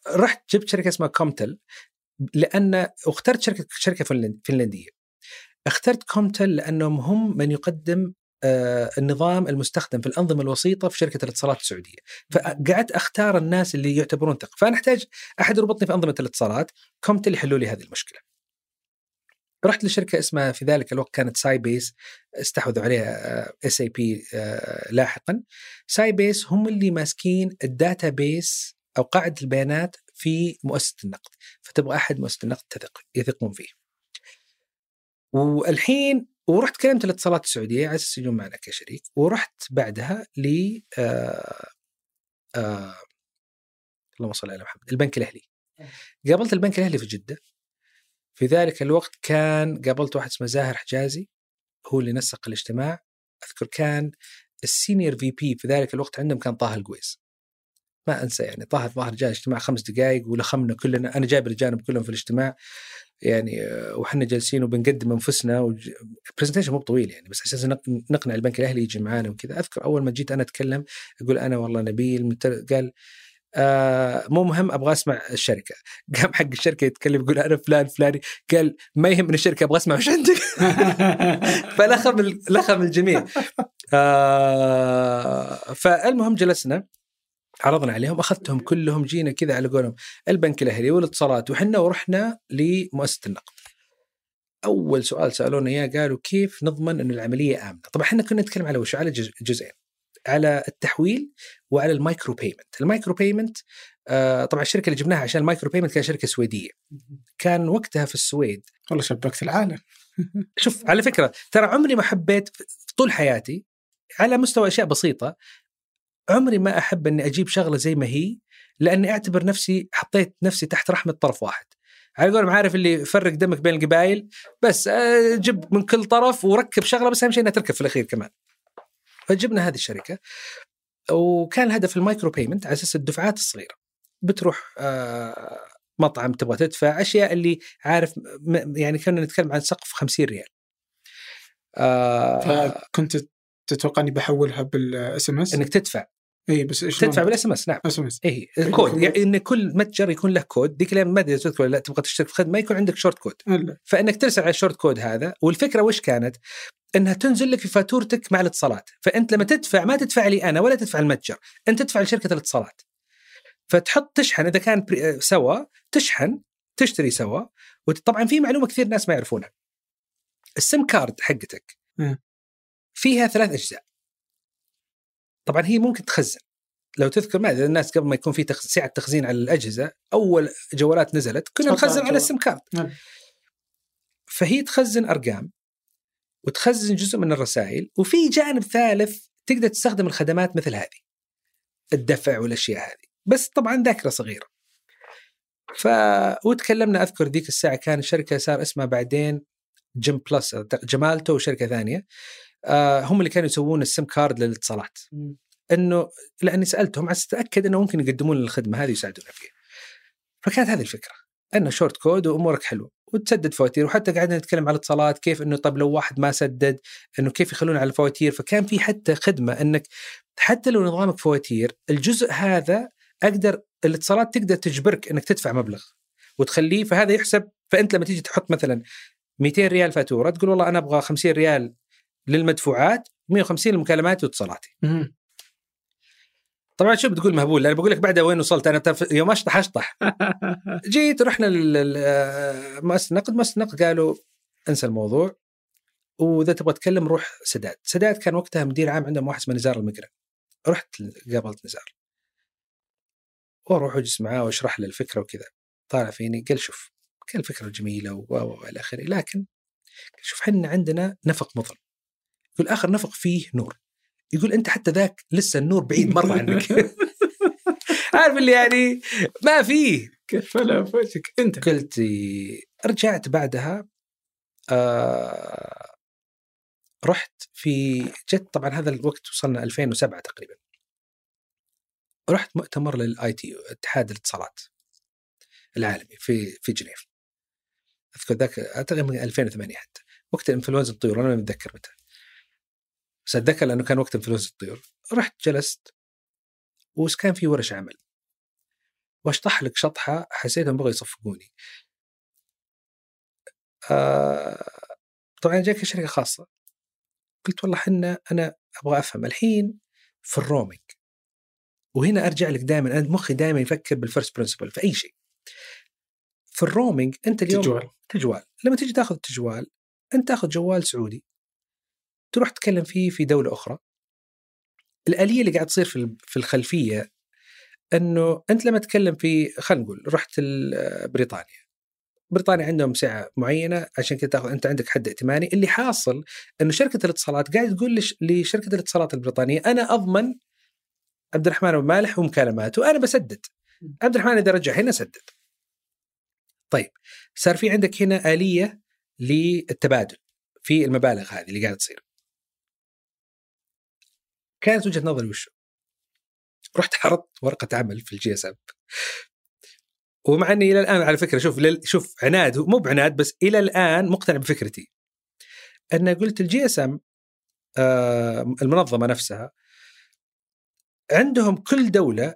رحت جبت شركة اسمها كومتل لأن واخترت شركة شركة فنلندية. اخترت كومتل لأنهم هم من يقدم آه النظام المستخدم في الأنظمة الوسيطة في شركة الاتصالات السعودية. فقعدت أختار الناس اللي يعتبرون ثقة. فأنا أحتاج أحد يربطني في أنظمة الاتصالات. كومتل يحلوا لي هذه المشكلة. رحت لشركة اسمها في ذلك الوقت كانت ساي بيس استحوذوا عليها اس اي بي لاحقا. ساي بيس هم اللي ماسكين ال database أو قاعدة البيانات في مؤسسة النقد فتبغى أحد مؤسسة النقد تثق يثقون فيه. والحين ورحت كلمت الاتصالات السعودية على أساس يجون معنا كشريك ورحت بعدها ل آه آه اللهم صل على محمد البنك الأهلي. قابلت البنك الأهلي في جدة. في ذلك الوقت كان قابلت واحد اسمه زاهر حجازي هو اللي نسق الاجتماع. أذكر كان ال senior VP في ذلك الوقت عندهم كان طه القويس. ما أنسى يعني طه الظاهر جاء اجتماع خمس دقائق ولخمنا كلنا أنا جايب الاجانب كلهم في الاجتماع. يعني وحنا جالسين وبنقدم أنفسنا ال presentation مو طويل يعني بس أساس نقنع البنك الأهلي يجي معانا وكذا. أذكر أول ما جيت أنا أتكلم أقول أنا والله نبيل قال آه مو مهم أبغى أسمع الشركة. قام حق الشركة يتكلم يقول أنا فلان فلاني. قال ما يهمني الشركة أبغى أسمع وش عندك. فلخم لخم الجميع. آه فالمهم جلسنا. عرضنا عليهم أخذتهم كلهم جينا كذا على قولهم البنك الأهلي والاتصالات وحنا ورحنا لمؤسسة النقد. أول سؤال سألونا إياه قالوا كيف نضمن انه العملية آمنة؟ طبعا إحنا كنا نتكلم على وش؟ على جزئين. على التحويل وعلى ال micro payment، ال micro payment آه طبعا الشركة اللي جبناها عشان ال micro payment كانت شركة سويدية. كان وقتها في السويد والله شبكت العالم شوف على فكرة ترى عمري ما حبيت طول حياتي على مستوى أشياء بسيطة عمري ما أحب إني أجيب شغلة زي ما هي لأني أعتبر نفسي حطيت نفسي تحت رحمة طرف واحد. على قولهم عارف اللي فرق دمك بين القبائل بس آه، جيب من كل طرف وركب شغلة بس أهم شيء إنها تركب في الأخير كمان. فجبنا هذه الشركة وكان الهدف ال micro payment على أساس الدفعات الصغيرة. بتروح آه، مطعم تبغى تدفع أشياء اللي عارف يعني كنا نتكلم عن سقف 50 ريال. آه فكنت تتوقع إني بحولها بال SMS؟ إنك تدفع اي بس إيش تدفع بال SMS نعم. SMS. اي كود. يعني إن كل متجر يكون له كود. ذيك الأيام ما أدري تذكر لا تبغى تشترك في خدمة ما يكون عندك short code ألا. فإنك ترسل على ال short code هذا والفكرة وش كانت؟ إنها تنزل لك في فاتورتك مع الاتصالات. فأنت لما تدفع ما تدفع لي أنا ولا تدفع المتجر أنت تدفع لشركة الاتصالات. فتحط تشحن إذا كان سوا تشحن تشتري سوا. وطبعا في معلومة كثير ناس ما يعرفونها. ال SIM card حقتك فيها ثلاث أجزاء. طبعا هي ممكن تخزن. لو تذكر ما الناس قبل ما يكون في سعة تخزين على الأجهزة أول جوالات نزلت كنا نخزن على السم كارد. نعم. فهي تخزن أرقام وتخزن جزء من الرسائل وفي جانب ثالث تقدر تستخدم الخدمات مثل هذه الدفع والأشياء هذه. بس طبعا ذاكرة صغيرة. ف وتكلمنا أذكر ذيك الساعة كان شركة صار اسمها بعدين جيمبلس جمالتو وشركة ثانية. آه هم اللي كانوا يسوون ال SIM card للاتصالات. إنه لأني سألتهم عشان اتاكد إنه ممكن يقدمون الخدمة هذه يساعدونا فيها فكانت هذه الفكرة. إنه short code وأمورك حلوة وتسدد فواتير وحتى قعدنا نتكلم على الاتصالات كيف إنه طب لو واحد ما سدد إنه كيف يخلون على الفواتير. فكان في حتى خدمة إنك حتى لو نظامك فواتير الجزء هذا أقدر الاتصالات تقدر تجبرك إنك تدفع مبلغ وتخليه فهذا يحسب. فأنت لما تيجي تحط مثلا 200 ريال فاتورة تقول والله أنا أبغى 50 ريال للمدفوعات 150 للمكالمات واتصالاتي. طبعا شو بتقول مهبول؟ أنا بقول لك بعدها وين وصلت؟ أنا تف... يوم أشطح أشطح. جيت رحنا لمؤسسه النقد مؤسسه النقد قالوا انسى الموضوع وإذا تبغى تتكلم روح سداد. سداد كان وقتها مدير عام عندهم واحد اسمه نزار المقرن رحت قابلت نزار. وأروح أجلس معاه وأشرح له الفكرة وكذا. طالع فيني قال شوف قال الفكرة جميلة و و إلى آخره. لكن شوف إحنا عندنا نفق مظلم يقول اخر نفق فيه نور. يقول أنت حتى ذاك لسه النور بعيد مرة عنك. عارف اللي يعني ما فيه. كيف لا فوجك أنت. قلت رجعت بعدها آه رحت في جت طبعا هذا الوقت وصلنا 2007 تقريبا. رحت مؤتمر للآي تي اتحاد الاتصالات العالمي في في جنيف. أذكر ذاك أعتقد من 2008 حتى. وقت انفلونزا الطيور أنا ما متذكر متى. بس اتذكر لأنه كان وقت انفلونزا الطيور. رحت جلست وكان في ورش عمل. وأشطح لك شطحة حسيتهم بغوا يصفقوني. آه طبعا جاك شركة خاصة. قلت والله حنا أنا أبغى أفهم. الحين في ال roaming وهنا أرجع لك دائما أنا مخي دائما يفكر بال first principle في أي شيء. في ال roaming أنت اليوم تجوال. تجوال. لما تيجي تاخذ تجوال أنت تاخذ جوال سعودي. تروح تتكلم فيه في دولة أخرى. الآلية اللي قاعد تصير في في الخلفية إنه أنت لما تتكلم في خلينا نقول رحت بريطانيا. بريطانيا عندهم سعة معينة عشان كذا تاخذ أنت عندك حد ائتماني اللي حاصل إنه شركة الاتصالات قاعد تقول لش- لشركة الاتصالات البريطانية أنا أضمن عبد الرحمن أبو مالح ومكالماته وأنا بسدد. عبد الرحمن إذا رجع هنا سدد. طيب صار في عندك هنا آلية للتبادل في المبالغ هذه اللي قاعدة تصير. كانت وجهة نظري وشو رحت عرضت ورقة عمل في ال GSM ومع إني إلى الآن على فكرة شوف شوف عناد مو بعناد بس إلى الآن مقتنع بفكرتي. ان قلت ال GSM المنظمة نفسها عندهم كل دولة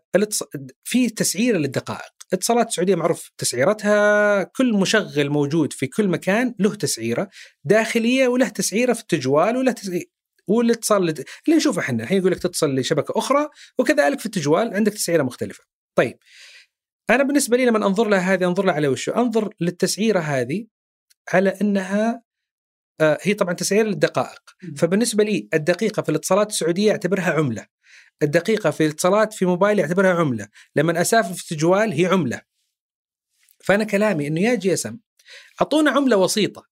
في تسعيرة للدقائق. اتصالات السعودية معروف تسعيرتها كل مشغل موجود في كل مكان له تسعيرة داخلية وله تسعيرة في التجوال وله تسعيره والاتصال اللي نشوفه إحنا الحين يقول لك تتصل لشبكه أخرى وكذلك في التجوال عندك تسعيرة مختلفة. طيب أنا بالنسبة لي لما أنظر لها هذه أنظر لها على وشو؟ أنظر للتسعيرة هذه على إنها آه، هي طبعا تسعير للدقائق، فبالنسبة لي الدقيقة في الاتصالات السعودية اعتبرها عملة. الدقيقة في الاتصالات في موبايل اعتبرها عملة، لما أسافر في التجوال هي عملة. فأنا كلامي إنه يا GSM أعطونا عملة وسيطة.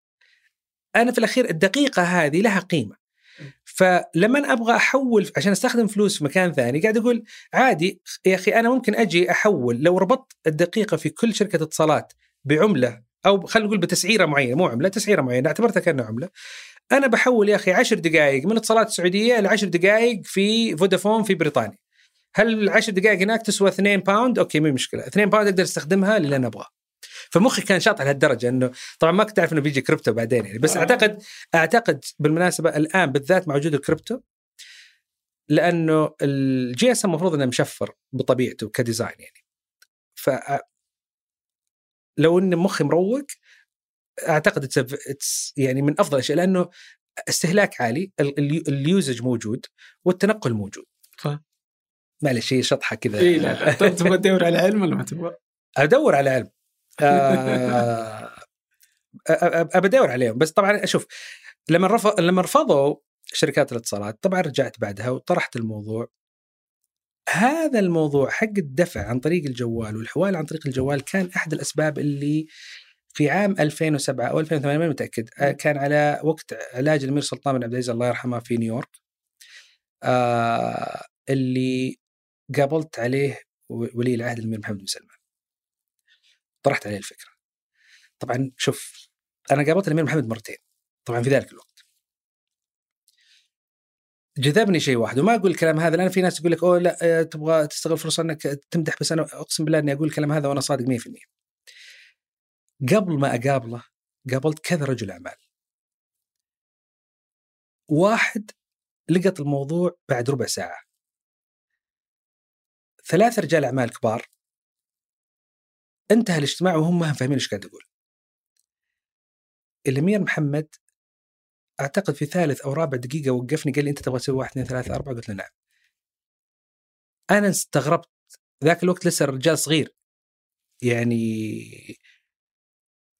أنا في الأخير الدقيقة هذه لها قيمة. فلما أبغى أحول عشان أستخدم فلوس في مكان ثاني قاعد أقول عادي يا أخي أنا ممكن أجي أحول لو ربطت الدقيقة في كل شركة اتصالات بعملة أو خلينا نقول بتسعيرة معينة مو عملة تسعيرة معينة اعتبرتها كانها عملة أنا بحول يا أخي 10 دقائق من اتصالات السعودية ل 10 دقائق في فودافون في بريطانيا هل ال 10 دقائق هناك تسوى 2 pound؟ أوكي مو مشكلة، 2 pound أقدر أستخدمها للي أنا أبغاه. فمخي كان شاطح لهالدرجة إنه طبعا ما كنت أعرف إنه بيجي كريبتو بعدين يعني بس آه. أعتقد أعتقد بالمناسبة الآن بالذات مع وجود الكريبتو لأنه ال GS المفروض إنه مشفر بطبيعته ك design يعني ف لو إن مخي مروق أعتقد يعني من أفضل الأشياء لأنه استهلاك عالي ال- ال- اليوزج موجود والتنقل موجود صح. معلش هي شطحة كذا اي لا تبغى تدور على علم ولا ما تبغى؟ أدور على علم آه، أدور عليهم. بس طبعا أشوف لما رفض لما رفضوا شركات الاتصالات طبعا رجعت بعدها وطرحت الموضوع. هذا الموضوع حق الدفع عن طريق الجوال والحوال عن طريق الجوال كان أحد الأسباب اللي في عام 2007 أو 2008 ما متأكد آه، كان على وقت علاج الأمير سلطان بن عبد العزيز الله يرحمه في نيويورك آه اللي قابلت عليه ولي العهد الأمير محمد بن سلمان. طرحت عليه الفكرة. طبعا شوف أنا قابلت الأمير محمد مرتين طبعا في ذلك الوقت. جذبني شيء واحد وما أقول الكلام هذا لأن في ناس تقول لك أوه لا آه، تبغى تستغل فرصة إنك تمدح بس أنا أقسم بالله إني أقول الكلام هذا وأنا صادق 100% قبل ما أقابله قابلت كذا رجل أعمال. واحد لقط الموضوع بعد ربع ساعة. ثلاث رجال أعمال كبار انتهى الاجتماع وهم ما هم فاهمين إيش قاعد أقول الأمير محمد أعتقد في ثالث أو رابع دقيقة وقفني قال لي أنت تبغى تسوي واحد اثنين ثلاثة أربعة؟ قلت له نعم. أنا استغربت. ذاك الوقت لسه الرجال صغير. يعني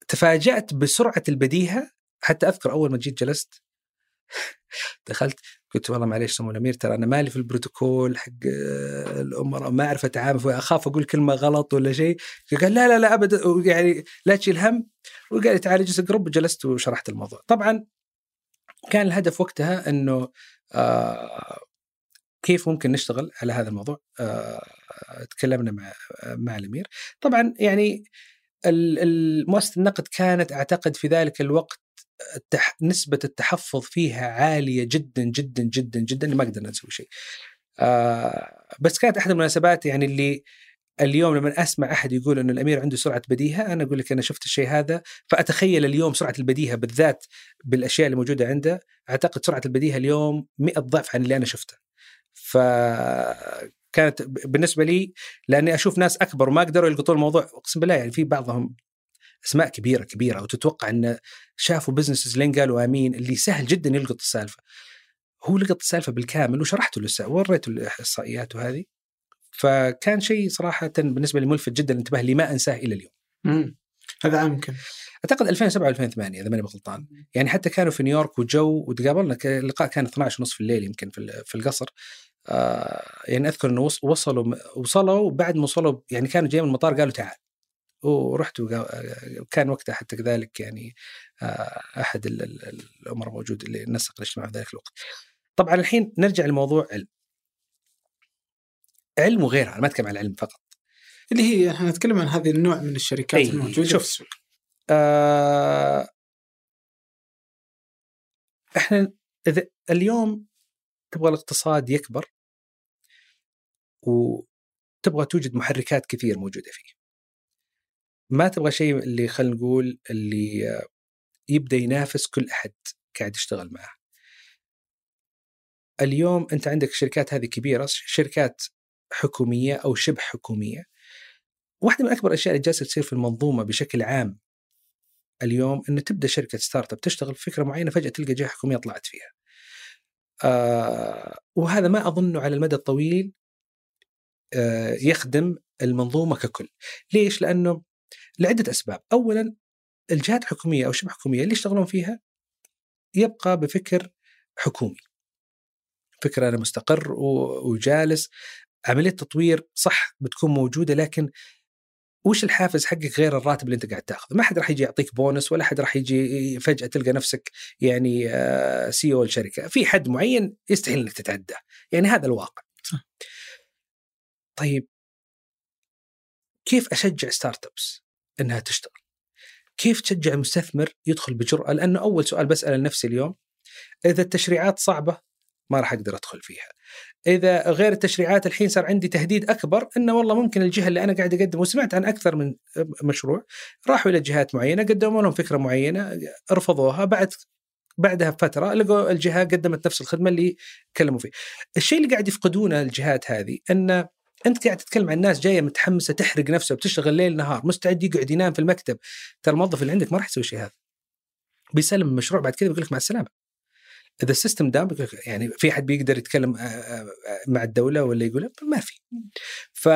تفاجأت بسرعة البديهة. حتى أذكر أول ما جيت جلست دخلت قلت والله معليش سمو الأمير ترى أنا مالي في البروتوكول حق الامراء ما أعرف أتعامل أخاف أقول كلمة غلط ولا شيء. قال لا لا لا أبدا يعني لا تشيل هم. وقال لي تعال اجلس اقرب وجلست وشرحت الموضوع. طبعا كان الهدف وقتها إنه آه كيف ممكن نشتغل على هذا الموضوع؟ آه تكلمنا مع مع الأمير. طبعا يعني مؤسسة النقد كانت أعتقد في ذلك الوقت التح... نسبة التحفظ فيها عالية جدا جدا جدا جدا ما قدرنا نسوي شيء. آه بس كانت أحد المناسبات يعني اللي اليوم لما أسمع أحد يقول انه الأمير عنده سرعة بديهة أنا أقول لك أنا شفت الشيء هذا فأتخيل اليوم سرعة البديهة بالذات بالأشياء اللي موجودة عنده أعتقد سرعة البديهة اليوم 100 ضعف عن اللي أنا شفته. ف كانت بالنسبة لي لأني أشوف ناس أكبر وما قدروا يلقطون الموضوع أقسم بالله يعني في بعضهم أسماء كبيرة كبيرة وتتوقع إن شافوا بزنسز لين قالوا امين اللي سهل جدا يلقط السالفة. هو لقط السالفة بالكامل وشرحت له وريته الإحصائيات وهذه. فكان شيء صراحة بالنسبة لي ملفت جدا الانتباه اللي ما أنساه إلى اليوم. امم هذا عام كم؟ أعتقد 2007 2008 إذا ماني غلطان. يعني حتى كانوا في نيويورك وجو وتقابلنا اللقاء كان 12 ونص في الليل يمكن في القصر. آه يعني أذكر إنه وصلوا وصلوا بعد ما وصلوا يعني كانوا جايين من المطار قالوا تعال. ورحت وكان وقتها حتى كذلك يعني آه، أحد الأمراء موجود اللي نسق الاجتماع في ذلك الوقت. طبعا الحين نرجع لموضوع علم. علم وغيرها أنا ما أتكلم عن العلم فقط. اللي هي إحنا نتكلم عن هذه النوع من الشركات أي الموجودة شوف. في السوق. آه إحنا إذا اليوم تبغى الاقتصاد يكبر وتبغى توجد محركات كثير موجودة فيه. ما تبغى شيء اللي خلينا نقول اللي يبدأ ينافس كل أحد قاعد يشتغل معه. اليوم أنت عندك الشركات هذه كبيرة شركات حكومية أو شبه حكومية. واحدة من أكبر الأشياء اللي جالسة تصير في المنظومة بشكل عام اليوم إنه تبدأ شركة ستارت أب تشتغل في فكرة معينة فجأة تلقى جهة حكومية طلعت فيها. آه وهذا ما أظنه على المدى الطويل آه يخدم المنظومة ككل. ليش؟ لأنه لعدة أسباب، اولا الجهات الحكومية أو شبه حكومية اللي يشتغلون فيها يبقى بفكر حكومي. فكر أنا مستقر وجالس عملية تطوير صح بتكون موجودة لكن وش الحافز حقك غير الراتب اللي أنت قاعد تأخذه؟ ما حد راح يجي يعطيك بونس ولا حد راح يجي فجأة تلقى نفسك يعني CEO الشركة، في حد معين يستحيل إنك تتعداه، يعني هذا الواقع. صح. طيب كيف أشجع ستارت أبس إنها تشتغل؟ كيف تشجع المستثمر يدخل بجرأة؟ لأنه أول سؤال بسأله لنفسي اليوم إذا التشريعات صعبة ما راح أقدر أدخل فيها إذا غير التشريعات الحين صار عندي تهديد أكبر أنه والله ممكن الجهة اللي أنا قاعد أقدم وسمعت عن أكثر من مشروع راحوا إلى جهات معينة قدموا لهم فكرة معينة رفضوها بعد بعدها بفترة لقوا الجهة قدمت نفس الخدمة اللي تكلموا فيه الشيء اللي قاعد يفقدونه الجهات هذه أن أنت قاعد تتكلم عن ناس جاية متحمسة تحرق نفسها وبتشتغل ليل نهار مستعد يقعد ينام في المكتب. ترى الموظف اللي عندك ما راح يسوي شيء هذا. بيسلم المشروع بعد كذا بيقول لك مع السلامة. إذا ال system دام يعني في حد بيقدر يتكلم آه، آه، آه، مع الدولة ولا يقول ما في. ف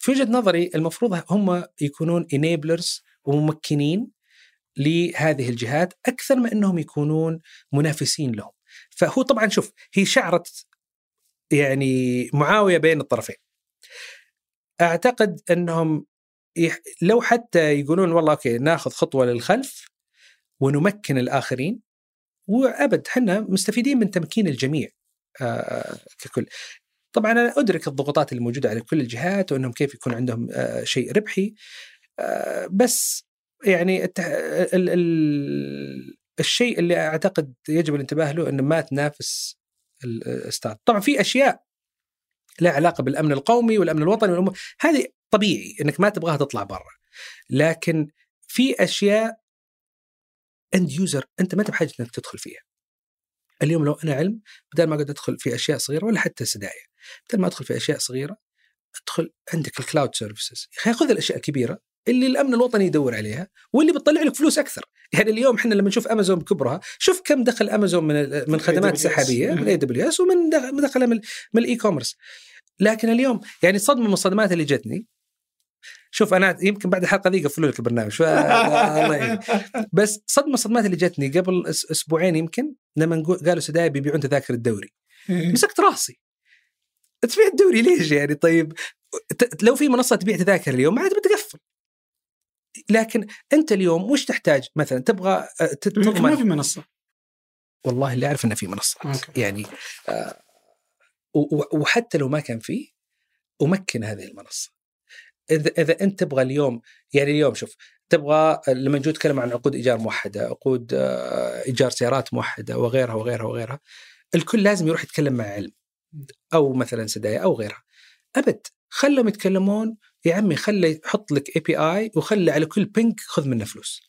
في وجهة نظري المفروض هم يكونون enablers وممكنين لهذه الجهات أكثر من إنهم يكونون منافسين لهم. فهو طبعا شوف هي شعره يعني معاوية بين الطرفين. أعتقد أنهم يح... لو حتى يقولون والله أوكي ناخذ خطوة للخلف ونمكن الآخرين وأبد إحنا مستفيدين من تمكين الجميع آه ككل. طبعا أنا أدرك الضغوطات اللي موجوده على كل الجهات وأنهم كيف يكون عندهم آه شيء ربحي آه بس يعني التح... ال... ال... الشيء اللي أعتقد يجب الانتباه له إنه ما تنافس ال start. طبعا في أشياء لها علاقة بالأمن القومي والأمن الوطني والأمور. هذه طبيعي إنك ما تبغاها تطلع برا. لكن في أشياء end user أنت ما بحاجه إنك تدخل فيها. اليوم لو أنا علم بدل ما أقعد أدخل في أشياء صغيرة ولا حتى سدايا بدل ما أدخل في أشياء صغيرة أدخل عندك ال cloud services يا أخي خذ الأشياء الكبيرة اللي الأمن الوطني يدور عليها واللي بتطلع لك فلوس أكثر. يعني اليوم إحنا لما نشوف امازون بكبرها شوف كم دخل امازون من من خدمات سحابية من AWS ومن دخل من, من ال e-commerce لكن اليوم يعني صدمة من الصدمات اللي جتني. شوف أنا يمكن بعد الحلقة ذي يقفلوا لك البرنامج الله بس صدمة الصدمات اللي جتني قبل أسبوعين يمكن لما قالوا سدايا بيبيعون تذاكر الدوري. مسكت راسي. تبيع الدوري ليش يعني؟ طيب لو في منصة تبيع تذاكر اليوم ما عاد بتقفل. لكن أنت اليوم وش تحتاج مثلا؟ تبغى آه، تضمن ما في منصة. والله اللي أعرف إنه في منصه أوكي. يعني آه وحتى لو ما كان فيه أمكن هذه المنصة. إذا إذا أنت تبغى اليوم يعني اليوم شوف تبغى لما نجي نتكلم عن عقود إيجار موحدة، عقود آه، إيجار سيارات موحدة وغيرها وغيرها وغيرها الكل لازم يروح يتكلم مع علم أو مثلا سدايا أو غيرها. أبد خلهم يتكلمون يا عمي خلي يحط لك اي بي اي وخلي على كل بينك خذ منه فلوس.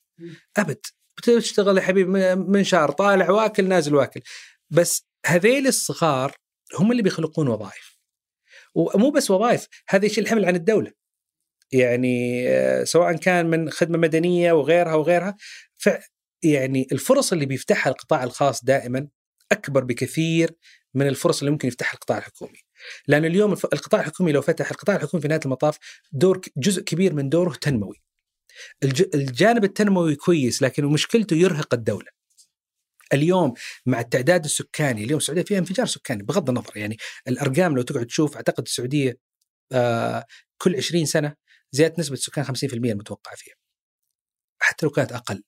أبد. بتشتغل يا حبيبي من شهر طالع واكل نازل واكل. بس هذيل الصغار هم اللي بيخلقون وظائف. ومو بس وظائف هذا يشيل الحمل عن الدولة. يعني آه، سواء كان من خدمة مدنية وغيرها وغيرها. ف يعني الفرص اللي بيفتحها القطاع الخاص دائما أكبر بكثير من الفرص اللي ممكن يفتحها القطاع الحكومي. لأن اليوم القطاع الحكومي لو فتح القطاع الحكومي في نهاية المطاف دور جزء كبير من دوره تنموي. الجانب التنموي كويس لكن مشكلته يرهق الدولة. اليوم مع التعداد السكاني اليوم السعودية فيها انفجار سكاني بغض النظر يعني الأرقام لو تقعد تشوف أعتقد السعودية آه كل 20 سنة زياده نسبة السكان 50% المتوقعة فيها. حتى لو كانت أقل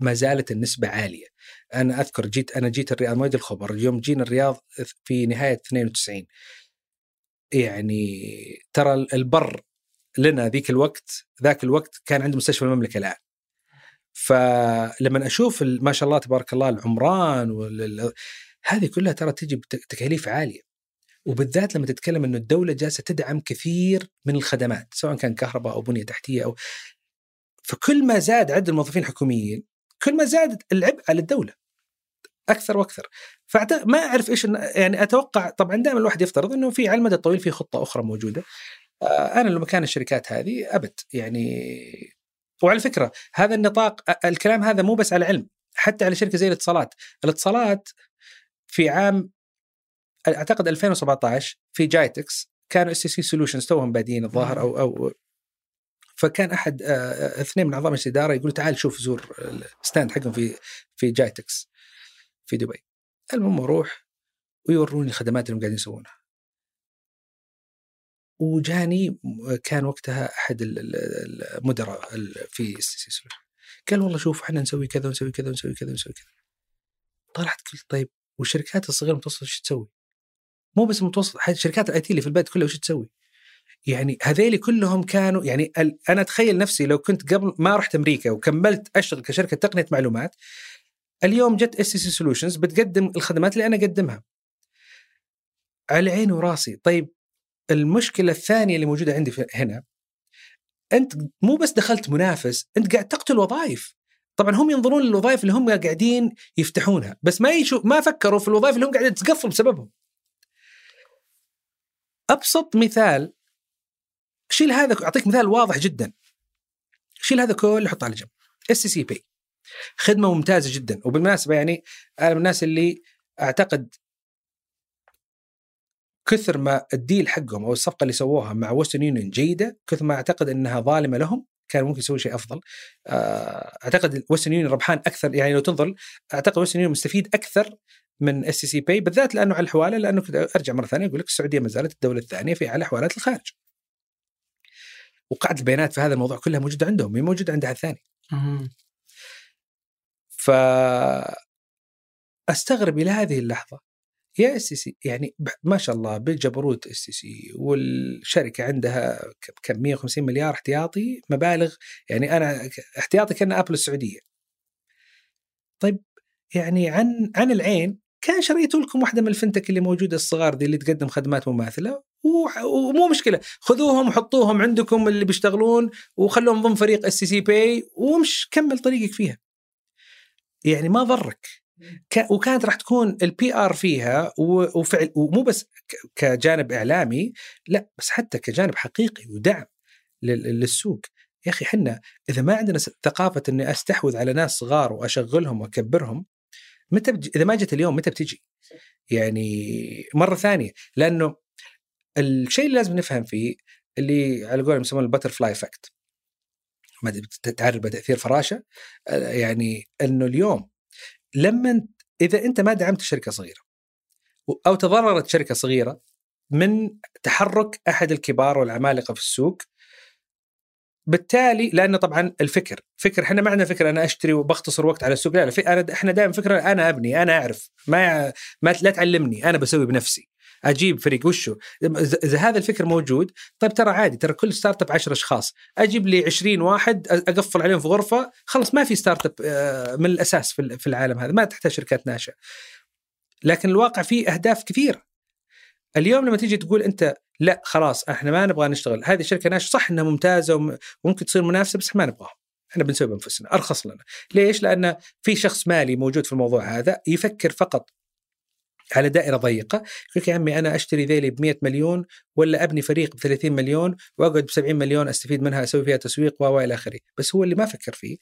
ما زالت النسبة عالية أنا أذكر جيت أنا جيت الرياض مويد الخبر اليوم جينا الرياض في نهاية 92 يعني ترى البر لنا ذيك الوقت ذاك الوقت كان عند مستشفى المملكة الآن. فلما أشوف ما شاء الله تبارك الله العمران وال... هذه كلها ترى تجي بتكاليف عالية. وبالذات لما تتكلم إنه الدولة جالسة تدعم كثير من الخدمات سواء كان كهرباء أو بنية تحتية أو فكل ما زاد عدد الموظفين الحكوميين كل ما زادت العبء على الدولة. أكثر وأكثر. فما أعرف إيش يعني أتوقع طبعا دائما الواحد يفترض إنه في على المدى الطويل في خطة أخرى موجودة. آه، أنا لو مكان الشركات هذه أبد. يعني وعلى فكرة هذا النطاق الكلام هذا مو بس على علم. حتى على شركة زي الاتصالات. الاتصالات في عام أعتقد 2017 في جايتكس كانوا SC Solutions توهم بادين الظاهر أو أو فكان أحد آه، آه، اثنين من اعضاء مجلس الإدارة يقول تعال شوف زور ال stand حقهم في في جايتكس. في دبي المهم أروح ويوروني الخدمات اللي قاعدين يسوونها وجاني كان وقتها أحد المدراء في قال والله شوف إحنا نسوي كذا ونسوي كذا ونسوي كذا ونسوي كذا طلعت قلت طيب والشركات الصغيرة المتوسطه إيش تسوي؟ مو بس المتوسط شركات ال IT اللي في البلد كلها وش تسوي؟ يعني هذيلي كلهم كانوا يعني أنا أتخيل نفسي لو كنت قبل ما رحت أمريكا وكملت أشتغل كشركة تقنية معلومات اليوم جت SC Solutions بتقدم الخدمات اللي أنا أقدمها. على عيني وراسي. طيب المشكلة الثانية اللي موجودة عندي هنا أنت مو بس دخلت منافس أنت قاعد تقتل وظائف. طبعا هم ينظرون للوظائف اللي هم قاعدين يفتحونها بس ما يشوف ما فكروا في الوظائف اللي هم قاعدين تقفل بسببهم. أبسط مثال شيل هذا أعطيك مثال واضح جدا. شيل هذا كله حطه على جنب. SCB خدمة ممتازة جدا. وبالمناسبة يعني أنا من الناس اللي أعتقد كثر ما ال deal حقهم أو الصفقة اللي سووها مع وستن يونيون جيدة كثر ما أعتقد إنها ظالمة لهم كان ممكن يسوي شيء أفضل. آه، أعتقد وستن يونيون ربحان أكثر يعني لو تنظر أعتقد وستن يونيون مستفيد أكثر من STC Pay بالذات لأنه على الحوالة لأنه أرجع مرة ثانية أقول لك السعودية ما زالت الدولة الثانية في على حوالات الخارج. وقاعدة البيانات في هذا الموضوع كلها موجودة عندهم هي موجودة عند أحد ثاني. ف استغرب إلى هذه اللحظة. يا STC يعني ما شاء الله بالجبروت STC والشركة عندها كم 150 مليار احتياطي مبالغ يعني أنا احتياطي كان Apple السعودية. طيب يعني عن عن العين كان شريتوا لكم واحدة من ال fintech اللي موجودة الصغار دي اللي تقدم خدمات مماثلة؟ ومو مشكلة خذوهم وحطوهم عندكم اللي بيشتغلون وخلوهم ضمن فريق STC Pay ومش كمل طريقك فيها. يعني ما ضرك. وكانت راح تكون ال PR فيها وفعل ومو بس كجانب إعلامي لا بس حتى كجانب حقيقي ودعم لل- للسوق. يا أخي إحنا إذا ما عندنا ثقافة إني أستحوذ على ناس صغار وأشغلهم وأكبرهم متى بج... إذا ما جت اليوم متى بتجي؟ يعني مرة ثانية لأنه الشيء اللي لازم نفهم فيه اللي على قولهم يسمونه ال butterfly effect ما أدري تعرف بتاثير فراشه آه، يعني إنه اليوم لما إذا أنت ما دعمت شركة صغيرة أو تضررت شركة صغيرة من تحرك أحد الكبار والعمالقة في السوق بالتالي لأنه طبعا الفكر فكر إحنا ما عندنا فكره أنا أشتري وبختصر وقت على السوق لا لا أنا إحنا دائما فكرة أنا أبني أنا أعرف ما ما لا تعلمني أنا بسوي بنفسي. أجيب فريق وشو؟ اذا هذا الفكر موجود طيب ترى عادي ترى كل startup 10 أشخاص أجيب لي 20 واحد أقفل عليهم في غرفة خلص ما في startup آه، من الأساس في العالم هذا ما تحتاج شركات ناشئة. لكن الواقع فيه أهداف كثيرة. اليوم لما تيجي تقول أنت لا خلاص إحنا ما نبغى نشتغل هذه شركة ناشئة صح إنها ممتازة وم- وممكن تصير منافسة بس ما نبغاها. إحنا بنسوي بأنفسنا أرخص لنا. ليش؟ لأن في شخص مالي موجود في الموضوع هذا يفكر فقط على دائرة ضيقة يقول يا عمي أنا أشتري ذيلي ب 100 مليون ولا أبني فريق ب 30 مليون وأقعد ب 70 مليون أستفيد منها أسوي فيها تسويق و إلى آخره. بس هو اللي ما فكر فيه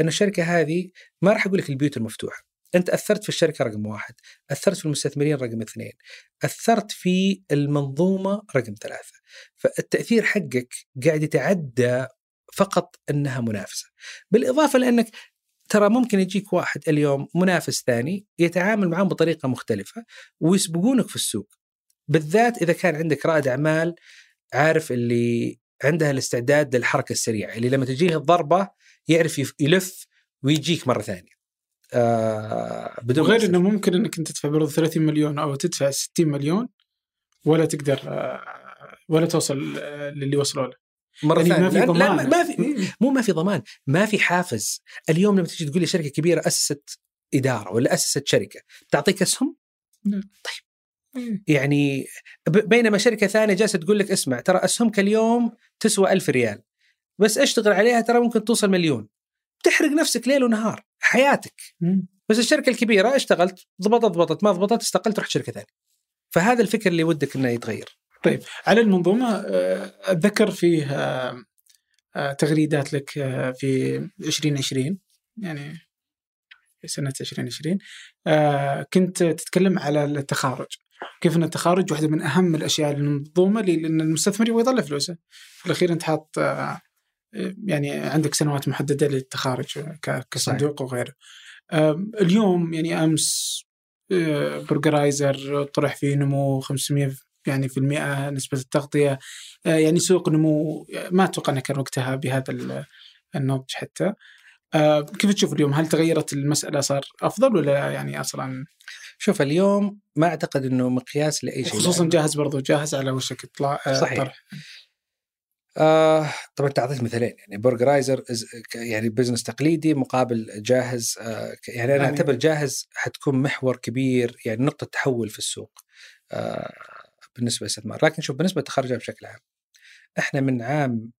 أن الشركة هذه ما راح أقول لك البيوت المفتوحة. أنت أثرت في الشركة رقم واحد أثرت في المستثمرين رقم اثنين أثرت في المنظومة رقم ثلاثة. فالتأثير حقك قاعد يتعدى فقط أنها منافسة. بالإضافة لأنك ترى ممكن يجيك واحد اليوم منافس ثاني يتعامل معهم بطريقة مختلفة ويسبقونك في السوق. بالذات إذا كان عندك رائد أعمال عارف اللي عندها الاستعداد للحركة السريعة اللي لما تجيه الضربة يعرف يلف ويجيك مرة ثانية. آه بدون وغير ما إنه ممكن إنك أنت تدفع برضه 30 مليون أو تدفع 60 مليون ولا تقدر آه، ولا توصل آه، للي وصلوا له. مرة يعني ثانية. ما في لا- لا، ضمان. ما- في مو ما في ضمان. ما في حافز. اليوم لما تيجي تقول لي شركة كبيرة أسست إدارة ولا أسست شركة تعطيك أسهم؟ يعني ب- بينما شركة ثانية جالسة تقول لك اسمع ترى أسهمك اليوم تسوى ألف ريال. بس اشتغل عليها ترى ممكن توصل مليون. تحرق نفسك ليل ونهار حياتك. بس الشركة الكبيرة اشتغلت ضبطت ضبطت ما ضبطت استقلت رحت شركة ثانية. فهذا الفكر اللي ودك إنه يتغير. طيب على المنظومة آه، أتذكر فيه آه، آه، تغريدات لك في 2020 يعني في سنة 2020 آه، كنت تتكلم على التخارج. كيف أن التخارج واحدة من أهم الأشياء للمنظومة لأن المستثمر يبغى يطلع فلوسه. في الأخير أنت حاط يعني عندك سنوات محددة للتخارج كصندوق وغيره. اليوم يعني أمس برجرايزر طرح فيه نمو 500 يعني في المئة نسبة التغطية. آه، يعني سوق نمو ما أتوقع أنه كان وقتها بهذا ال- النضج حتى. آه، كيف تشوف اليوم؟ هل تغيرت المسألة؟ صار أفضل ولا يعني أصلا؟ شوف اليوم ما أعتقد إنه مقياس لأي شيء. خصوصا. جاهز برضو جاهز على وشك إطلاع آه، صحيح. طرح. آه طبعا انت اعطيت مثالين. يعني برجرايزر يعني بزنس تقليدي مقابل جاهز آه يعني أنا يعني- أعتبر جاهز حتكون محور كبير يعني نقطة تحول في السوق. آه بالنسبة للاستثمار لكن شوف بالنسبة للتخرجات بشكل عام إحنا من عام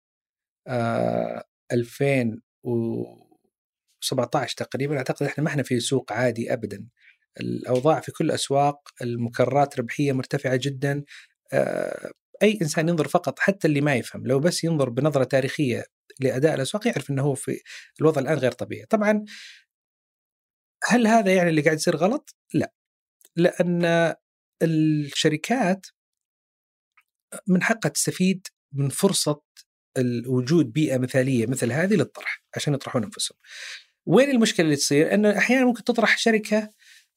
آه 2017 تقريبا أعتقد إحنا ما إحنا في سوق عادي ابدا. الأوضاع في كل الأسواق المكررات ربحية مرتفعة جدا آه أي إنسان ينظر فقط حتى اللي ما يفهم لو بس ينظر بنظرة تاريخية لأداء الأسواق يعرف إنه هو في الوضع الآن غير طبيعي. طبعا هل هذا يعني اللي قاعد يصير غلط؟ لا لأن الشركات من حقها تستفيد من فرصة وجود بيئة مثالية مثل هذه للطرح عشان يطرحون أنفسهم. وين المشكلة اللي تصير؟ إنه أحيانا ممكن تطرح شركة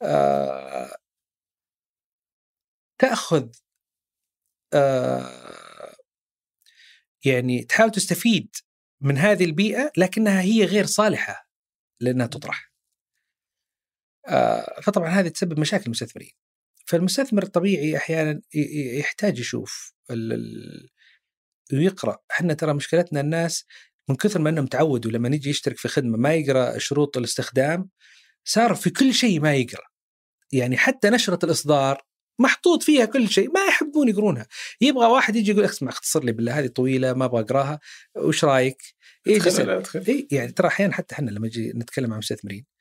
آه تأخذ آه يعني تحاول تستفيد من هذه البيئة لكنها هي غير صالحة لأنها تطرح. آه فطبعا هذه تسبب مشاكل المستثمرين. فالمستثمر الطبيعي أحيانا يحتاج يشوف ويقرأ، إحنا ترى مشكلتنا الناس من كثر ما إنهم تعودوا لما نيجي يشترك في خدمة ما يقرأ شروط الاستخدام صار في كل شيء ما يقرأ. يعني حتى نشرة الإصدار محطوط فيها كل شيء ما يحبون يقرونها يبغى واحد يجي يقول اسمع اختصر لي بالله هذه طويلة ما أبغى أقراها وش رأيك؟ أدخل إيه يعني ترى أحيانا حتى إحنا لما نجي نتكلم عن مستثمرين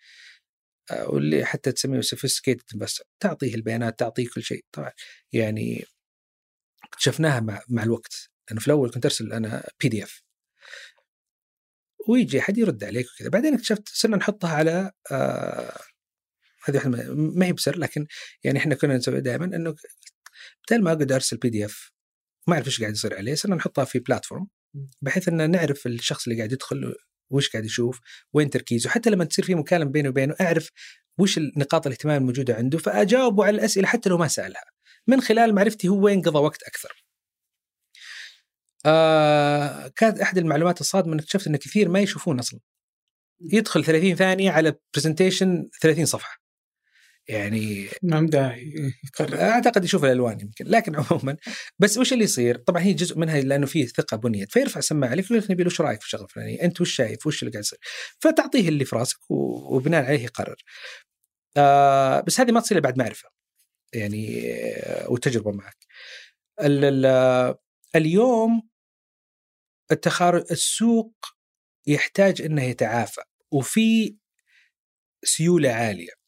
واللي حتى تسميه sophisticated بس تعطيه البيانات تعطيه كل شيء. طبعا يعني اكتشفناها مع مع الوقت. لأنه في الأول كنت أرسل أنا PDF ويجي أحد يرد عليك وكذا. بعدين اكتشفت صرنا نحطها على آه هذه واحدة ما هي بسر لكن يعني إحنا كنا نسوي دائما إنه بدل ما أقعد أرسل PDF ما أعرف إيش قاعد يصير عليه صرنا نحطها في platform بحيث إن نعرف الشخص اللي قاعد يدخل وش قاعد يشوف وين تركيزه حتى لما تصير في مكالمة بيني وبينه أعرف وش نقاط الاهتمام الموجودة عنده فأجاوبه على الأسئلة حتى لو ما سألها. من خلال معرفتي هو وين قضى وقت أكثر. آه كانت أحد المعلومات الصادمة اكتشفت إن كثير ما يشوفون أصلا. يدخل 30 ثانية على برزنتيشن 30 صفحة. يعني ما داعي أعتقد يشوف الألوان يمكن لكن عموما بس وش اللي يصير؟ طبعا هي جزء منها لأنه فيه ثقة بنيت فيرفع سماعة عليك يقول نبيل وش رأيك في الشغله الفلانيه؟ أنت وش شايف؟ وش اللي قاعد يصير؟ فتعطيه اللي في راسك وبناء عليه يقرر. آه بس هذه ما تصير بعد معرفة يعني آه وتجربة معك. اليوم التخارج السوق يحتاج إنه يتعافى وفي سيولة عالية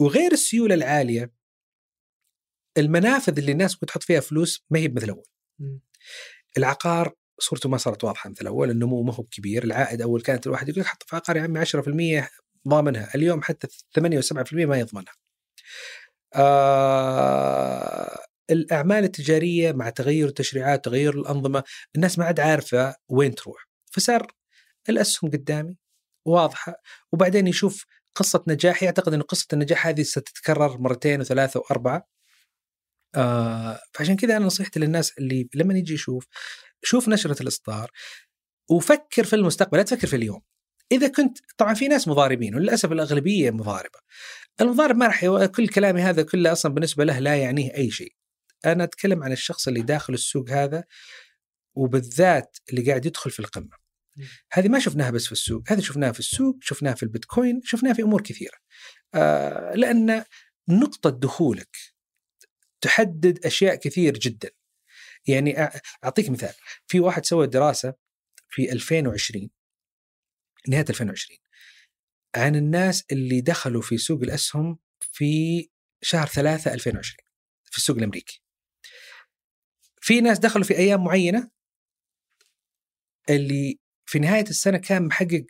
وغير السيولة العالية المنافذ اللي الناس بتحط فيها فلوس ما هي مثل اول العقار صورته ما صارت واضحة مثل اول النمو ما هو كبير العائد أول كانت الواحد يقول حط في عقار يا عمي 10% ضامنها اليوم حتى 8 و7% ما يضمنها. آه الأعمال التجارية مع تغير التشريعات تغير الأنظمة الناس ما عاد عارفة وين تروح. فصار الأسهم قدامي واضحة وبعدين يشوف قصة نجاح يعتقد إن قصة النجاح هذه ستتكرر مرتين وثلاثة وأربعة. آه فعشان كذا أنا نصيحتي للناس اللي لما يجي يشوف شوف نشرة الإصدار وفكر في المستقبل لا تفكر في اليوم. إذا كنت طبعا في ناس مضاربين وللأسف الأغلبية مضاربة. المضارب ما راح كل كلامي هذا كله أصلا بالنسبة له لا يعنيه أي شيء. أنا أتكلم عن الشخص اللي داخل السوق هذا وبالذات اللي قاعد يدخل في القمة. هذه ما شفناها بس في السوق هذه شفناها في السوق شفناها في البيتكوين شفناها في أمور كثيرة. آه لأن نقطة دخولك تحدد أشياء كثير جدا. يعني أعطيك مثال في واحد سوى دراسة في 2020 نهاية 2020 عن الناس اللي دخلوا في سوق الأسهم في شهر 3 2020 في السوق الأمريكي. في ناس دخلوا في أيام معينة اللي في نهاية السنة كان محقق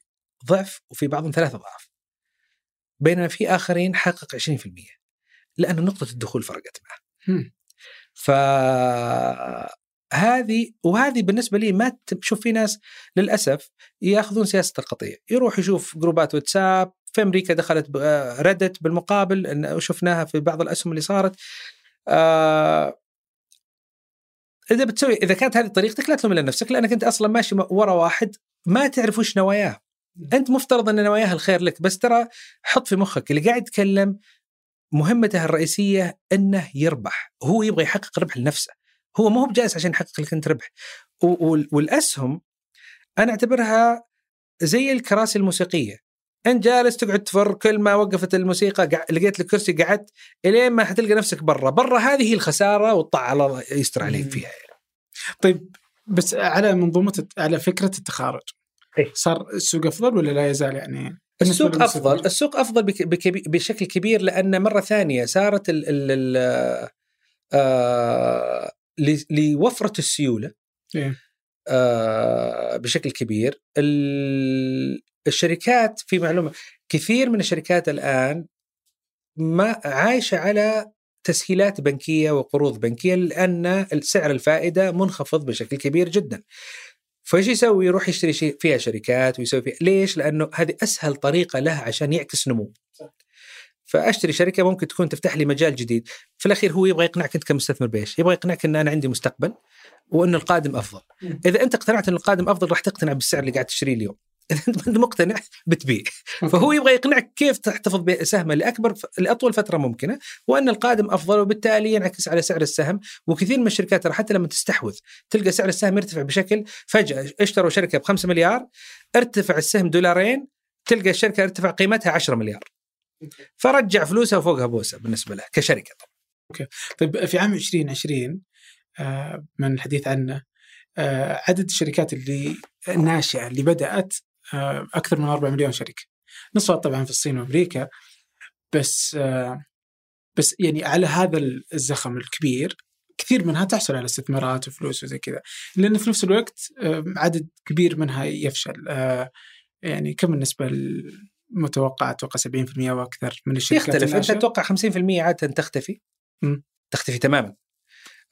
ضعف وفي بعضهم ثلاثة أضعاف بينما في آخرين حقق 20% لأن نقطة الدخول فرقت معه. فهذه وهذه بالنسبة لي ما تشوف في ناس للأسف يأخذون سياسة القطيع. يروح يشوف جروبات واتساب في أمريكا دخلت ردت بالمقابل شفناها في بعض الأسهم اللي صارت. آه إذا بتسوي إذا كانت هذه طريقتك لا تلوم إلا نفسك لأنك أنت أصلا ماشي ورا واحد ما تعرف وش نواياه. أنت مفترض أن نواياه الخير لك بس ترى حط في مخك اللي قاعد يتكلم مهمته الرئيسية إنه يربح. هو يبغى يحقق ربح لنفسه. هو ما هو بجالس عشان يحقق لك أنت ربح. والأسهم أنا أعتبرها زي الكراسي الموسيقية. أنت جالس تقعد تفر كل ما وقفت الموسيقى لقيت لك كرسي قعدت إلين ما حتلقى نفسك برا. برا هذه هي الخسارة والطاعة الله يستر عليك فيها. يعني. طيب بس على منظومة على فكرة التخارج. إيه؟ صار السوق أفضل ولا لا يزال يعني؟ السوق أفضل. السوق أفضل بشكل كبير لأن مرة ثانية صارت ال ال ال آه لوفرة السيولة. إيه؟ آه بشكل كبير. الشركات في معلومة كثير من الشركات الآن ما عايشة على تسهيلات بنكية وقروض بنكية لأن سعر الفائدة منخفض بشكل كبير جدا. فايش يسوي؟ يروح يشتري شيء فيها شركات ويسوي فيها ليش؟ لأنه هذه أسهل طريقة له عشان يعكس نمو. فأشتري شركة ممكن تكون تفتح لي مجال جديد، في الأخير هو يبغى يقنعك أنت كمستثمر بإيش؟ يبغى يقنعك إن أنا عندي مستقبل وانه القادم أفضل. إذا أنت اقتنعت إن القادم أفضل راح تقتنع بالسعر اللي قاعد تشتريه اليوم. إذا أنت مقتنع بتبيع. فهو يبغى يقنعك كيف تحتفظ بسهمه لاكبر لأطول فترة ممكنة وأن القادم أفضل وبالتالي ينعكس على سعر السهم. وكثير من الشركات ترى حتى لما تستحوذ تلقى سعر السهم يرتفع بشكل فجأة. اشتروا شركة ب 5 مليار ارتفع السهم دولارين تلقى الشركة ارتفع قيمتها 10 مليار. فرجع فلوسها وفوقها بوسه بالنسبة له كشركة. طبعا. أوكي. طيب في عام 2020 آه، من الحديث عنه آه، عدد الشركات اللي الناشئه اللي بدأت أكثر من 4 مليون شركة. نصها طبعا في الصين وأمريكا. بس آه بس يعني على هذا الزخم الكبير كثير منها تحصل على استثمارات وفلوس وزي كذا. لأن في نفس الوقت آه عدد كبير منها يفشل. آه يعني كم بالنسبة المتوقع أتوقع 70% وأكثر من الشركات يختلف. أنت؟ تتوقع 50% عادة تختفي؟ مم. تختفي تماما.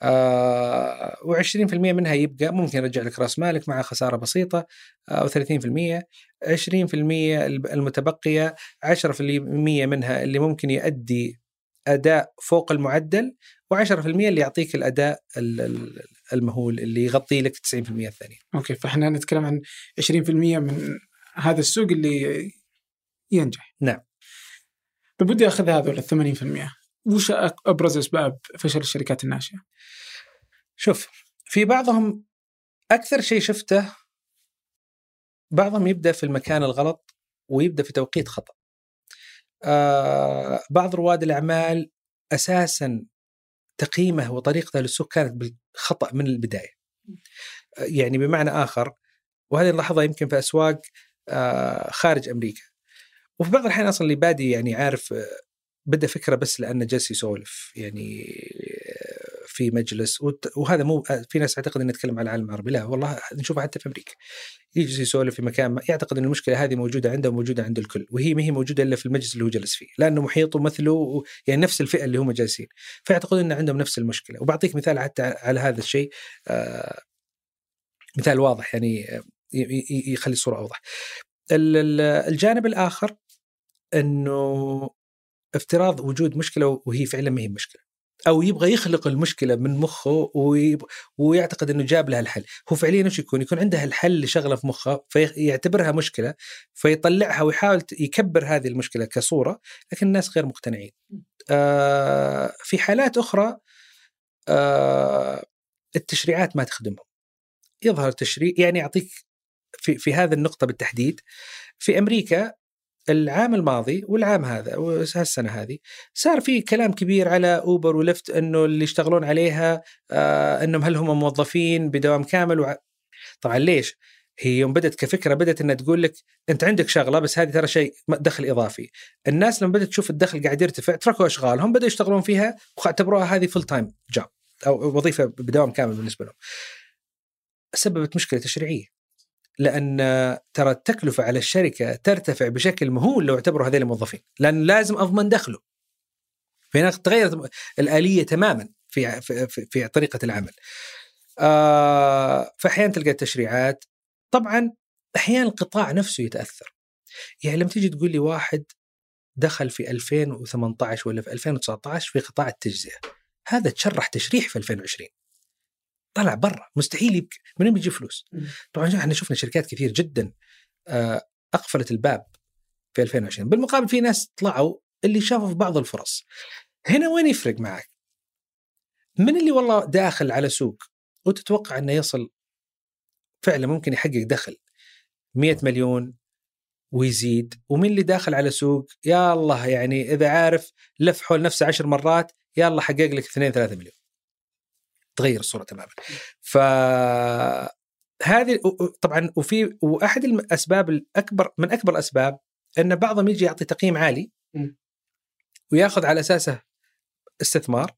آه و20% منها يبقى ممكن يرجع لك رأس مالك مع خسارة بسيطة أو 30% 20% المتبقية 10% منها اللي ممكن يؤدي أداء فوق المعدل و10% اللي يعطيك الأداء ال- ال- المهول اللي يغطي لك 90% الثانية. أوكي فإحنا نتكلم عن 20% من هذا السوق اللي ينجح نعم. طيب ودي اخذ هذول ال 80% وش أبرز أسباب فشل الشركات الناشئة؟ شوف في بعضهم أكثر شيء شفته بعضهم يبدأ في المكان الغلط ويبدأ في توقيت خطأ. آه بعض رواد الأعمال أساسا تقييمه وطريقته للسوق كانت بالخطأ من البداية. آه، يعني بمعنى آخر وهذه نلاحظها يمكن في أسواق آه خارج أمريكا. وفي بعض الأحيان أصلا اللي بادي يعني عارف آه، بدأ فكرة بس لأنه جالس يسولف يعني آه، في مجلس وهذا مو في ناس تعتقد إنه يتكلم على العالم العربي لا والله نشوفها حتى في أمريكا. يجلس يسولف في مكان ما يعتقد ان المشكلة هذه موجودة عنده وموجودة عند الكل وهي ما هي موجودة إلا في المجلس اللي هو جلس فيه لأنه محيط ومثله و- يعني نفس الفئة اللي هم جالسين. فيعتقدون إن عندهم نفس المشكلة. وبعطيك مثال حتى على هذا الشيء آه، مثال واضح يعني آه، يخلي الصورة أوضح. ال- ال- الجانب الآخر إنه افتراض وجود مشكلة وهي فعلا ما هي مشكلة. أو يبغى يخلق المشكلة من مخه. ويعتقد إنه جاب لها الحل. هو فعليا إيش يكون؟ يكون عنده الحل لشغله في مخه فيعتبرها مشكلة فيطلعها ويحاول يكبر هذه المشكلة كصورة لكن الناس غير مقتنعين. آه في حالات أخرى آه التشريعات ما تخدمهم. يظهر تشريع يعني أعطيك في في هذه النقطة بالتحديد في أمريكا العام الماضي والعام هذا والسنة هذه صار في كلام كبير على اوبر ولفت إنه اللي يشتغلون عليها آه إنهم هل هم موظفين بدوام كامل وع... طبعا ليش؟ هي يوم بدأت كفكرة بدأت إنها تقول لك أنت عندك شغلة بس هذه ترى شيء دخل إضافي. الناس لما بدأت تشوف الدخل قاعد يرتفع تركوا أشغالهم بدأوا يشتغلون فيها واعتبروها هذه full time job أو وظيفة بدوام كامل بالنسبة لهم. سببت مشكلة تشريعية. لأن ترى التكلفة على الشركة ترتفع بشكل مهول لو اعتبروا هذول موظفين، لأن لازم أضمن دخله. فهنا تغيرت الآلية تماما في في, في, في طريقة العمل. آه فاحيانا تلقى التشريعات طبعا أحيانا القطاع نفسه يتأثر. يعني لما تيجي تقول لي واحد دخل في 2018 ولا في 2019 في قطاع التجزئة هذا تشرح تشريح في 2020 طلع برا مستحيل يبك... من وين بيجيب فلوس؟ طبعا إحنا شفنا شركات كثير جدا آه، أقفلت الباب في 2020 بالمقابل في ناس طلعوا اللي شافوا في بعض الفرص هنا وين يفرق معك؟ من اللي والله داخل على سوق وتتوقع إنه يصل فعلا ممكن يحقق دخل 100 مليون ويزيد ومين اللي داخل على سوق يا الله يعني إذا عارف لف حول نفسه عشر مرات يا الله حقق لك 2 3 مليون تغير الصورة تماما. ف هذه طبعا وفي وأحد الاسباب الأكبر من أكبر الأسباب أن بعضهم يجي يعطي تقييم عالي. وياخذ على أساسه استثمار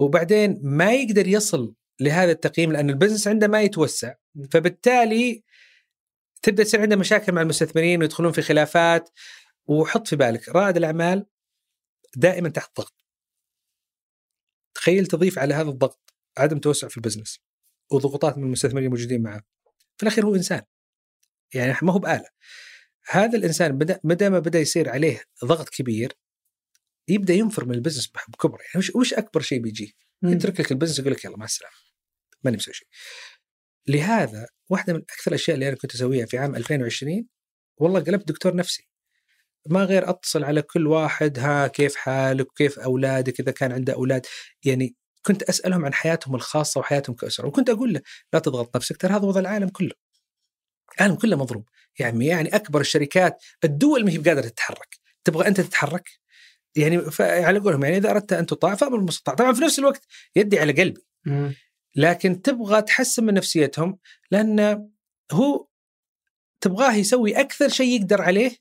وبعدين ما يقدر يصل لهذا التقييم لأن البزنس عنده ما يتوسع. فبالتالي تبدأ تصير عنده مشاكل مع المستثمرين ويدخلون في خلافات. وحط في بالك رائد الأعمال دائما تحت ضغط. تخيل تضيف على هذا الضغط عدم توسع في ال business وضغوطات من المستثمرين الموجودين معه. في الأخير هو إنسان. يعني ما هو بآلة. هذا الإنسان بدا مدى ما بدا يصير عليه ضغط كبير يبدأ ينفر من ال business بكبره. يعني وش, وش أكبر شيء بيجي؟ يترك لك ال business يقول لك يلا مع السلامة. ماني مسوي شيء. لهذا واحدة من أكثر الأشياء اللي أنا كنت أسويها في عام 2020 والله قلبت دكتور نفسي. ما غير أتصل على كل واحد ها كيف حالك؟ وكيف أولادك؟ إذا كان عنده أولاد. يعني كنت أسألهم عن حياتهم الخاصة وحياتهم كأسرة وكنت أقول له لا تضغط نفسك ترى هذا وضع العالم كله. العالم كله مضروب يعني يعني أكبر الشركات الدول ما هي بقادرة تتحرك. تبغى أنت تتحرك؟ يعني على قولهم يعني إذا أردت أن تطاع فأمر بالمستطاع. طبعا في نفس الوقت يدي على قلبي. لكن تبغى تحسن من نفسيتهم لأن هو تبغاه يسوي أكثر شيء يقدر عليه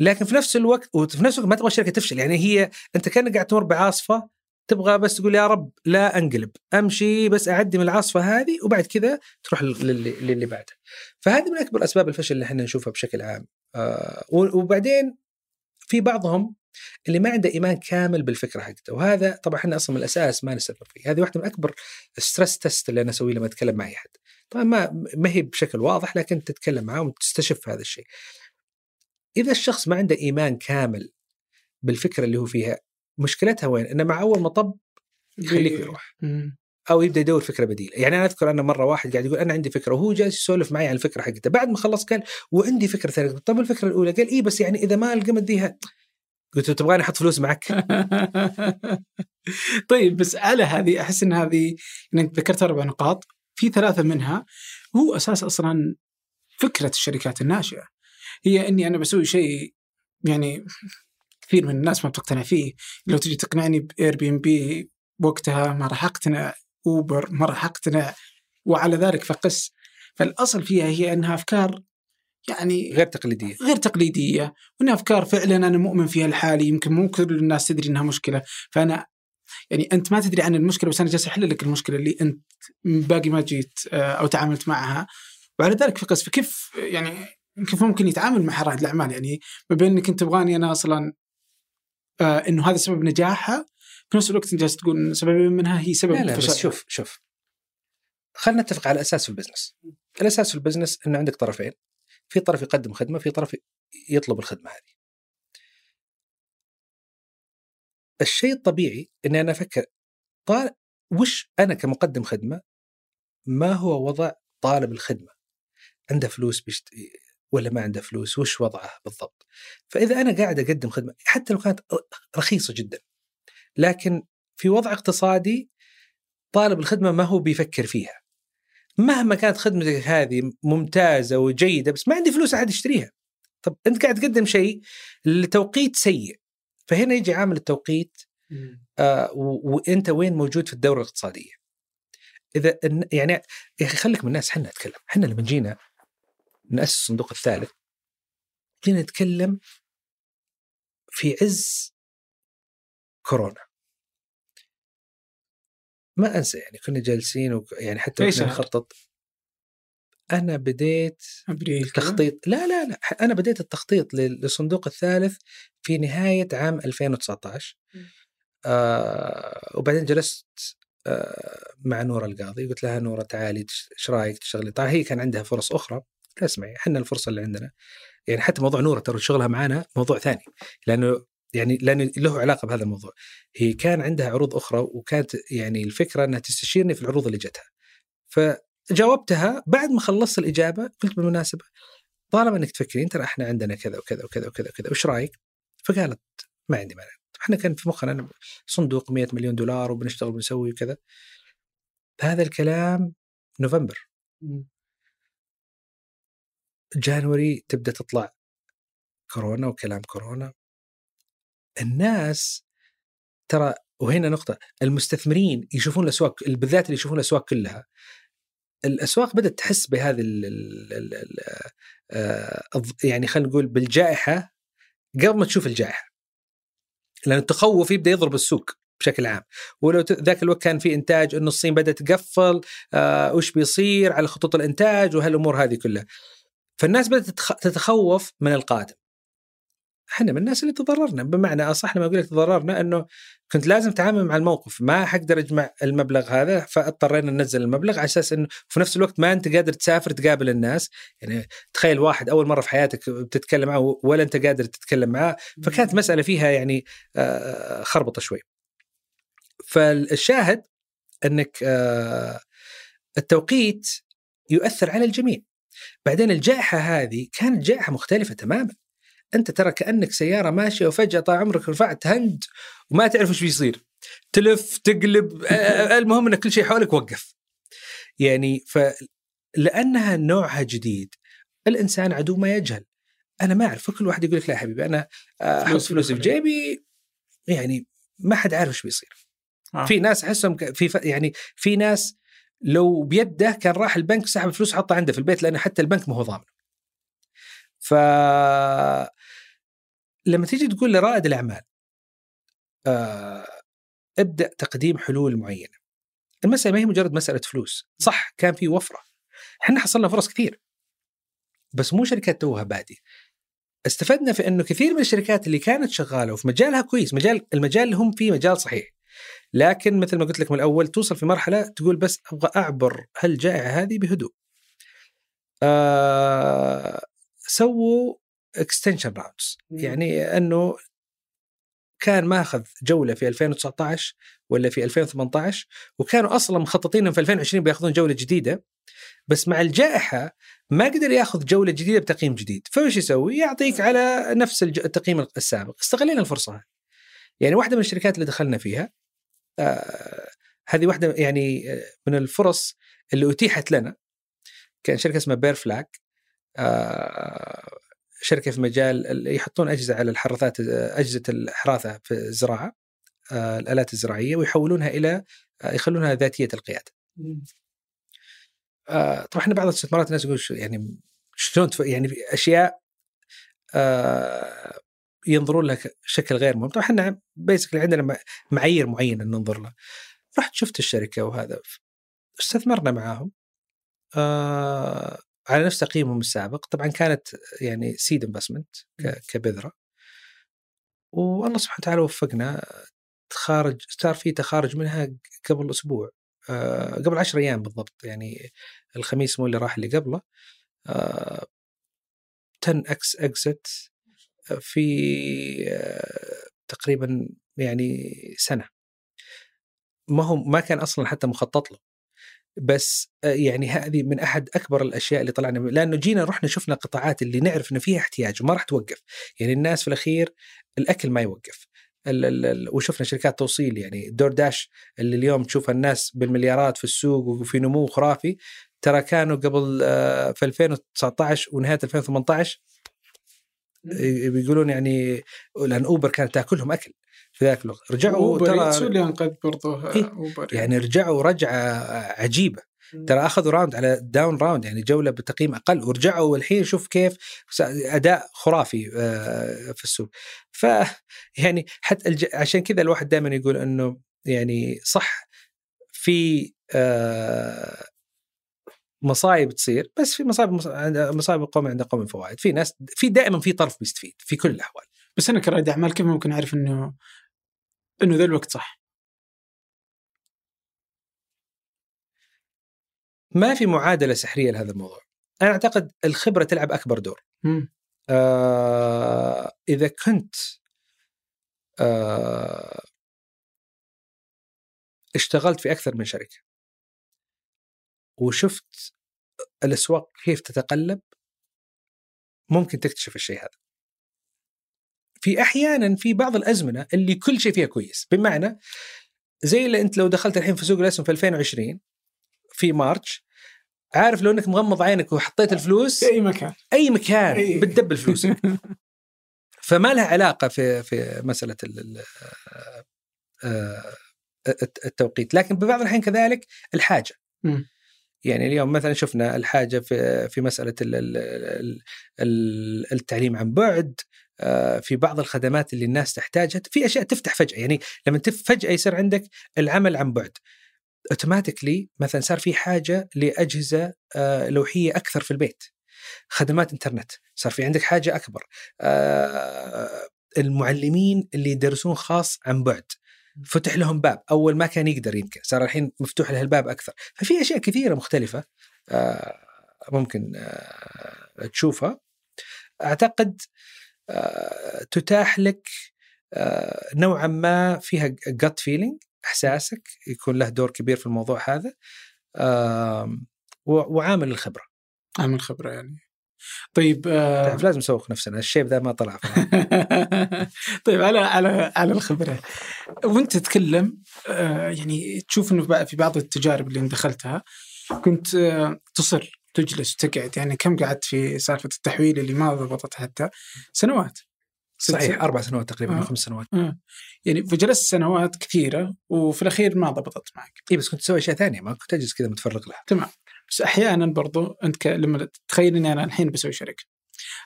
لكن في نفس الوقت وفي نفس الوقت ما تبغى الشركة تفشل. يعني هي أنت كأنك قاعد تمر بعاصفة تبغى بس تقول يا رب لا أنقلب أمشي بس أعدي من العاصفة هذه وبعد كذا تروح للي, للي بعده. فهذه من أكبر أسباب الفشل اللي إحنا نشوفها بشكل عام. آه وبعدين في بعضهم اللي ما عنده إيمان كامل بالفكرة حقته. وهذا طبعا إحنا أصلا من الأساس ما نستمر فيه. هذه واحدة من أكبر stress test اللي أنا أسويه لما أتكلم مع أي احد طبعا ما ما هي بشكل واضح لكن تتكلم معاه وتستشف هذا الشيء. إذا الشخص ما عنده إيمان كامل بالفكرة اللي هو فيها مشكلتها وين؟ إنه مع أول مطب يخليك يروح. أو يبدأ يدور فكرة بديلة، يعني أنا أذكر أنا مرة واحد قاعد يقول أنا عندي فكرة وهو جالس يسولف معي عن الفكرة حقته، بعد ما خلص قال وعندي فكرة ثانية، طب الفكرة الأولى؟ قال اي بس يعني إذا ما القمت ديها قلت له تبغاني أحط فلوس معك؟ طيب بس على هذه أحس إن هذه إنك ذكرت أربع نقاط. في ثلاثة منها هو أساس أصلا فكرة الشركات الناشئة. هي إني أنا بسوي شيء يعني كثير من الناس ما بتقتنع فيه. لو تجي تقنعني ب Airbnb وقتها ما راح أقتنع Uber ما راح أقتنع وعلى ذلك فقس. فالأصل فيها هي إنها أفكار يعني غير تقليدية. غير تقليدية. وإنها أفكار فعلا أنا مؤمن فيها لحالي يمكن مو كل الناس تدري إنها مشكلة. فأنا يعني أنت ما تدري عن المشكلة بس أنا جالس أحل لك المشكلة اللي أنت باقي ما جيت آه، أو تعاملت معها. وعلى ذلك فقس. فكيف يعني كيف ممكن يتعامل مع رائد الأعمال؟ يعني ما بين إنك أنت تبغاني أنا أصلا آه إنه هذا سبب نجاحها في نفس الوقت أنت جالس تقول ان سبب منها هي سبب لا لا بس شوف شوف. خلينا نتفق على أساس في البزنس. الأساس في البزنس إنه عندك طرفين. في طرف يقدم خدمة في طرف يطلب الخدمة هذه. الشيء الطبيعي إني أنا أفكر طال وش أنا كمقدم خدمة ما هو وضع طالب الخدمة؟ عنده فلوس بيشت... ولا ما عنده فلوس وش وضعه بالضبط؟ فإذا أنا قاعد أقدم خدمة حتى لو كانت رخيصة جدا لكن في وضع اقتصادي طالب الخدمة ما هو بيفكر فيها. مهما كانت خدمتك هذه ممتازة وجيدة بس ما عندي فلوس أحد يشتريها. طب أنت قاعد تقدم شيء لتوقيت سيء فهنا يجي عامل التوقيت آه وأنت وين موجود في الدورة الاقتصادية. إذا يعني يا أخي خليك من الناس إحنا نتكلم إحنا لما جينا نأسس الصندوق الثالث. جينا نتكلم في عز كورونا. ما أنسى يعني كنا جالسين. يعني حتى كنا نخطط. أنا بديت أبريل التخطيط لا لا لا أنا بديت التخطيط للصندوق الثالث في نهاية عام 2019 آه وبعدين جلست آه مع نورة القاضي قلت لها نورة تعالي إيش رأيك تشتغلي؟ طيب هي كان عندها فرص أخرى. اسمعي إحنا الفرصة اللي عندنا. يعني حتى موضوع نورة ترى شغلها معانا موضوع ثاني. لأنه يعني لأنه له علاقة بهذا الموضوع. هي كان عندها عروض أخرى وكانت يعني الفكرة إنها تستشيرني في العروض اللي جتها. فجاوبتها بعد ما خلصت الإجابة قلت بالمناسبة طالما إنك تفكرين ترى إحنا عندنا كذا وكذا وكذا وكذا وكذا وش رأيك؟ فقالت ما عندي مانع. إحنا كان في مخنا صندوق 100 مليون دولار وبنشتغل وبنسوي وكذا. هذا الكلام نوفمبر. جانوري تبدأ تطلع كورونا وكلام كورونا. الناس ترى وهنا نقطة المستثمرين يشوفون الأسواق بالذات اللي يشوفون الأسواق كلها الأسواق بدأت تحس بهذه ال ال ال آه، يعني خلينا نقول بالجائحة قبل ما تشوف الجائحة. لأن التخوف يبدأ يضرب السوق بشكل عام. ولو ذاك الوقت كان في إنتاج إنه الصين بدأت تقفل آه وش بيصير على خطوط الإنتاج وهالأمور هذه كلها. فالناس بدأت تتخوف من القادم. إحنا من الناس اللي تضررنا بمعنى أصح لما أقول لك تضررنا إنه كنت لازم أتعامل مع الموقف ما حقدر أجمع المبلغ هذا فاضطرينا ننزل المبلغ على أساس إنه في نفس الوقت ما أنت قادر تسافر تقابل الناس. يعني تخيل واحد أول مرة في حياتك بتتكلم معه ولا أنت قادر تتكلم معاه فكانت مسألة فيها يعني خربطة شوي. فالشاهد إنك التوقيت يؤثر على الجميع. بعدين الجائحة هذه كانت جائحة مختلفة تماما. أنت ترى كأنك سيارة ماشية وفجأة طال عمرك رفعت هند وما تعرف إيش بيصير. تلف تقلب المهم إن كل شيء حولك وقف. يعني فلانها نوعها جديد الإنسان عدو ما يجهل. أنا ما أعرف فكل واحد يقول لك لا يا حبيبي أنا أحط فلوسي في جيبي يعني ما حد عارف إيش بيصير. آه. في ناس احسهم في يعني في ناس لو بيده كان راح البنك سحب فلوس حطها عنده في البيت لأن حتى البنك ما هو ضامن. ف لما تيجي تقول لرائد الأعمال آه ابدأ تقديم حلول معينة. المسألة ما هي مجرد مسألة فلوس. صح كان في وفرة. إحنا حصلنا فرص كثير. بس مو شركات توها بادي. استفدنا في إنه كثير من الشركات اللي كانت شغالة وفي مجالها كويس مجال المجال اللي هم فيه مجال صحيح. لكن مثل ما قلت لك من الأول توصل في مرحلة تقول بس أبغى أعبر هالجائحة هذه بهدوء. آه سووا extension rounds يعني أنه كان ماخذ جولة في 2019 ولا في 2018 وكانوا أصلا مخططين في 2020 بيأخذون جولة جديدة بس مع الجائحة ما قدر يأخذ جولة جديدة بتقييم جديد. فايش يسوي؟ يعطيك على نفس التقييم السابق. استغلينا الفرصة هذه. يعني واحدة من الشركات اللي دخلنا فيها هذه واحدة يعني آه، من الفرص اللي أتيحت لنا كان شركة اسمها بير فلاج آه شركة في مجال يحطون أجهزة على الحراثات أجهزة الحراثه في الزراعة آه الآلات الزراعية ويحولونها إلى آه يخلونها ذاتية القيادة. آه طبعا إحنا بعض الاستثمارات الناس يقول يعني شلون يعني في أشياء آه ينظرون لها بشكل غير مهم. طبعا إحنا بيسكلي عندنا معايير معينة ننظر لها. رحت شفت الشركة وهذا استثمرنا معاهم. آه على نفس تقييمهم السابق. طبعا كانت يعني سيد انفستمنت كبذرة. والله سبحانه وتعالى وفقنا. تخارج صار في تخارج منها قبل أسبوع. آه قبل عشر أيام بالضبط. يعني الخميس مو اللي راح اللي قبله. آه 10 إكس اكزت في آه تقريبا يعني سنة. ما هو ما كان أصلا حتى مخطط له. بس آه، يعني هذه من أحد أكبر الأشياء اللي طلعنا لأنه جينا رحنا شفنا قطاعات اللي نعرف إنه فيها احتياج وما راح توقف. يعني الناس في الأخير الأكل ما يوقف. وشفنا شركات توصيل يعني دور داش اللي اليوم تشوف الناس بالمليارات في السوق وفي نمو خرافي. ترى كانوا قبل آه، في 2019 ونهاية 2018 بيقولون يعني لأن اوبر كانت تأكلهم أكل في ذاك الوقت رجعوا ترى اللي انقذ برضه إيه؟ اوبر يعني. يعني رجعوا رجعة عجيبة ترى أخذوا round على down round يعني جولة بتقييم أقل ورجعوا والحين شوف كيف أداء خرافي آه، في السوق ف يعني حتى الج... عشان كذا الواحد دائما يقول إنه يعني صح في آه، مصايب تصير بس في مصايب مصايب قوم عند قوم فوائد. في ناس في دائما في طرف بيستفيد في كل الأحوال. بس أنا كرائد اعمال كيف ممكن أعرف إنه إنه ذا الوقت صح؟ ما في معادلة سحرية لهذا الموضوع. أنا أعتقد الخبرة تلعب أكبر دور. آه إذا كنت آه اشتغلت في أكثر من شركة وشفت الأسواق كيف تتقلب ممكن تكتشف الشيء هذا. في أحيانا في بعض الأزمنة اللي كل شيء فيها كويس بمعنى زي اللي أنت لو دخلت الحين في سوق الأسهم في 2020 في مارتش عارف لو أنك مغمض عينك وحطيت الفلوس؟ في أي مكان. أي مكان أي. بتدبل فلوسك. فما لها علاقة في في مسألة آه، التوقيت. لكن ببعض الأحيان كذلك الحاجة. م. يعني اليوم مثلا شفنا الحاجة في في مسألة التعليم عن بعد آه، في بعض الخدمات اللي الناس تحتاجها في أشياء تفتح فجأة يعني لما فجأة يصير عندك العمل عن بعد اوتوماتيكلي مثلا صار في حاجة لأجهزة آه، لوحية أكثر في البيت خدمات إنترنت صار في عندك حاجة أكبر آه، المعلمين اللي يدرسون خاص عن بعد. فتح لهم باب أول ما كان يقدر يمكن صار الحين مفتوح له الباب أكثر. ففي أشياء كثيرة مختلفة ممكن تشوفها. أعتقد آه، تتاح لك آه، نوعا ما فيها gut feeling إحساسك يكون له دور كبير في الموضوع هذا وعامل الخبرة. عامل الخبره يعني. طيب آه لازم نسوق نفسنا الشيب ذا ما طلع. طيب على على على الخبرة. وأنت تتكلم آه يعني تشوف إنه في بعض التجارب اللي دخلتها كنت آه تصر تجلس وتقعد يعني كم قعدت في سالفة التحويل اللي ما ضبطت حتى؟ سنوات. صحيح أربع سنوات تقريبا آه. خمس سنوات. آه. يعني فجلست سنوات كثيرة وفي الأخير ما ضبطت معك. اي بس كنت تسوي أشياء ثانية ما كنت أجلس كذا متفرغ لها. تمام. بس أحيانا برضو أنت. لما تخيل إني أنا الحين بسوي شركه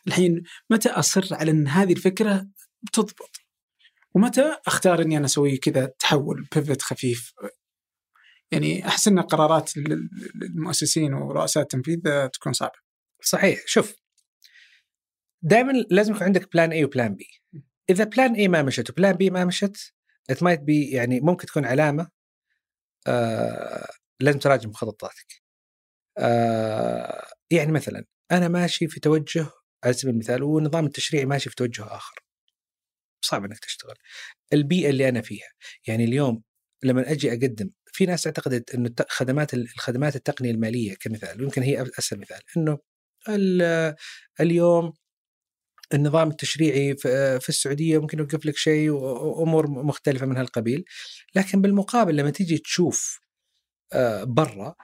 الحين متى أصر على إن هذه الفكرة بتضبط ومتى أختار إني أنا أسوي كذا تحول بيفت خفيف؟ يعني أحس إن قرارات المؤسسين ورؤساء التنفيذ تكون صعبة. صحيح. شوف دائما لازم يكون عندك plan A و plan B إذا plan A ما مشت و plan B ما مشت it might be يعني ممكن تكون علامة آه لازم تراجع مخططاتك. آه يعني مثلا أنا ماشي في توجه على سبيل المثال والنظام التشريعي ماشي في توجه آخر. صعب إنك تشتغل. البيئة اللي أنا فيها يعني اليوم لما أجي أقدم في ناس اعتقدت إنه خدمات الخدمات التقنية المالية كمثال ويمكن هي أسهل مثال إنه اليوم النظام التشريعي في السعودية ممكن يوقف لك شيء وأمور مختلفة من هالقبيل. لكن بالمقابل لما تيجي تشوف آه، برا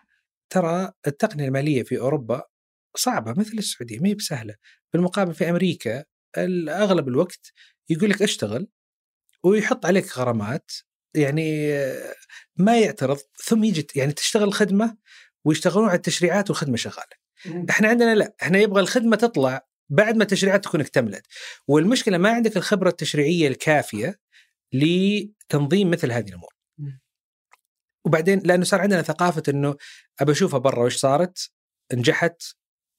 ترى التقنية المالية في أوروبا صعبة مثل السعودية ما هي بسهلة بالمقابل في أمريكا أغلب الوقت يقول لك اشتغل ويحط عليك غرامات يعني ما يعترض ثم يجي يعني تشتغل الخدمه ويشتغلون على التشريعات والخدمة شغالة. إحنا عندنا لا إحنا يبغى الخدمة تطلع بعد ما التشريعات تكون اكتملت والمشكلة ما عندك الخبرة التشريعية الكافية لتنظيم مثل هذه الأمور. وبعدين لأنه صار عندنا ثقافة إنه أبى أشوفها برا وش صارت؟ نجحت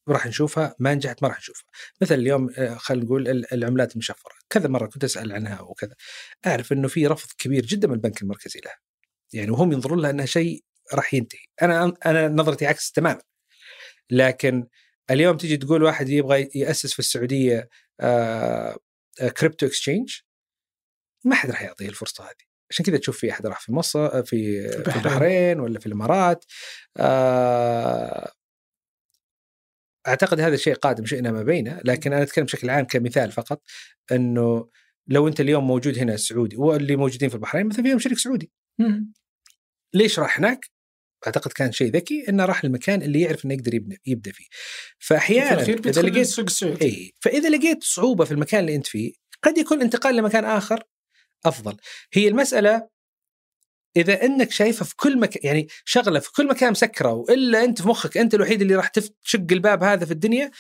راح نشوفها ما نجحت ما راح نشوفها. مثل اليوم آه، خلينا نقول العملات المشفرة. كذا مرة كنت أسأل عنها وكذا. أعرف إنه في رفض كبير جدا من البنك المركزي لها. يعني وهم ينظرون لها إنها شيء راح ينتهي. أنا أنا نظرتي عكس تماما. لكن اليوم تيجي تقول واحد يبغى يأسس في السعودية آه crypto exchange ما حد راح يعطيه الفرصة هذه. عشان كذا تشوف في أحد راح في مصر في, في البحرين. ولا في الإمارات. آه أعتقد هذا الشيء قادم شئنا أم أبينا لكن أنا أتكلم بشكل عام كمثال فقط إنه لو أنت اليوم موجود هنا سعودي واللي موجودين في البحرين مثلا فيهم شريك سعودي. ليش راح هناك؟ أعتقد كان شيء ذكي إنه راح المكان اللي يعرف إنه يقدر يبنى يبدأ فيه. فاحيانا إذا لقيت السوق السعودي اي فإذا لقيت صعوبة في المكان اللي أنت فيه قد يكون الانتقال لمكان آخر أفضل. هي المسألة إذا إنك شايفه في كل مكان يعني شغلة في كل مكان مسكرة وإلا أنت في مخك أنت الوحيد اللي راح تشق الباب هذا في الدنيا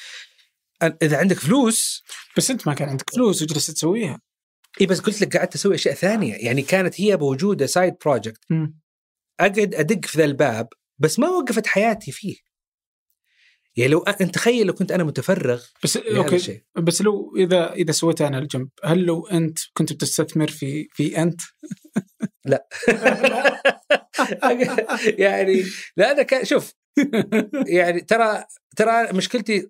إذا عندك فلوس بس أنت ما كان عندك فلوس. وجلست تسويها. اي بس قلت لك قعدت أسوي أشياء ثانية يعني كانت هي بوجودها side project أقعد أدق في ذا الباب بس ما وقفت حياتي فيه. يعني لو أنت تخيل لو كنت أنا متفرغ بس okay الشيء. بس لو إذا إذا سويتها أنا الجنب هل لو أنت كنت بتستثمر في في أنت؟ لا. يعني لا أنا كان شوف يعني ترى ترى مشكلتي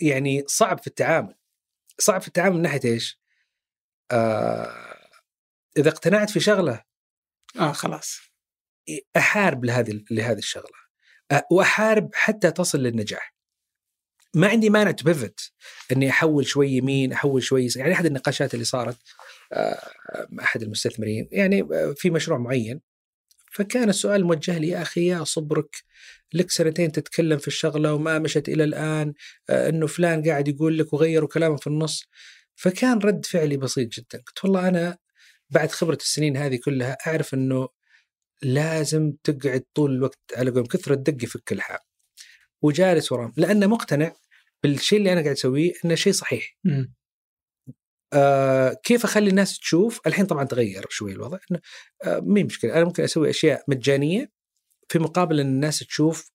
يعني صعب في التعامل. صعب في التعامل من ناحية إيش؟ آه إذا اقتنعت في شغلة آه خلاص. أحارب لهذه لهذه الشغلة. وأحارب حتى تصل للنجاح. ما عندي مانع تبفت إني أحول شوي يمين أحول شوي يعني احد النقاشات اللي صارت آه، مع أحد المستثمرين يعني آه، في مشروع معين. فكان السؤال موجه لي يا أخي يا صبرك لك سنتين تتكلم في الشغلة وما مشت إلى الآن آه، إنه فلان قاعد يقول لك وغيروا كلامه في النص. فكان رد فعلي بسيط جدا. قلت والله أنا بعد خبرة السنين هذه كلها أعرف إنه لازم تقعد طول الوقت على قولهم كثر الدق يفك الحام وجالس وراه لأنه مقتنع بالشيء اللي أنا قاعد أسويه إنه شيء صحيح. آه كيف أخلي الناس تشوف الحين طبعا تغير شوي الوضع إنه آه مين مشكلة أنا ممكن أسوي أشياء مجانية في مقابل إن الناس تشوف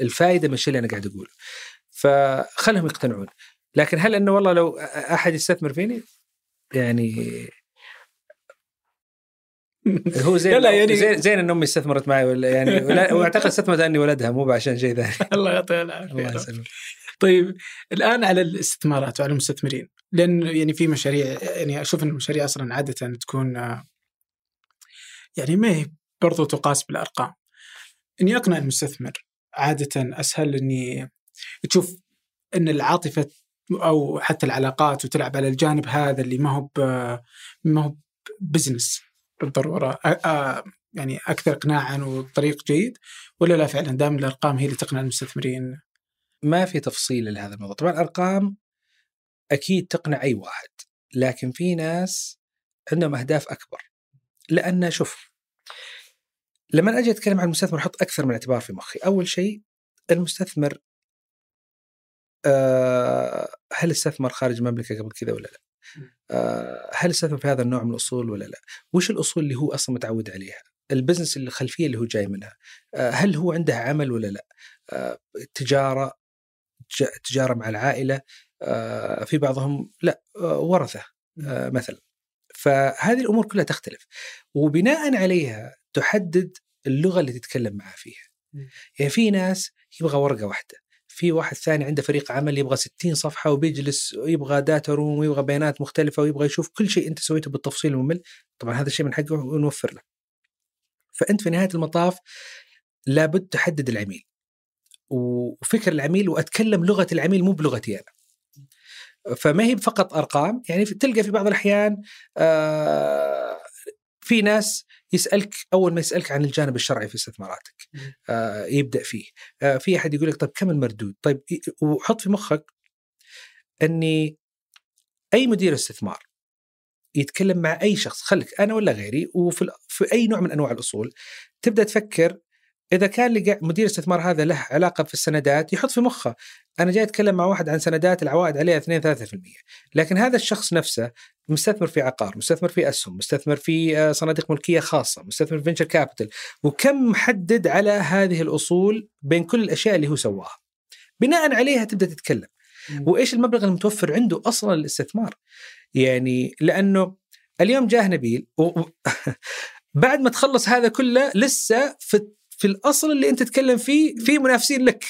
الفائده من الشيء اللي أنا قاعد أقوله. فخلهم يقتنعون. لكن هل إنه والله لو أحد يستثمر فيني يعني هو زين لا يعني زين زين إن أمي استثمرت معي ولا يعني وأعتقد استثمرت إني ولدها مو عشان شيء ثاني الله يعطيها العافية. الله يسلمك. طيب الآن على الاستثمارات وعلى المستثمرين. لأن يعني في مشاريع يعني أشوف إن المشاريع أصلا عادة تكون يعني ما هي برضو تقاس بالأرقام. إني أقنع المستثمر عادة أسهل إني تشوف إن العاطفة أو حتى العلاقات وتلعب على الجانب هذا اللي ما هو ما هو بزنس بالضرورة. يعني أكثر اقناعا وطريق جيد ولا لا فعلا؟ دام الأرقام هي اللي تقنع المستثمرين. ما في تفصيل لهذا الموضوع. طبعا الأرقام أكيد تقنع أي واحد لكن في ناس عندهم أهداف أكبر. لأن شوف لما أجي أتكلم عن المستثمر أحط أكثر من اعتبار في مخي. أول شيء المستثمر أه هل استثمر خارج المملكة قبل كذا ولا لا؟ آه، هل استثمر في هذا النوع من الأصول ولا لا؟ وش الأصول اللي هو أصلا متعود عليها؟ البزنس الخلفية اللي هو جاي منها آه، هل هو عنده عمل ولا لا؟ آه، تجارة تجارة مع العائلة في بعضهم لا ورثة مثلا فهذه الأمور كلها تختلف وبناء عليها تحدد اللغة اللي تتكلم معاه فيها يعني في ناس يبغى ورقة واحدة في واحد ثاني عنده فريق عمل يبغى 60 صفحة وبيجلس ويبغى data room ويبغى بيانات مختلفة ويبغى يشوف كل شيء أنت سويته بالتفصيل الممل طبعا هذا الشيء من حقه ونوفر له. فأنت في نهاية المطاف لابد تحدد العميل. وفكر العميل وأتكلم لغة العميل مو بلغتي أنا. فما هي فقط أرقام يعني تلقى في بعض الأحيان آه في ناس يسألك أول ما يسألك عن الجانب الشرعي في استثماراتك آه يبدأ فيه. آه في أحد يقول لك طيب كم المردود؟ طيب وحط في مخك أني أي مدير استثمار يتكلم مع أي شخص خليك أنا ولا غيري وفي في أي نوع من أنواع الأصول تبدأ تفكر إذا كان مدير الاستثمار هذا له علاقة في السندات يحط في مخه أنا جاي أتكلم مع واحد عن سندات العوائد عليها 2 3% لكن هذا الشخص نفسه مستثمر في عقار مستثمر في أسهم مستثمر في آه، صناديق ملكية خاصة مستثمر في فينشر كابيتال وكم محدد على هذه الأصول بين كل الأشياء اللي هو سواها؟ بناء عليها تبدأ تتكلم. وإيش المبلغ المتوفر عنده أصلا للاستثمار؟ يعني لأنه اليوم جاه نبيل و... بعد ما تخلص هذا كله لسه في في الأصل اللي أنت تتكلم فيه في منافسين لك.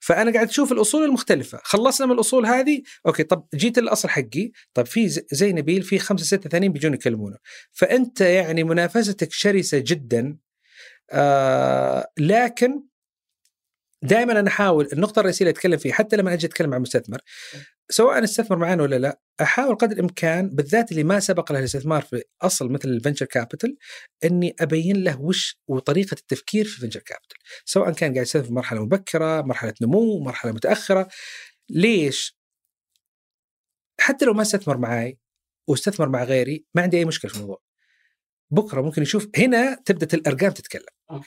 فأنا قاعد أشوف الأصول المختلفة. خلصنا من الأصول هذه. أوكي طب جيت الاصل حقي. طب في زي نبيل في خمسة ستة ثانيين بيجون يكلمونه فأنت يعني منافستك شرسة جدا. آه لكن دائما أنا أحاول النقطة الرئيسية اللي أتكلم فيها حتى لما أجي أتكلم مع مستثمر سواء استثمر معنا ولا لا أحاول قدر الإمكان بالذات اللي ما سبق له الاستثمار في أصل مثل ال venture capital إني أبين له وش وطريقة التفكير في ال venture capital سواء كان قاعد يستثمر في مرحلة مبكرة مرحلة نمو مرحلة متأخرة. ليش؟ حتى لو ما استثمر معي واستثمر مع غيري ما عندي أي مشكلة في الموضوع. بكرة ممكن يشوف هنا تبدأ الأرقام تتكلم.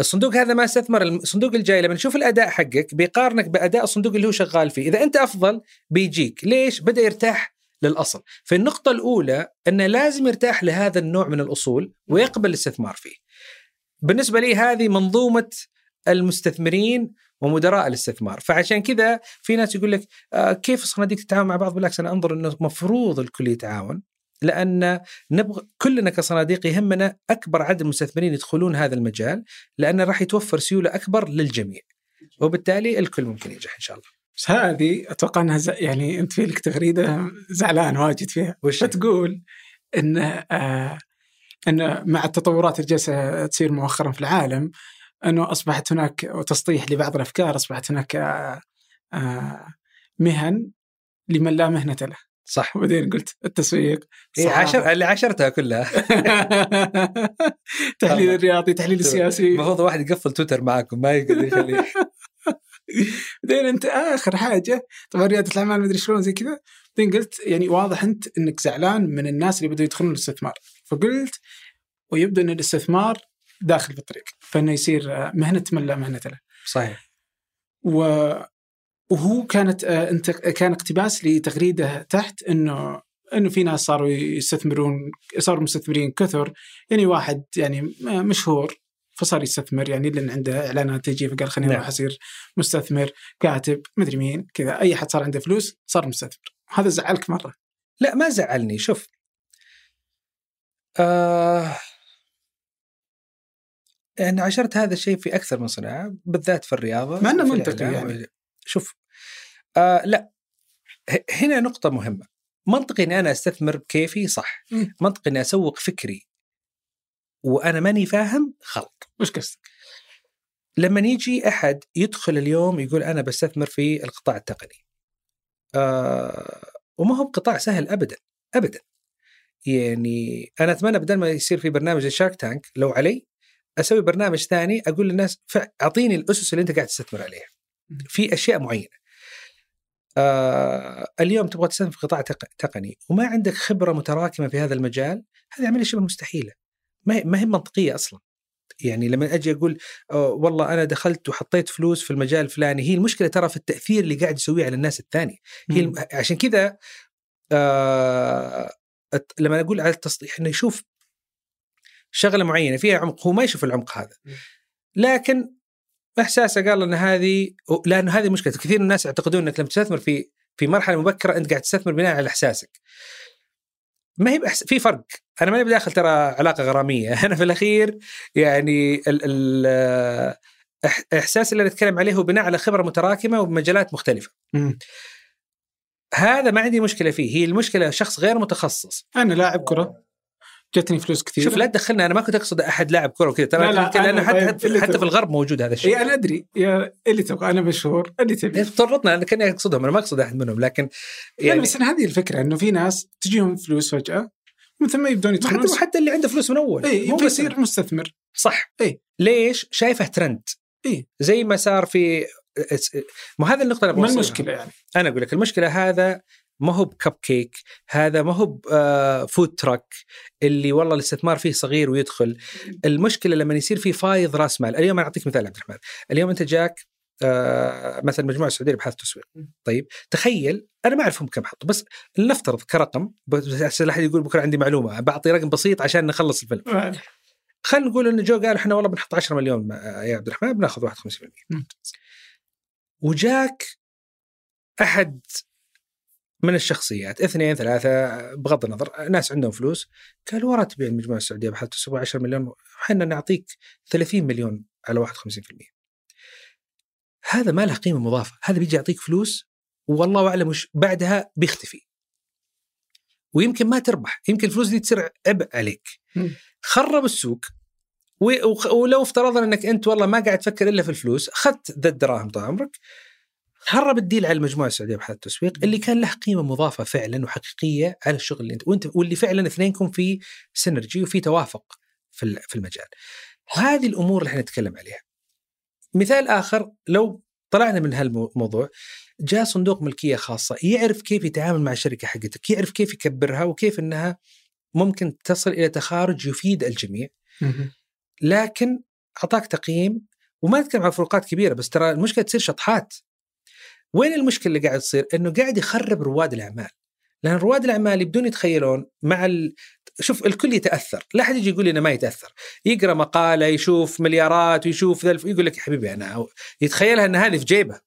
الصندوق هذا ما استثمر الصندوق الجاي لما نشوف الأداء حقك بيقارنك بأداء الصندوق اللي هو شغال فيه. إذا أنت أفضل بيجيك. ليش؟ بدأ يرتاح للأصل. فالنقطه الأولى أنه لازم يرتاح لهذا النوع من الأصول ويقبل الاستثمار فيه. بالنسبة لي هذه منظومة المستثمرين ومدراء الاستثمار. فعشان كذا في ناس يقول لك آه كيف الصناديق تتعاون مع بعض؟ بالعكس أنا أنظر إنه مفروض الكل يتعاون. لأن نبغى كلنا كصناديق يهمنا أكبر عدد المستثمرين يدخلون هذا المجال لأنه راح يتوفر سيولة أكبر للجميع وبالتالي الكل ممكن ينجح إن شاء الله. بس هذه أتوقع إنها يعني أنت في لك تغريدة زعلان واجد فيها وش فتقول إن آه إن مع التطورات اللي جالسة تصير مؤخرا في العالم إنه أصبحت هناك تسطيح لبعض الأفكار أصبحت هناك آه آه مهن لمن لا مهنة له. صح. وبعدين قلت التسويق. إيه عشر اللي عشرتها كلها. تحليل الرياضي تحليل السياسي. المفروض واحد يقفل تويتر معاكم ما يقدر يخليه. بعدين انت آخر حاجة طبعا ريادة الأعمال مدري شلون زي كذا. بعدين قلت يعني واضح أنت إنك زعلان من الناس اللي بدوا يدخلون الاستثمار. فقلت ويبدو إن الاستثمار داخل في الطريق فإنه يصير مهنة من لا مهنة له. صحيح. و وهو كانت آه، انت كان اقتباس لتغريدة تحت إنه إنه في ناس صاروا يستثمرون صاروا مستثمرين كثر. يعني واحد يعني مشهور فصار يستثمر يعني لأن عنده إعلانات تجي فقال خليني أروح نعم. أصير مستثمر كاتب مدري مين كذا. أي حد صار عنده فلوس صار مستثمر. هذا زعلك مرة؟ لا ما زعلني. شوف آه يعني عشرت هذا الشيء في أكثر من صناعة بالذات في الرياضة مع إنه منطقي يعني. شوف آه لا. هنا نقطة مهمة. منطقي إني أنا أستثمر بكيفي صح. منطقي إني أسوق فكري وأنا ماني فاهم غلط وش قصدك؟ لما يجي أحد يدخل اليوم يقول أنا بستثمر في القطاع التقني. آه وما هو بقطاع سهل ابدا ابدا. يعني أنا أتمنى بدل ما يصير في برنامج الشارك تانك لو علي أسوي برنامج ثاني أقول للناس اعطيني الأسس اللي أنت قاعد تستثمر عليها. في أشياء معينة. آه اليوم تبغى تستثمر في قطاع تقني وما عندك خبرة متراكمة في هذا المجال هذه عمليه شبه مستحيلة. ما هي منطقية أصلا. يعني لما أجي أقول والله أنا دخلت وحطيت فلوس في المجال الفلاني. هي المشكلة ترى في التأثير اللي قاعد يسويه على الناس الثانية هي عشان كذا آه لما أقول على التسطيح انه يشوف شغلة معينة فيها عمق هو ما يشوف العمق هذا. لكن احساسه قال إن هذه لأنه هذه مشكلة. كثير من الناس يعتقدون إنك لما تستثمر في في مرحلة مبكرة أنت قاعد تستثمر بناء على إحساسك. ما هي بأحس... في فرق. أنا ماني بداخل ترى علاقة غرامية. أنا في الأخير يعني ال... ال... إح- إحساس اللي نتكلم عليه هو بناء على خبرة متراكمة وبمجالات مختلفة. مم. هذا ما عندي مشكلة فيه. هي المشكلة شخص غير متخصص. أنا لاعب كرة. جتني فلوس كثير شوف لا تدخلنا أنا ما كنت أقصد أحد لاعب كرة وكذا ترى لا، لا، لأنه حتى طيب، حتى, في. الغرب موجود هذا الشيء اي أنا أدري يا اللي تبغى أنا مشهور اللي تبي تطرطنا أنا كأني أقصدهم أنا ما أقصد أحد منهم لكن يعني بس هذه الفكرة إنه في ناس تجيهم فلوس فجأة ومن ثم يبدون ما يدخلون حتى حتى اللي عنده فلوس من أول اي يصير مستثمر صح إيه. ليش؟ شايفه ترند إيه. زي ما صار في مو هذا النقطة اللي ما. المشكلة يعني؟ أنا أقول لك المشكلة هذا ما هو بكب كيك هذا ما هو آه، food truck اللي والله الاستثمار فيه صغير ويدخل. المشكلة لما يصير في فايض راس مال اليوم أنا أعطيك مثال عبد الرحمن. اليوم أنت جاك آه، مثلا مجموعة السعودية للأبحاث والتسويق طيب تخيل أنا ما اعرف هم كم حطوا بس لنفترض كرقم بس لا أحد يقول بكره عندي معلومة بعطي رقم بسيط عشان نخلص الفيلم. خلينا نقول انه جو قال إحنا والله بنحط 10 مليون آه، يا عبد الرحمن بناخذ 51% ممتاز. وجاك أحد من الشخصيات. اثنين ثلاثة بغض النظر ناس عندهم فلوس. قالوا ورا تبيع المجموعة السعودية بحالة تسوى 10 مليون إحنا نعطيك 30 مليون على 51% هذا ما له قيمة مضافة. هذا بيجي يعطيك فلوس والله أعلم وش بعدها بيختفي. ويمكن ما تربح. يمكن الفلوس دي تصير عبء عليك. خرب السوق. ولو افترضنا إنك أنت والله ما قاعد تفكر إلا في الفلوس اخذت ذا الدراهم طال عمرك. خرب الديل على المجموعة السعودية بحالة التسويق اللي كان له قيمة مضافة فعلا وحقيقية على الشغل اللي أنت وأنت واللي فعلا اثنينكم في سينرجي وفي توافق في في المجال. هذه الأمور اللي إحنا نتكلم عليها. مثال آخر لو طلعنا من هالموضوع جاء صندوق ملكية خاصة يعرف كيف يتعامل مع الشركة حقتك، يعرف كيف يكبرها وكيف إنها ممكن تصل إلى تخارج يفيد الجميع. لكن أعطاك تقييم وما نتكلم عن فروقات كبيرة بس ترى المشكلة تصير شطحات. وين المشكلة اللي قاعد تصير؟ إنه قاعد يخرب رواد الأعمال. لأن رواد الأعمال يبدون يتخيلون مع ال... شوف الكل يتأثر، لا أحد يجي يقول لي إنه ما يتأثر، يقرأ مقالة يشوف مليارات ويشوف ذا الف- يقول لك يا حبيبي أنا يتخيلها ان هذه في جيبه.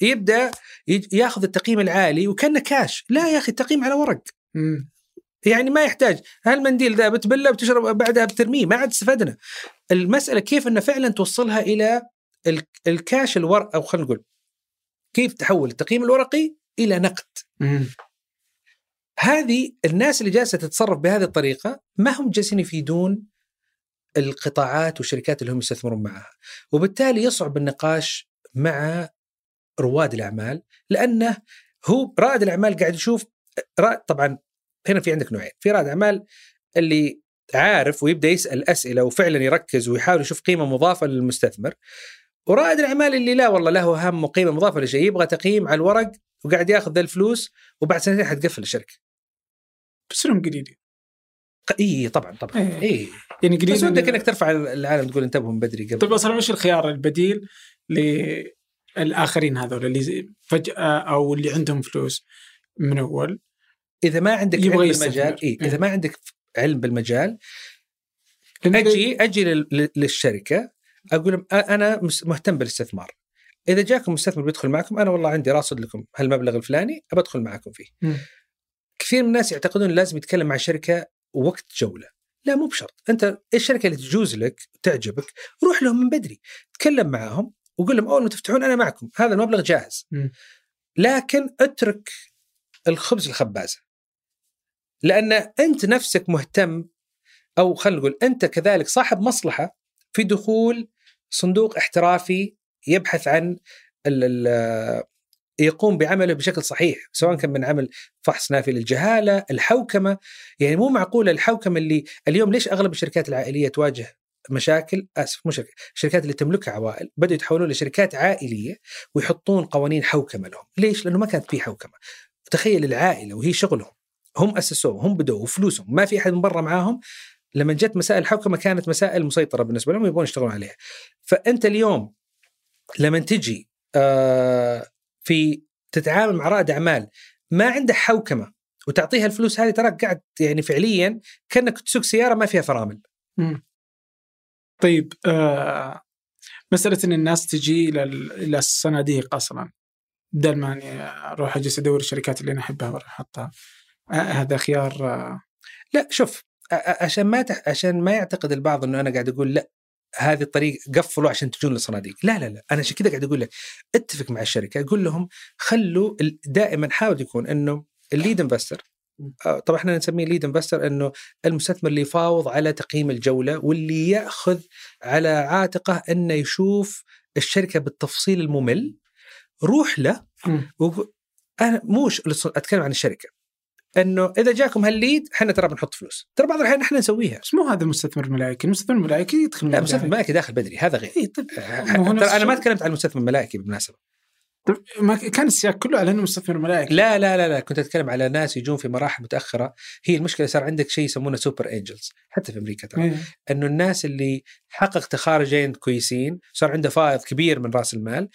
يبدأ ياخذ التقييم العالي وكأنه كاش، لا يا أخي التقييم على ورق. مم. يعني ما يحتاج هالمنديل ذا بتبله بتشرب بعدها بترميه ما عاد استفدنا المسألة كيف إنه فعلا توصلها إلى ال- الكاش الورق أو خلينا نقول كيف تحول التقييم الورقي إلى نقد. مم. هذه الناس اللي جالسة تتصرف بهذه الطريقة ما هم جالسين يفيدون القطاعات والشركات اللي هم يستثمرون معها. وبالتالي يصعب النقاش مع رواد الأعمال لأنه هو رائد الأعمال قاعد يشوف رائد طبعا هنا في عندك نوعين. في رائد أعمال اللي عارف ويبدأ يسأل أسئلة وفعلا يركز ويحاول يشوف قيمة مضافة للمستثمر. ورائد الأعمال اللي لا والله له هم وقيمه مضافة لشيء يبغى تقييم على الورق وقاعد ياخذ ذا الفلوس وبعد سنتين حتقفل الشركة بس انهم قليلين إي طبعا طبعا إيه. إي يعني قليل بس ودك إن- إنك ترفع العالم تقول انتبهوا من بدري قبل طيب أصلا وش الخيار البديل للآخرين هذول اللي فجاه أو اللي عندهم فلوس من أول إذا ما عندك علم. بالمجال إيه؟ إذا إيه. ما عندك علم بالمجال أجي أجي لل- لل- للشركة أقول أنا مهتم بالاستثمار. إذا جاكم مستثمر بيدخل معكم أنا والله عندي راصد لكم هالمبلغ الفلاني ابى ادخل معكم فيه. مم. كثير من الناس يعتقدون لازم يتكلم مع شركة وقت جولة. لا مو بشرط. أنت الشركة اللي تجوز لك تعجبك روح لهم من بدري. تكلم معاهم وقول لهم أول ما تفتحون أنا معكم هذا المبلغ جاهز. مم. لكن اترك الخبز الخبازة. لأن أنت نفسك مهتم أو خلينا نقول أنت كذلك صاحب مصلحة في دخول صندوق احترافي يبحث عن يقوم بعمله بشكل صحيح سواء كان من عمل فحص نافي للجهالة، الحوكمة، يعني مو معقولة الحوكمة اللي اليوم ليش أغلب الشركات العائلية تواجه مشاكل؟ آسف مو شركة الشركات اللي تملكها عوائل. بدأوا يتحولون لشركات عائلية ويحطون قوانين حوكمة لهم، ليش؟ لأنه ما كانت في حوكمة. تخيل العائلة وهي شغلهم. هم أسسوه هم بدوا وفلوسهم. ما في أحد من برا معاهم لما جت مسائل الحوكمه كانت مسائل مسيطرة بالنسبة لهم يبغون يشتغلون عليها. فأنت اليوم لما تجي آه في تتعامل مع رائد أعمال ما عنده حوكمة وتعطيها الفلوس هذه تراك قاعد يعني فعليا كأنك تسوق سيارة ما فيها فرامل مم. طيب آه مسألة إن الناس تجي إلى ال- إلى الصناديق أصلا بدل ما اني أروح أجلس أدور الشركات اللي أنا أحبها وأروح أحطها آه هذا خيار آه لا شوف عشان ما تح... عشان ما يعتقد البعض إنه أنا قاعد أقول لأ هذه الطريق قفلوا عشان تجون للصناديق لا لا لا أنا عشان كذا قاعد أقول لك اتفق مع الشركة قول لهم خلوا دائما حاول يكون إنه ال lead investor طبعا إحنا نسميه lead investor إنه المستثمر اللي يفاوض على تقييم الجولة واللي يأخذ على عاتقه إنه يشوف الشركة بالتفصيل الممل. روح له. وقو... أنا موش أتكلم عن الشركة. إنه إذا جاكم هال lead إحنا ترى بنحط فلوس. ترى بعض الأحيان إحنا نسويها. بس مو هذا المستثمر الملائكي. المستثمر الملائكي يدخل لا مستثمر البداية. ملائكي داخل بدري. هذا غير. إيه طيب أنا ما. تكلمت عن المستثمر الملائكي بالمناسبة. طيب ما كان السياق كله على إنه مستثمر ملائكي. لا لا لا لا. كنت أتكلم على ناس يجون في مراحل متأخرة. هي المشكلة صار عندك شيء يسمونه super angels حتى في أمريكا ترى. إيه. إنه الناس اللي حققوا تخارجين كويسين صار عنده فائض كبير من رأس المال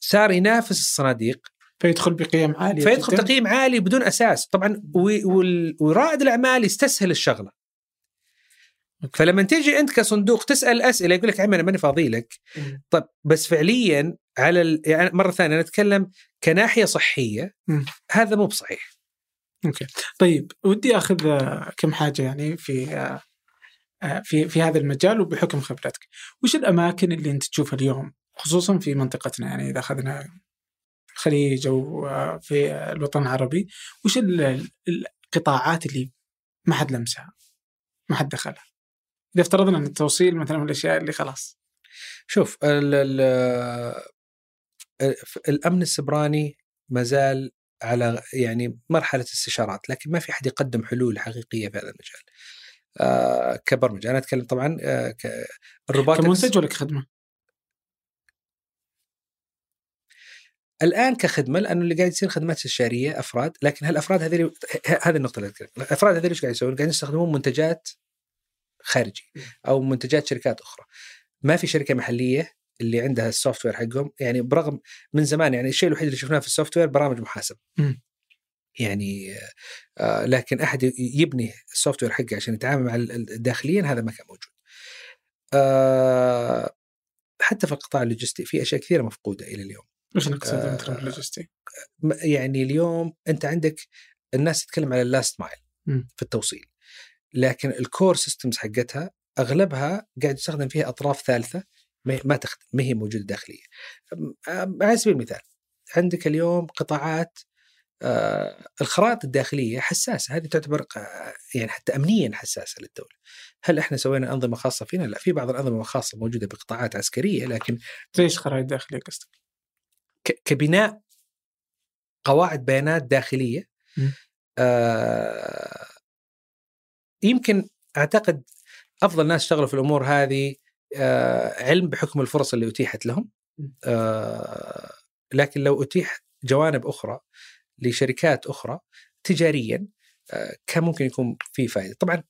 صار ينافس الصناديق فيدخل بقيم عالية فيدخل جداً. تقييم عالي بدون أساس. طبعا ورائد الأعمال يستسهل الشغلة. فلما تيجي أنت كصندوق تسأل أسئلة يقول لك عمي أنا ماني فاضي لك. مم. طب بس فعليا على ال... يعني مرة ثانية أنا أتكلم كناحية صحية مم. هذا مو بصحيح. أوكي. طيب ودي أخذ كم حاجة يعني في آه، آه، في في هذا المجال وبحكم خبرتك. وش الأماكن اللي أنت تشوفها اليوم؟ خصوصا في منطقتنا يعني إذا أخذنا الخليج أو آه، في الوطن العربي وش ال- ال- القطاعات اللي ما حد لمسها ما حد دخلها إذا افترضنا إن التوصيل مثلا من الأشياء اللي خلاص شوف ال... ال... الأمن السبراني ما زال على يعني مرحلة استشارات لكن ما في أحد يقدم حلول حقيقية في هذا المجال آه كبرمجة أنا أتكلم طبعا آه. الروبوتكس كمنتج ولا كخدمة؟ الآن كخدمة لأنه اللي قاعد يصير خدمات استشارية أفراد لكن هالافراد هذول هذه النقطة اللي اتكلم الافراد هذول إيش قاعد يسوون؟ قاعدين يستخدمون منتجات خارجي أو منتجات شركات أخرى ما في شركة محلية اللي عندها ال software حقهم يعني برغم من زمان يعني الشيء الوحيد اللي شفناه في ال software برامج محاسبة. يعني آه لكن أحد يبني ال software حقه عشان يتعامل مع ال- ال- داخليا هذا ما كان موجود. آه حتى في القطاع اللوجستي في أشياء كثيرة مفقودة إلى اليوم. وش نقصد آه، مثلا باللوجستي؟ م- يعني اليوم أنت عندك الناس تتكلم على ال last mile. في التوصيل لكن ال core systems حقتها أغلبها قاعد يستخدم فيها أطراف ثالثة ما تخدم ما هي موجودة داخلية. على سبيل المثال عندك اليوم قطاعات آه الخرائط الداخلية حساسة هذه تعتبر ق- يعني حتى امنيا حساسة للدولة. هل إحنا سوينا أنظمة خاصة فينا؟ لا في بعض الأنظمة الخاصة موجودة بقطاعات عسكرية لكن إيش خرائط داخلية قصدك؟ كبناء قواعد بيانات داخلية. آه يمكن أعتقد أفضل ناس اشتغلوا في الأمور هذه آه علم بحكم الفرص اللي أتيحت لهم. آه لكن لو أتيح جوانب أخرى لشركات أخرى تجاريا آه كان ممكن يكون في فائده طبعا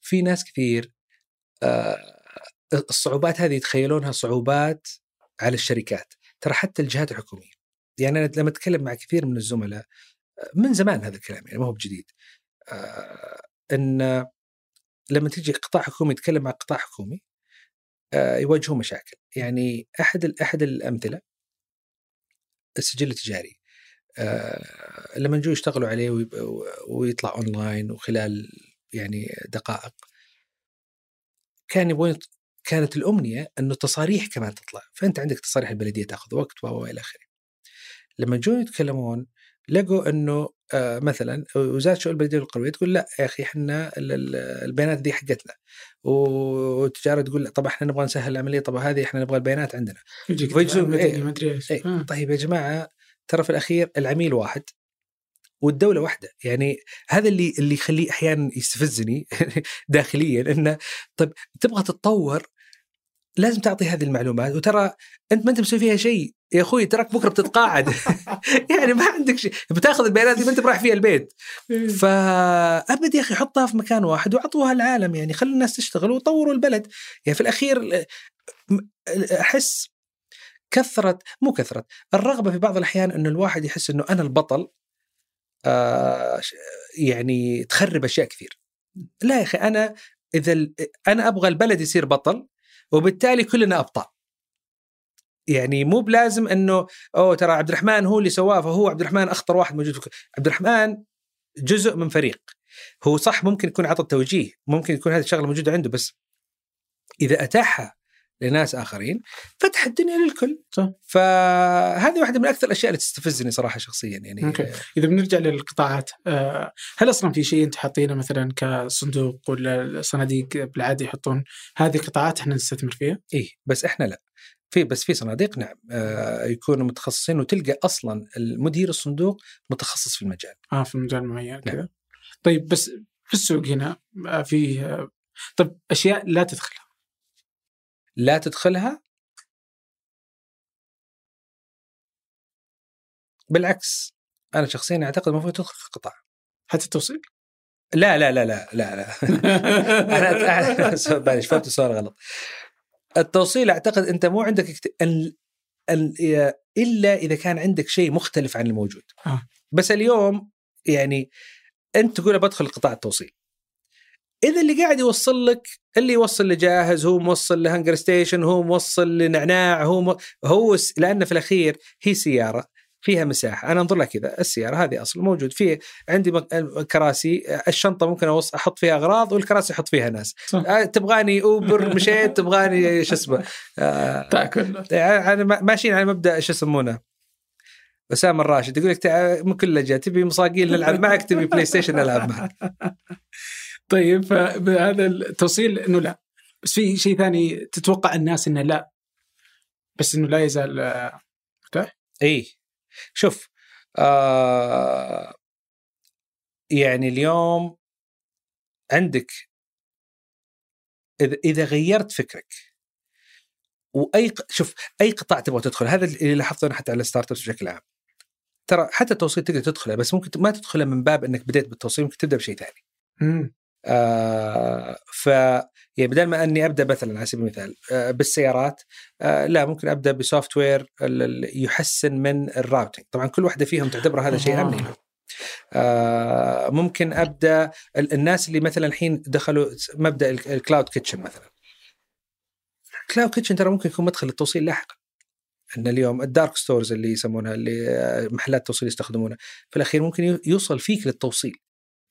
في ناس كثير آه الصعوبات هذه يتخيلونها صعوبات على الشركات ترى حتى الجهات الحكومية يعني أنا لما أتكلم مع كثير من الزملاء آه، من زمان هذا الكلام يعني ما هو بجديد آه، إن لما تيجي قطاع حكومي يتكلم مع قطاع حكومي آه، يواجهون مشاكل. يعني أحد أحد الأمثلة السجل التجاري لما جو يشتغلوا عليه ويطلع أونلاين وخلال يعني دقائق كان يبغون كانت الأمنية أنه تصاريح كمان تطلع فأنت عندك تصاريح البلدية تأخذ وقت و إلى آخره لما جو يتكلمون لقوا أنه آه مثلا وزارة شؤون البلدية والقروية تقول لا يا أخي إحنا ال- ال- البيانات دي حقتنا والتجارة تقول لا طب إحنا نبغى نسهل العملية طب هذه إحنا نبغى البيانات عندنا يجيك إيه. إيه. آه. طيب يا جماعة ترى في الأخير العميل واحد والدولة واحدة. يعني هذا اللي اللي يخليه أحيانا يستفزني داخليا إنه طيب تبغى تتطور لازم تعطي هذه المعلومات وترى أنت ما أنت مسوي فيها شيء. يا أخوي تراك بكرة بتتقاعد. يعني ما عندك شيء. بتأخذ البيانات دي ما أنت رايح فيها البيت. فأبد يا أخي حطها في مكان واحد واعطوها العالم. يعني خلوا الناس تشتغل وطوروا البلد. يعني في الأخير أحس كثرت مو كثرت الرغبة في بعض الأحيان إنه الواحد يحس إنه أنا البطل. آه يعني تخرب أشياء كثير. لا يا أخي أنا إذا أنا أبغى البلد يصير بطل وبالتالي كلنا أبطال. يعني مو بلازم إنه أوه ترى عبد الرحمن هو اللي سواه فهو عبد الرحمن أخطر واحد موجود عبد الرحمن جزء من فريق. هو صح ممكن يكون عطى التوجيه ممكن يكون هذه الشغلة موجودة عنده بس إذا أتاحها لناس آخرين فتح الدنيا للكل صح. فهذه واحدة من أكثر الأشياء اللي تستفزني صراحة شخصيا يعني أوكي. إذا بنرجع للقطاعات آه، هل أصلا في شيء أنت حاطينه مثلا كصندوق ولا صناديق بالعادة يحطون هذه القطاعات إحنا نستثمر فيها؟ إيه بس إحنا لا في بس في صناديق نعم آه يكونوا متخصصين وتلقى أصلا المدير الصندوق متخصص في المجال آه في مجال معين كذا طيب بس في السوق هنا آه، في طيب أشياء لا تدخلها لا تدخلها؟ بالعكس أنا شخصيا أعتقد المفروض تدخل في القطاع. حتى التوصيل؟ لا لا لا لا لا لا. أنا معلش فهمت السؤال غلط. التوصيل أعتقد أنت مو عندك اكت... ال... ال... إلا إذا كان عندك شيء مختلف عن الموجود. آه. بس اليوم يعني أنت تقول بدخل قطاع التوصيل. إذا اللي قاعد يوصل لك اللي يوصل لجاهز هو موصل لهنجر ستيشن هو موصل لنعناع هو م... هو س... لأن في الأخير هي سيارة فيها مساحة. أنا أنظر لها كذا السيارة هذه اصل موجود. في عندي مك- كراسي الشنطة ممكن أوص... أحط فيها أغراض والكراسي أحط فيها ناس. صح. آه، تبغاني أوبر مشيت تبغاني شو اسمه آه، تأكل. يعني ما- ماشيين على مبدأ شو يسمونه أسامة الراشد يقول لك من كل لجأ تبي مصاقيل نلعب معك تبي بلاي ستيشن نلعب معك. طيب فهذا التوصيل إنه لا. بس في شيء ثاني تتوقع الناس إنه لا. بس إنه لا يزال آه، إي. شوف آه يعني اليوم عندك إذا إذا غيرت فكرك وأي شوف أي قطاع تبغى تدخل هذا اللي لاحظته أنا حتى على ال startups بشكل عام. ترى حتى التوصيل تقدر تدخله بس ممكن ما تدخله من باب إنك بديت بالتوصيل ممكن تبدأ بشيء ثاني. آه ف يعني بدل ما أني أبدأ مثلا على سبيل المثال آه بالسيارات آه لا ممكن أبدأ ب software يحسن من ال routing طبعا كل واحدة فيهم تعتبر هذا شيء. أمني. آه. ممكن أبدأ ال- الناس اللي مثلا الحين دخلوا مبدأ ال- ال cloud kitchen مثلا. cloud kitchen ترى ممكن يكون مدخل للتوصيل لاحقا. إن اليوم ال dark stores اللي يسمونها اللي محلات توصيل يستخدمونها. في الأخير ممكن يوصل فيك للتوصيل.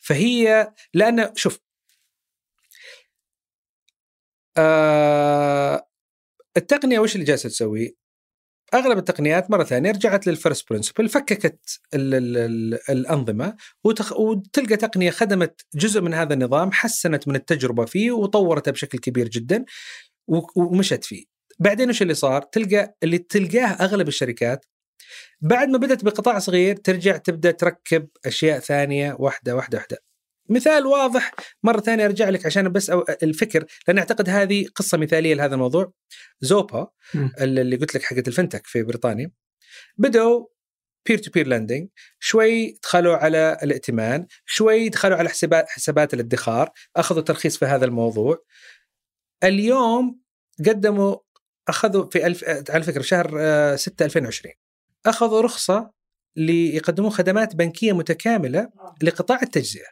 فهي لأن شوف آه التقنية وش اللي جالسة تسوي؟ أغلب التقنيات مرة ثانية رجعت لل first principle فككت ال ال ال الأنظمة وتخ... وتلقى تقنية خدمت جزء من هذا النظام حسنت من التجربة فيه وطورته بشكل كبير جدا و- ومشت فيه. بعدين وش اللي صار؟ تلقى اللي تلقاه أغلب الشركات بعد ما بدأت بقطاع صغير ترجع تبدأ تركب أشياء ثانية واحدة واحدة واحدة. مثال واضح مرة ثانية أرجع لك عشان بس أو الفكر لأن أعتقد هذه قصة مثالية لهذا الموضوع. زوبا. اللي قلت لك حقت الفنتك في بريطانيا بدوا peer to peer lending شوي دخلوا على الائتمان شوي دخلوا على حسابات حسابات الادخار أخذوا ترخيص في هذا الموضوع اليوم قدموا أخذوا في ألف على فكرة شهر 6 2020 أخذوا رخصة ليقدمون خدمات بنكية متكاملة لقطاع التجزئة.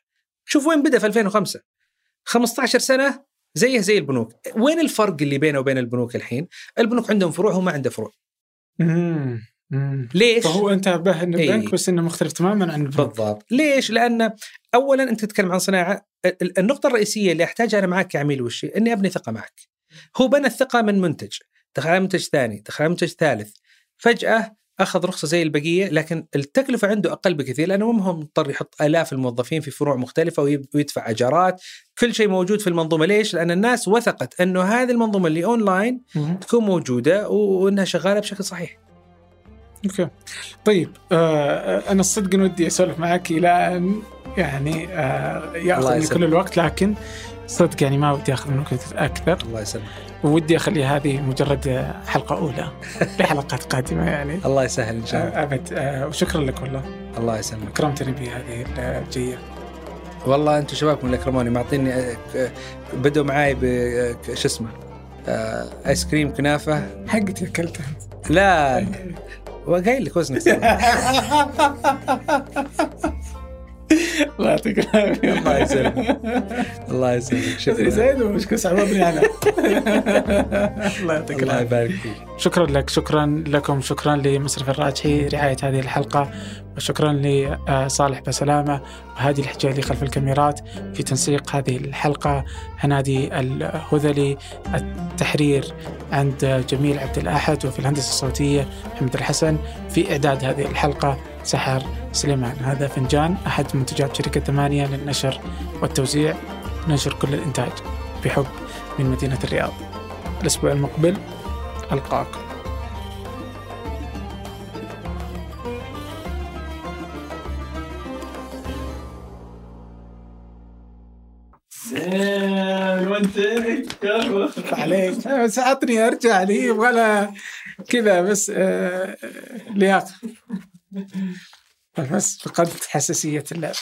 شوف وين بدأ في 2005 15 سنة زيه زي البنوك. وين الفرق اللي بينه وبين البنوك الحين؟ البنوك عندهم فروع هو ما عنده فروع. ليش؟ فهو انتبه إنه إيه. البنك بس إنه مختلف تماما عن البنك بالضبط. ليش؟ لأن اولا أنت تتكلم عن صناعة. ال- النقطة الرئيسية اللي أحتاجها أنا معك كعميل وش هي؟ إني أبني ثقة معك. هو بنى الثقة من منتج. دخل على منتج ثاني دخل على منتج ثالث. فجأة أخذ رخصة زي البقية لكن التكلفة عنده أقل بكثير لأنه ما هو مضطر يحط آلاف الموظفين في فروع مختلفة ويدفع أجارات. كل شيء موجود في المنظومة. ليش؟ لأن الناس وثقت إنه هذه المنظومة اللي أونلاين. تكون موجودة وإنها شغالة بشكل صحيح. أوكي. طيب آه أنا الصدق ودي أسولف معك إلى أن يعني آه ياخذ. كل الوقت لكن صدق يعني ما ودي أخذ منك أكثر. الله يسلمك. ودي أخلي هذه مجرد حلقة أولى لحلقات قادمة يعني. الله يسهل إن شاء الله. آه أبد. آه وشكرا لك والله. الله يسلمك. اكرمتني بهذه الجية. والله أنتم شبابكم اللي اكرموني معطيني ك- بدوا معاي ب ك- شو اسمه آيس كريم كنافة. حقتي أكلتها. لا. وقايل لك وزنك. الله يعطيك العافيه الله يسلمك. الله يسلمك. شكرا. زين ومشكلة عوضني أنا الله يعطيك الله العافية. يبارك فيك. شكرا لك شكرا لكم شكرا لمصرف الراجحي رعاية هذه الحلقة وشكرا لصالح بسلامة وهادي الحجالي خلف الكاميرات في تنسيق هذه الحلقة هنادي الهذلي التحرير عند جميل عبد الأحد وفي الهندسة الصوتية محمد الحسن في إعداد هذه الحلقة سحر سليمان. هذا فنجان أحد منتجات شركة ثمانية للنشر والتوزيع. ننشر كل الإنتاج بحب من مدينة الرياض. الأسبوع المقبل ألقاكم عليك. بس عطني أرجع لي لها كذا بس آه، لياقة. بس فقدت حساسية اللعب